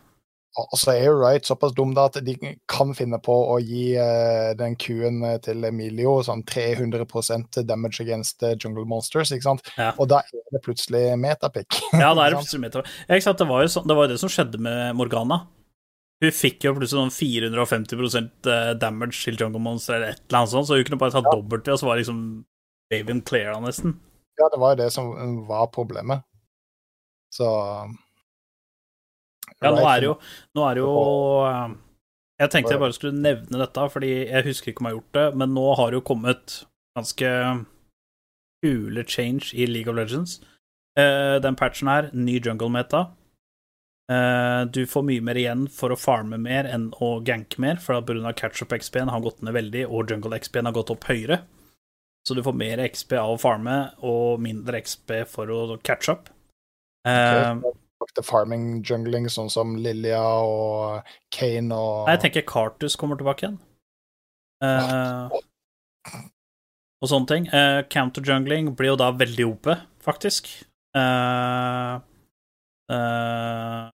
S1: Og så er jo Wright såpass dum da at de kan finne på å gi uh, den Q-en til Emilio sånn 300% damage against jungle monsters, ikke sant?
S2: Ja.
S1: Og da er det plutselig metapic.
S2: Ja, da er det plutselig metapic. Ja? Det var jo sånn, det var det som skjedde med Morgana. Hun fikk jo plutselig sånn 450 eh, damage til Jungle Monster eller et eller annet sånt, så hun kunne bare tatt dobbelt det, og så var liksom Raven cleara nesten.
S1: Ja, det var jo det som var problemet. Så
S2: Ja, nå er det jo, nå er det jo eh, Jeg tenkte jeg bare skulle nevne dette, fordi jeg husker ikke om jeg har gjort det, men nå har det jo kommet ganske kule change i League of Legends. Eh, den patchen her, ny jungle-meta. Eh, du får mye mer igjen for å farme mer enn å ganke mer, for pga. catch-up-XP-en har gått ned veldig, og jungle-XP-en har gått opp høyere. Så du får mer XP av å farme, og mindre XP for å catch up. Okay,
S1: uh, farming jungling, sånn som Lilia og Kane og
S2: Nei, jeg tenker Cartus kommer tilbake igjen. Uh, og sånne ting. Uh, Counter-jungling blir jo da veldig OP, faktisk. Uh, uh,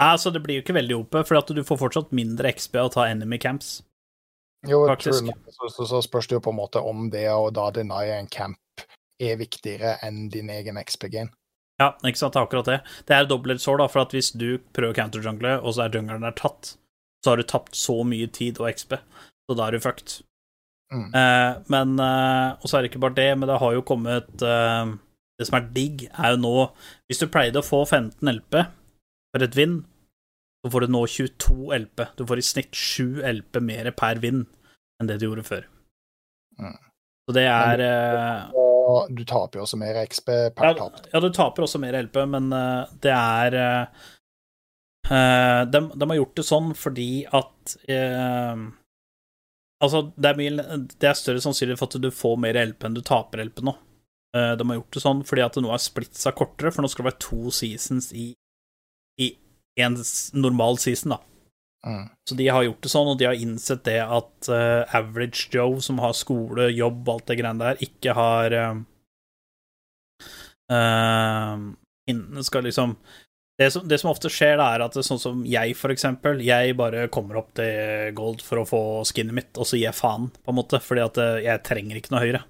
S2: altså, det blir jo ikke veldig OP, for at du får fortsatt mindre XP å ta enemy camps.
S1: Jo,
S2: faktisk.
S1: true. Så, så, så spørs det jo på en måte om det å da deny en camp er viktigere enn din egen XP-gain.
S2: Ja, ikke sant, det er akkurat det. Det er dobbelt sår, da, for at hvis du prøver counter-jungle, og så er jungelen der tatt, så har du tapt så mye tid og XP, så da er du fucked.
S1: Mm.
S2: Eh, men eh, Og så er det ikke bare det, men det har jo kommet eh, Det som er digg, er jo nå Hvis du pleide å få 15 LP for et vind, så får du nå 22 LP. Du får i snitt 7 LP mer per vind enn det du gjorde før.
S1: Mm.
S2: Så det er men,
S1: Og du taper jo også mer XP per
S2: ja,
S1: tap.
S2: ja, du taper også mer LP, men eh, det er eh, eh, de, de har gjort det sånn fordi at uh, Altså, det er, mye, det er større sannsynlighet for at du får mer LP enn du taper LP nå. Eh, de har gjort det sånn fordi at det nå er splitsa kortere, for nå skal det være to seasons i en normal season, da.
S1: Mm.
S2: Så de har gjort det sånn, og de har innsett det at uh, average Joe, som har skole, jobb, alt det greiene der, ikke har uh, Skal liksom det som, det som ofte skjer, da, er at det, sånn som jeg, for eksempel, jeg bare kommer opp til gold for å få skinnet mitt, og så gir jeg faen, på en måte, fordi at jeg trenger ikke noe høyere.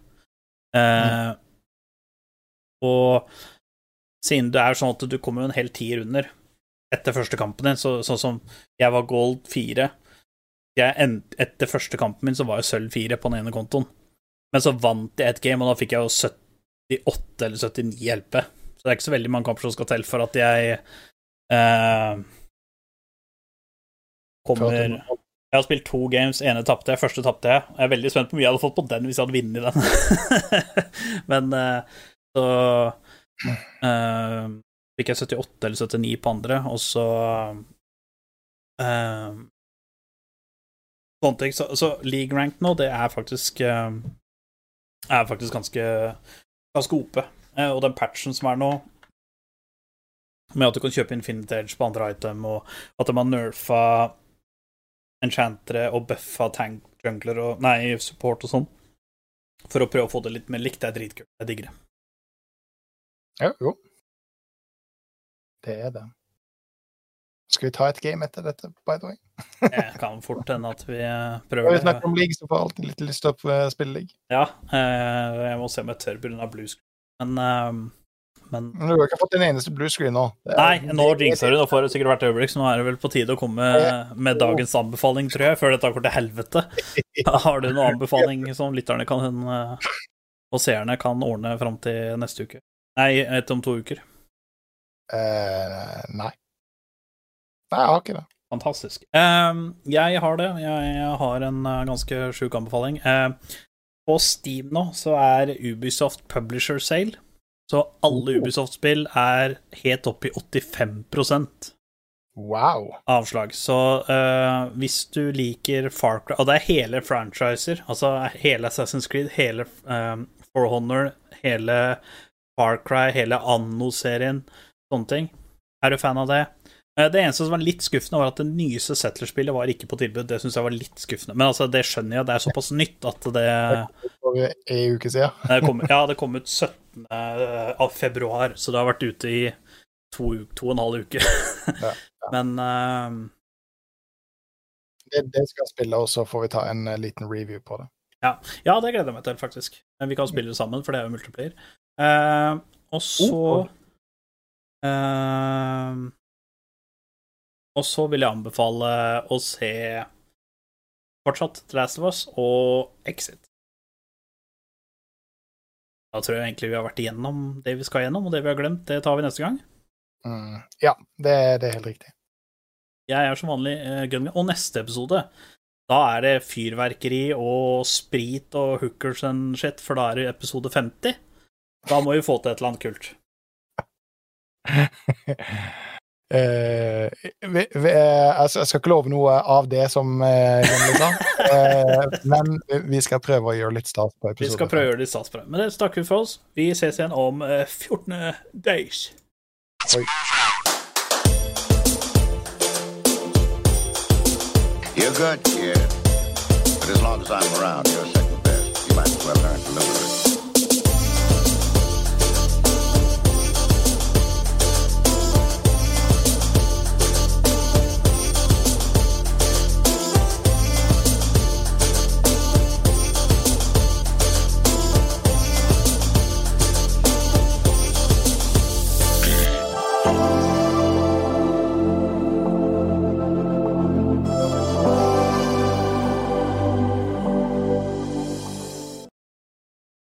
S2: Eh, Og siden det er sånn at du kommer jo en hel tier under etter første kampen din, så, sånn som jeg var gold 4 jeg, end- Etter første kampen min så var jeg sølv 4 på den ene kontoen, men så vant jeg et game, og da fikk jeg jo 78 eller 79 LP. Så det er ikke så veldig mange kamper som skal til for at jeg eh, kommer Jeg har spilt to games, ene tapte jeg, første tapte jeg. Jeg er veldig spent på hvor mye jeg hadde fått på den hvis jeg hadde vunnet den. Men eh, så eh, fikk jeg 78 eller 79 på andre, og så uh, Sånne ting. Så, så league rank nå, det er faktisk uh, Er faktisk ganske ganske ope. Uh, og den patchen som er nå, med at du kan kjøpe Infinity Edge på andre item, og at de har nerfa enchantere og buffa tank jungler og Nei, support og sånn, for å prøve å få det litt mer likt, det er dritkult. Jeg digger det.
S1: Ja, jo. Det er det. Skal vi ta et game etter dette, by the way?
S2: Det kan fort hende at vi eh,
S1: Når
S2: prøver
S1: vi
S2: det.
S1: snakker om league, så får jeg alltid litt lyst til å spille league.
S2: Ja, eh, jeg må se om jeg tør pga. blue screen, eh, Men
S1: Men du har ikke fått en eneste blue screen nå.
S2: Nei, nå jinxer du. Nå får det sikkert hvert øyeblikk, så nå er det vel på tide å komme med dagens anbefaling, tror jeg, før dette går til helvete. Har du noen anbefaling som lytterne kan og seerne kan ordne fram til neste uke? Nei, etter om to uker.
S1: Eh, nei. Nei, jeg har ikke det.
S2: Fantastisk. Uh, jeg har det. Jeg, jeg har en uh, ganske sjuk anbefaling. På Steam nå så er Ubisoft Publisher Sale. Så alle Ubisoft-spill er helt opp i 85
S1: Wow.
S2: avslag. Så eh, hvis du liker Far Cry Og det er hele franchiser. Altså hele Assassin's Creed, hele For Honor, hele Far Cry, hele Anno-serien, sånne ting. Er du fan av det? Eh, Det eneste som var litt skuffende, var at det nyeste Settler-spillet var ikke på tilbud. Det syns jeg var litt skuffende. Men altså, det skjønner jeg, det er såpass nytt at det
S1: For en uke siden.
S2: det kom, Ja, det kom ut 17. av februar, så det har vært ute i to, to og en halv uke.
S1: Ja,
S2: Men uh...
S1: Det, det skal jeg spille, og så får vi ta en eh, liten review på det.
S2: Ja, det gleder jeg meg til, faktisk. Vi kan spille det sammen, for det er jo multiplier. Uh, og så
S1: Oh.
S2: Eh, Og så vil jeg anbefale å se fortsatt The Last of Us og Exit. Da tror jeg egentlig vi har vært igjennom det vi skal gjennom, og det vi har glemt, det tar vi neste gang.
S1: Mm. Ja, det, det er helt riktig.
S2: Jeg er som vanlig uh, Gungan. Og neste episode, da er det fyrverkeri og sprit og hookers and shit, for da er det episode 50. Da må vi få til et eller annet kult.
S1: Eh, vi, vi, eh, altså, jeg skal ikke love noe av det som uh, uh, eh, men vi skal prøve å gjøre litt stas på episoden.
S2: Vi skal prøve å gjøre litt stas på det. Men det snakker vi for oss. Vi ses igjen om eh, 14 days.
S1: Oi.
S4: You're good, yeah. But as long as I'm around, you're second best. You might as well learn to live with it.